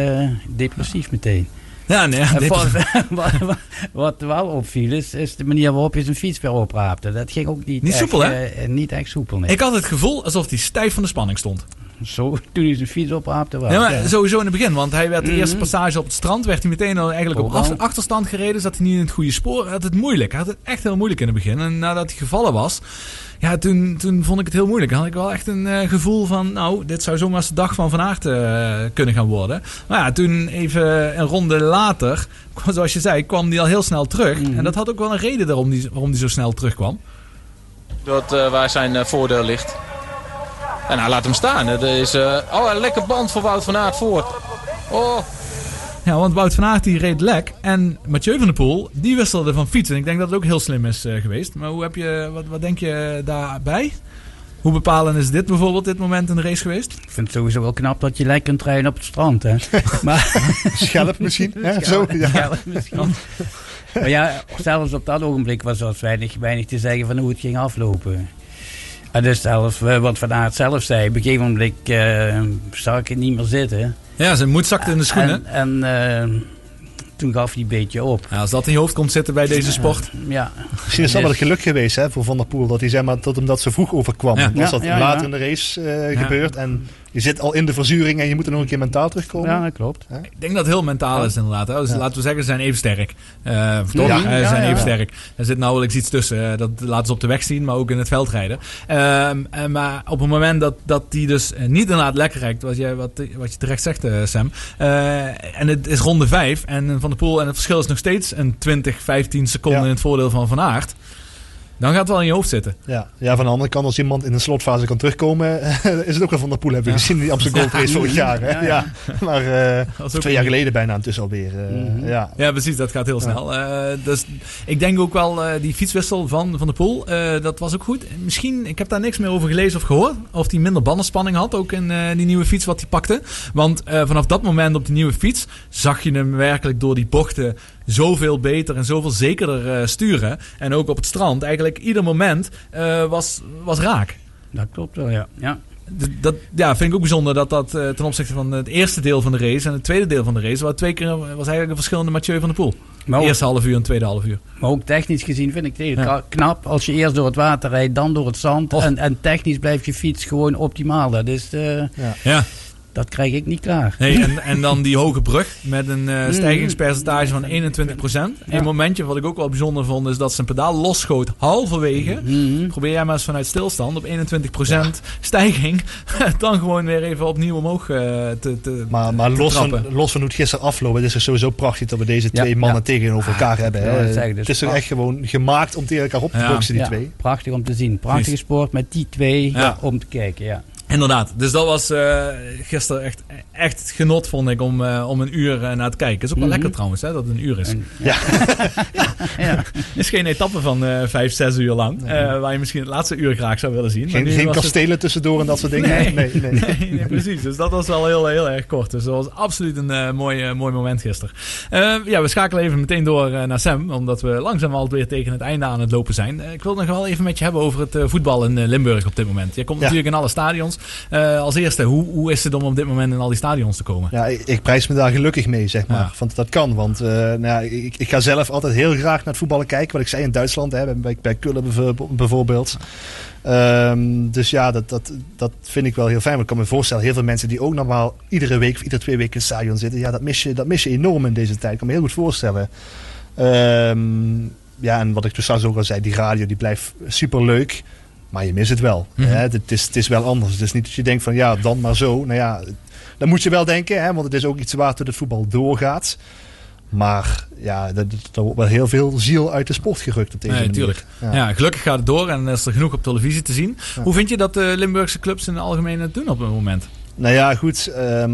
Speaker 2: depressief meteen.
Speaker 4: Ja, nee.
Speaker 2: Wat, wat, wat- wat wel opviel is, is de manier waarop je zijn fiets weer opraapte. Dat ging ook niet,
Speaker 4: Niet
Speaker 2: echt,
Speaker 4: soepel, hè?
Speaker 2: niet echt soepel, nee.
Speaker 4: Ik had het gevoel alsof hij stijf van de spanning stond.
Speaker 2: Zo, toen hij zijn fiets opraapte wel.
Speaker 4: Ja, maar
Speaker 2: Ja.
Speaker 4: sowieso in het begin, want hij werd de
Speaker 2: Mhm.
Speaker 4: eerste passage op het strand, werd hij meteen al eigenlijk op achterstand gereden, zat hij niet in het goede spoor, hij had het moeilijk. Hij had het echt heel moeilijk in het begin. En nadat hij gevallen was, ja, toen, toen vond ik het heel moeilijk. Dan had ik wel echt een eh, gevoel van, nou, dit zou zomaar de dag van Van Aert eh, kunnen gaan worden. Maar ja, toen even een ronde later, zoals je zei, kwam hij al heel snel terug.
Speaker 2: Mhm.
Speaker 4: En dat had ook wel een reden waarom hij, waarom hij zo snel terugkwam.
Speaker 15: Dat, eh, waar zijn eh, voordeel ligt. En nou, laat hem staan. Het is, eh, oh, een lekker band voor Wout van Aert voor. Oh,
Speaker 4: Ja, want Wout van Aert die reed lek. En Mathieu van der Poel, die wisselde van fiets. En ik denk dat het ook heel slim is eh, geweest. Maar hoe heb je, wat, wat denk je daarbij? Hoe bepalend is dit bijvoorbeeld, dit moment in de race geweest?
Speaker 2: Ik vind het sowieso wel knap dat je lekker kunt rijden op het strand. Hè? maar,
Speaker 3: Schelp misschien, hè? Zo,
Speaker 2: Schelp,
Speaker 3: ja.
Speaker 2: schelp misschien. maar ja, zelfs op dat ogenblik was er weinig, weinig te zeggen van hoe het ging aflopen. En dus zelfs eh, wat Van Aert zelf zei, op een gegeven moment eh, zag ik het niet meer zitten.
Speaker 4: Ja, zijn moed zakte in de schoenen.
Speaker 2: En, en eh, toen gaf hij een beetje op.
Speaker 4: Ja, als dat in je hoofd komt zitten bij deze sport.
Speaker 2: Ja.
Speaker 3: Misschien is dat wel het geluk geweest hè, voor Van der Poel. Dat hij zeg maar, dat hem dat zo vroeg overkwam.
Speaker 4: Ja.
Speaker 3: Was dat
Speaker 2: ja,
Speaker 3: later
Speaker 2: ja.
Speaker 3: in de race eh,
Speaker 4: Ja.
Speaker 3: gebeurd. En je zit al in de verzuring en je moet er nog een keer mentaal terugkomen.
Speaker 2: Ja, dat klopt.
Speaker 4: Ik denk dat het heel mentaal is inderdaad. Dus
Speaker 3: Ja.
Speaker 4: laten we zeggen, ze zijn even sterk. Eh toch?
Speaker 3: Ja.
Speaker 4: Ze zijn
Speaker 2: ja.
Speaker 4: even sterk. Er zit nauwelijks iets tussen. Eh, Dat laten ze op de weg zien, maar ook in het veld rijden. Ehm, eh, maar op het moment dat, dat die dus niet inderdaad lekker rijdt, wat je, wat, wat je terecht zegt, eh, Sam. eh, en het is ronde 5 en Van der Poel, en het verschil is nog steeds een 20, 15 seconden
Speaker 3: Ja.
Speaker 4: in het voordeel van Van Aert. Dan gaat het wel in je hoofd zitten.
Speaker 3: Ja. ja, van de andere kant, als iemand in een slotfase kan terugkomen, is het ook wel Van der Poel. Hebben we
Speaker 4: Ja.
Speaker 3: gezien die Amsterdam Gold Race vorig jaar. Hè?
Speaker 2: Ja.
Speaker 3: Maar eh, twee jaar geleden bijna intussen alweer. eh,
Speaker 2: Mhm.
Speaker 3: ja.
Speaker 4: Ja, precies. Dat gaat heel snel. Eh, dus ik denk ook wel eh, die fietswissel van Van der Poel, eh, dat was ook goed. Misschien, ik heb daar niks meer over gelezen of gehoord. Of hij minder bandenspanning had, ook in eh, die nieuwe fiets wat hij pakte. Want eh, vanaf dat moment op die nieuwe fiets zag je hem werkelijk door die bochten zoveel beter en zoveel zekerder eh, sturen. En ook op het strand. Eigenlijk ieder moment eh, was, was raak.
Speaker 2: Dat klopt wel, ja. ja.
Speaker 4: Dat ja, vind ik ook bijzonder dat dat eh, ten opzichte van het eerste deel van de race en het tweede deel van de race, was twee keer was eigenlijk een verschillende Mathieu van der Poel.
Speaker 2: Maar ook,
Speaker 4: Eerste half uur en tweede half uur.
Speaker 2: maar ook technisch gezien vind ik het
Speaker 4: Ja.
Speaker 2: knap. Als je eerst door het water rijdt, dan door het zand. En, en technisch blijft je fiets gewoon optimaal. Dat, is, eh,
Speaker 4: Ja.
Speaker 2: Dat krijg ik niet klaar.
Speaker 4: Nee, en, en dan die hoge brug met een eh,
Speaker 2: Mhm.
Speaker 4: stijgingspercentage van 21%. Een momentje wat ik ook wel bijzonder vond, is dat zijn pedaal losschoot halverwege.
Speaker 2: Mhm.
Speaker 4: Probeer jij maar eens vanuit stilstand op 21% stijging. dan gewoon weer even opnieuw omhoog eh, te, te
Speaker 3: Maar, maar
Speaker 4: te
Speaker 3: los, van,
Speaker 4: trappen.
Speaker 3: los van hoe het gisteren afloopt, het is er sowieso prachtig dat we deze
Speaker 2: Ja,
Speaker 3: twee mannen
Speaker 2: ja.
Speaker 3: tegenover elkaar hebben.
Speaker 2: ja,
Speaker 3: hè.
Speaker 2: dus.
Speaker 3: het is er echt gewoon gemaakt om tegen elkaar op te
Speaker 4: Ja.
Speaker 3: boksen, die
Speaker 2: Ja,
Speaker 3: twee.
Speaker 2: Prachtig om te zien. Prachtige sport met die twee
Speaker 4: Ja.
Speaker 2: om te kijken. Ja.
Speaker 4: Inderdaad. Dus dat was eh, gisteren echt, echt het genot, vond ik, om, eh, om een uur eh, naar te kijken. is ook wel
Speaker 2: Mhm.
Speaker 4: lekker trouwens, hè, dat het een uur is.
Speaker 2: En-
Speaker 3: Ja.
Speaker 2: ja.
Speaker 4: is geen etappe van vijf, zes uur lang. waar je misschien het laatste uur graag zou willen zien.
Speaker 3: Geen,
Speaker 4: het-
Speaker 3: kastelen tussendoor en dat soort dingen.
Speaker 4: Nee.
Speaker 3: nee, nee.
Speaker 4: Nee, nee, precies. Dus dat was wel heel, heel erg kort. Dus dat was absoluut een mooi, mooi moment gisteren. Ja, we schakelen even meteen door naar Sam. Omdat we langzaam alweer tegen het einde aan het lopen zijn. Ik wil nog wel even met je hebben over het voetbal in Limburg op dit moment. Je komt
Speaker 3: Ja.
Speaker 4: natuurlijk in alle stadions. Eh, als eerste, hoe, hoe is het om op dit moment in al die stadions te komen?
Speaker 3: Ja, ik, ik prijs me daar gelukkig mee, zeg maar.
Speaker 4: Ja.
Speaker 3: Want dat kan. Want eh, nou ja, ik, ik ga zelf altijd heel graag naar het voetballen kijken. Wat ik zei in Duitsland, hè, bij, bij Kullen bijvoorbeeld-. Ehm, dus ja, dat, dat, dat vind ik wel heel fijn. Maar ik kan me voorstellen, heel veel mensen die ook normaal iedere week of iedere twee weken in het stadion zitten. Ja, dat mis je, dat mis je enorm in deze tijd. Ik kan me heel goed voorstellen. Ehm, ja, en wat ik dus straks ook al zei, die radio die blijft super leuk. Maar je mist het wel.
Speaker 4: Mhm.
Speaker 3: hè. Het, het is, het is wel anders. Het is niet dat je denkt van ja, dan maar zo. Nou ja, dan moet je wel denken, hè, want het is ook iets waartoe het voetbal doorgaat. Maar ja, er, er wordt wel heel veel ziel uit de sport gerukt op deze
Speaker 4: Nee,
Speaker 3: manier.
Speaker 4: tuurlijk. Ja. gelukkig gaat het door en is er genoeg op televisie te zien. Hoe vind je dat de Limburgse clubs in het algemeen het doen op het moment?
Speaker 3: Nou ja, goed. ehm,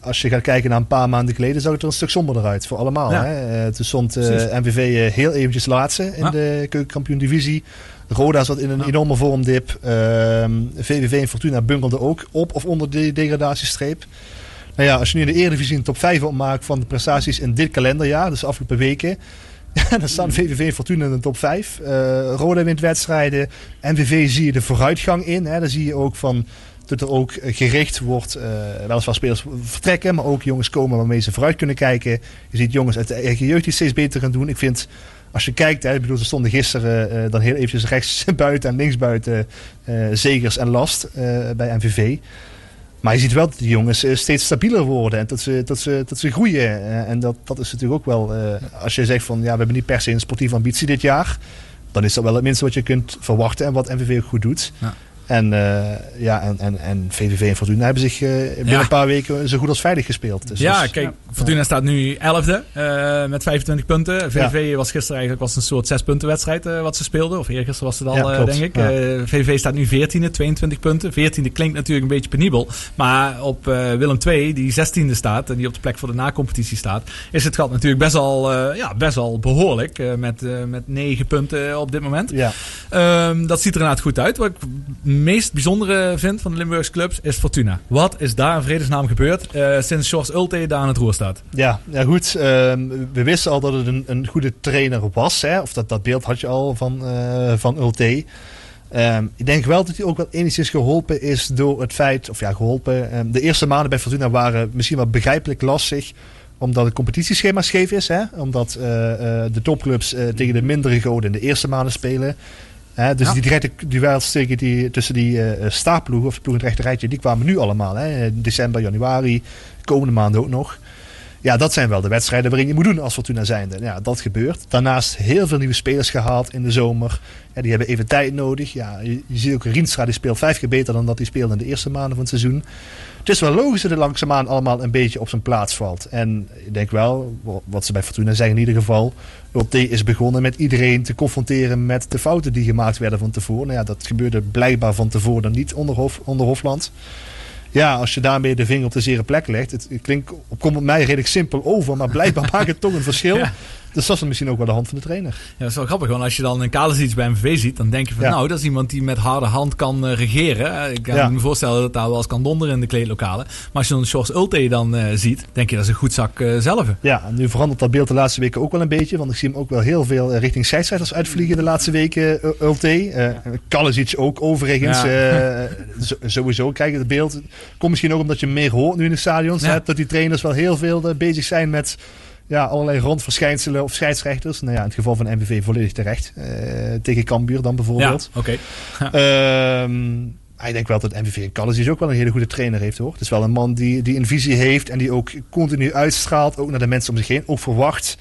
Speaker 3: als je gaat kijken naar een paar maanden geleden, zag het er een stuk somberder uit. Voor allemaal.
Speaker 4: Ja.
Speaker 3: Hè? Eh, toen stond. MVV eh, heel eventjes laatste in de keukenkampioen divisie. Roda zat in een enorme vormdip. Ehm, VVV en Fortuna bungelden ook op of onder de degradatiestreep. Nou ja, als je nu in de Eredivisie een top 5 opmaakt van de prestaties in dit kalenderjaar, dus de afgelopen weken. Ja, dan staan VVV en Fortuna in de top 5. Eh, Roda wint wedstrijden. MVV zie je de vooruitgang in. Hè. Dan zie je ook van dat er ook gericht wordt, eh weliswaar spelers vertrekken, maar ook jongens komen waarmee ze vooruit kunnen kijken. Je ziet jongens uit de eigen jeugd die steeds beter gaan doen. Ik vind, als je kijkt, hè, ik bedoel, ze stonden gisteren eh, dan heel eventjes rechts buiten en links buiten eh, Zegers en Last eh, bij MVV. Maar je ziet wel dat die jongens steeds stabieler worden en dat ze, dat ze, dat ze groeien. En dat, dat is natuurlijk ook wel, als je zegt van ja, we hebben niet per se een sportieve ambitie dit jaar, dan is dat wel het minste wat je kunt verwachten en wat MVV ook goed doet.
Speaker 4: Ja.
Speaker 3: En, eh, ja, en, en, en VVV en Fortuna hebben zich eh, binnen
Speaker 4: Ja.
Speaker 3: een paar weken zo goed als veilig gespeeld. Dus
Speaker 4: ja, kijk, Fortuna staat nu 11e eh, met 25 punten. VVV
Speaker 3: Ja.
Speaker 4: was gisteren eigenlijk was een soort 6 punten wedstrijd wat ze speelden. Of eergisteren was het al, eh, denk ik.
Speaker 3: Ja.
Speaker 4: Eh, VVV staat nu 14e, 22 punten. 14e klinkt natuurlijk een beetje penibel. Maar op eh, Willem II, die 16e staat en die op de plek voor de na-competitie staat, is het gat natuurlijk best al, eh, ja, best al behoorlijk. eh, met, eh, met 9 punten op dit moment.
Speaker 3: Ja.
Speaker 4: Ehm, dat ziet er inderdaad goed uit. Wat ik meest bijzondere vind van de Limburgse clubs is Fortuna. Wat is daar in vredesnaam gebeurd eh, sinds Sjors Ulte daar aan het roer staat?
Speaker 3: Ja, ja goed. ehm, we wisten al dat het een, een goede trainer was. Hè? Of dat, dat beeld had je al van, eh van Ulte. Ehm, ik denk wel dat hij ook wel enigszins geholpen is door het feit, of ja, geholpen. ehm, de eerste maanden bij Fortuna waren misschien wel begrijpelijk lastig omdat het competitieschema scheef is. Hè? Omdat eh, de topclubs tegen de mindere goden in de eerste maanden spelen. Hè? dus
Speaker 4: Ja.
Speaker 3: die directe duels tegen die, tussen die staarploegen, of de ploegen in het rechterrijtje, die kwamen nu allemaal. Hè? December, januari, komende maanden ook nog. Ja, dat zijn wel de wedstrijden waarin je moet doen als Fortuna zijnde. Ja, dat gebeurt. Daarnaast heel veel nieuwe spelers gehaald in de zomer. Ja, die hebben even tijd nodig. Ja, je, je ziet ook Rienstra, die speelt vijf keer beter dan dat hij speelde in de eerste maanden van het seizoen. Het is wel logisch dat het langzaamaan allemaal een beetje op zijn plaats valt. En ik denk wel, wa- wat ze bij Fortuna zeggen in ieder geval... Is begonnen met iedereen te confronteren met de fouten die gemaakt werden van tevoren. Nou ja, dat gebeurde blijkbaar van tevoren niet onder, Hof, onder Hofland. Ja, als je daarmee de vinger op de zere plek legt. Het, het klinkt, komt op mij redelijk simpel over, maar blijkbaar maakt het toch een verschil. Dus dat is misschien ook wel de hand van de trainer.
Speaker 4: Ja, dat is wel grappig, want als je dan een Kalasic bij MVV ziet, dan denk je van
Speaker 3: Ja.
Speaker 4: nou, dat is iemand die met harde hand kan eh, regeren. Ik kan
Speaker 3: Ja.
Speaker 4: me voorstellen dat daar wel eens kan donderen in de kleedlokalen. Maar als je dan Sjors Ulte dan eh, ziet, denk je dat is een goed zak eh, zelf.
Speaker 3: Ja, en nu verandert dat beeld de laatste weken ook wel een beetje. Want ik zie hem ook wel heel veel richting scheidsrechters uitvliegen de laatste weken, uh, Ulte. Uh, Kalasic ook overigens.
Speaker 4: Ja.
Speaker 3: eh, sowieso, kijk, het beeld komt misschien ook omdat je meer hoort nu in de stadions.
Speaker 4: Ja.
Speaker 3: hè, dat die trainers wel heel veel bezig zijn met ja, allerlei rondverschijnselen of scheidsrechters. Nou ja, in het geval van MVV volledig terecht. eh, tegen Cambuur dan
Speaker 4: Ja,
Speaker 3: bijvoorbeeld.
Speaker 4: oké.
Speaker 3: Ehm, ik denk wel dat MVV Callis ook wel een hele goede trainer heeft hoor. Het is wel een man die, die een visie heeft en die ook continu uitstraalt, ook naar de mensen om zich heen. Ook verwacht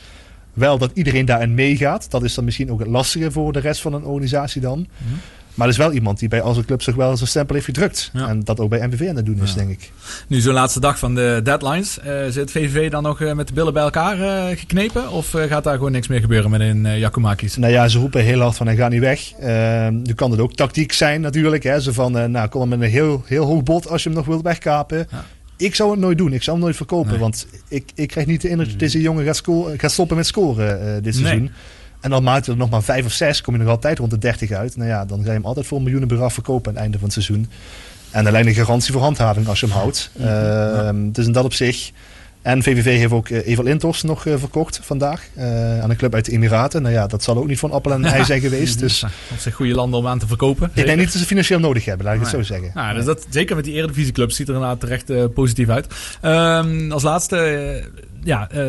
Speaker 3: wel dat iedereen daarin meegaat. Dat is dan misschien ook het lastige voor de rest van een organisatie dan.
Speaker 4: Mhm.
Speaker 3: Maar er is wel iemand die bij onze club zich wel zijn stempel heeft gedrukt.
Speaker 4: Ja.
Speaker 3: En dat ook bij MVV aan het doen is,
Speaker 4: Ja.
Speaker 3: denk ik.
Speaker 4: Nu zo'n laatste dag van de deadlines. eh, zit VVV dan nog eh, met de billen bij elkaar eh, geknepen? Of gaat daar gewoon niks meer gebeuren met een uh, Jakumakis?
Speaker 3: Nou ja, ze roepen heel hard van hij gaat niet weg. Ehm, nu kan het ook tactiek zijn natuurlijk. Hè. Zo van, nou kom maar met een heel, heel hoog bod als je hem nog wilt wegkapen.
Speaker 4: Ja.
Speaker 3: Ik zou het nooit doen. Ik zou hem nooit verkopen.
Speaker 4: Nee.
Speaker 3: Want ik, ik krijg niet de indruk dat deze jongen gaat, gaat stoppen met scoren dit
Speaker 4: Nee.
Speaker 3: En dan maakt er nog maar vijf of zes. Kom je nog altijd rond de 30 uit. Nou ja, dan ga je hem altijd voor miljoenen bedrag verkopen aan het einde van het seizoen. En alleen een garantie voor handhaving als je hem houdt. Ehm, Dus in dat opzicht En VVV heeft ook uh, Evel Intos nog uh, verkocht vandaag uh, aan een club uit de Emiraten. Nou ja, dat zal ook niet van appel en ei zijn geweest. Dus
Speaker 4: dat zijn goede landen om aan te verkopen.
Speaker 3: Ik denk niet dat ze financieel nodig hebben, laat ik
Speaker 4: nee.
Speaker 3: het zo zeggen.
Speaker 4: Nou, dus dat, zeker met die Eredivisieclubs ziet er inderdaad terecht positief uit. Um, als laatste ja, uh,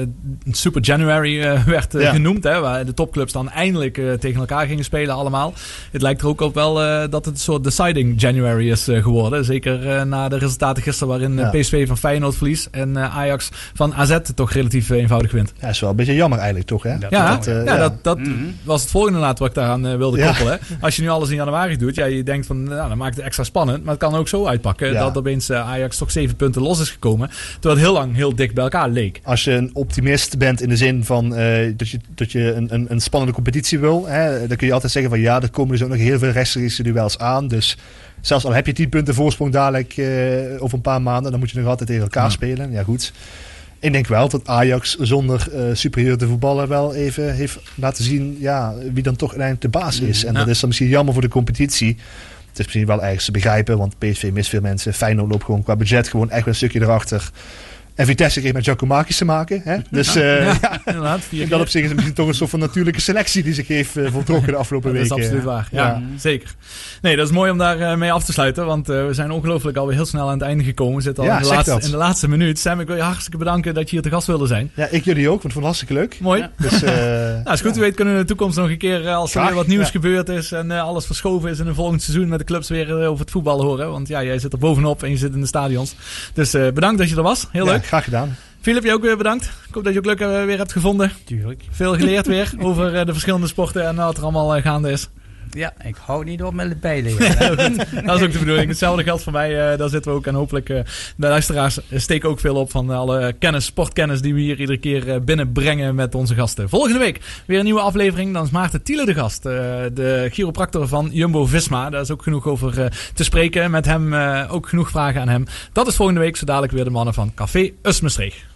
Speaker 4: Super January uh, werd uh, ja. genoemd. Hè, waar de topclubs dan eindelijk tegen elkaar gingen spelen allemaal. Het lijkt er ook op wel dat het een soort deciding January is geworden. Zeker na de resultaten gisteren waarin ja. PSV van Feyenoord verliest. En Ajax van AZ toch relatief eenvoudig wint.
Speaker 3: Ja, is wel een beetje jammer eigenlijk toch hè?
Speaker 4: Ja, ja, dat, ja, dat, dat mm -hmm. was het volgende laat wat ik daaraan wilde koppelen. Als je nu alles in januari doet. Ja, je denkt van nou, dan maakt het extra spannend. Maar het kan ook zo uitpakken. Dat opeens Ajax toch zeven punten los is gekomen. Terwijl het heel lang heel dik bij elkaar leek.
Speaker 3: Als je een optimist bent in de zin van uh, dat je, dat je een, een, een spannende competitie wil, hè, dan kun je altijd zeggen van ja, er komen dus ook nog heel veel rechtstreekse duels aan. Dus zelfs al heb je 10 punten voorsprong dadelijk uh, over een paar maanden, dan moet je nog altijd tegen elkaar ja. spelen. Ja, goed. Ik denk wel dat Ajax zonder uh, superieur te voetballen wel even heeft laten zien ja, wie dan toch uiteindelijk de baas is. En ja. dat is dan misschien jammer voor de competitie. Het is misschien wel ergens te begrijpen, want PSV mist veel mensen. Feyenoord loopt gewoon qua budget gewoon echt wel een stukje erachter. En Vitesse kreeg met Giacomakis te maken. Hè? Dus uh, ja, ja, in dat opzicht is het misschien toch een soort van natuurlijke selectie die zich heeft uh, voltrokken de afgelopen weken.
Speaker 4: Dat is absoluut waar. Ja, ja, zeker. Nee, dat is mooi om daar uh, mee af te sluiten. Want we zijn ongelooflijk alweer heel snel aan het einde gekomen. We zitten al in, de laatste, in de laatste minuut. Sam, ik wil je hartstikke bedanken dat je hier te gast wilde zijn.
Speaker 3: Ja, ik jullie ook. Want ik vond het hartstikke leuk.
Speaker 4: Mooi. Dus, nou, als goed u weet kunnen we in de toekomst nog een keer, als er weer wat nieuws gebeurd is en alles verschoven is in een volgend seizoen met de clubs weer over het voetbal horen. Want ja, jij zit er bovenop en je zit in de stadions. Dus bedankt dat je er was. Heel leuk.
Speaker 3: Graag gedaan.
Speaker 4: Philip, je ook weer bedankt. Ik hoop dat je ook leuk weer hebt gevonden.
Speaker 2: Tuurlijk.
Speaker 4: Veel geleerd weer over uh, de verschillende sporten en wat er allemaal gaande is.
Speaker 2: Ja, ik hou niet op met de pijlen.
Speaker 4: dat is ook de bedoeling. Hetzelfde geldt voor mij. Uh, daar zitten we ook. En hopelijk uh, de luisteraars steken ook veel op van alle kennis, sportkennis die we hier iedere keer binnenbrengen met onze gasten. Volgende week weer een nieuwe aflevering. Dan is Maarten Thiele de gast. De chiropractor van Jumbo-Visma. Daar is ook genoeg over te spreken. Met hem ook genoeg vragen aan hem. Dat is volgende week. Zo dadelijk weer de mannen van Café Usmestreeg.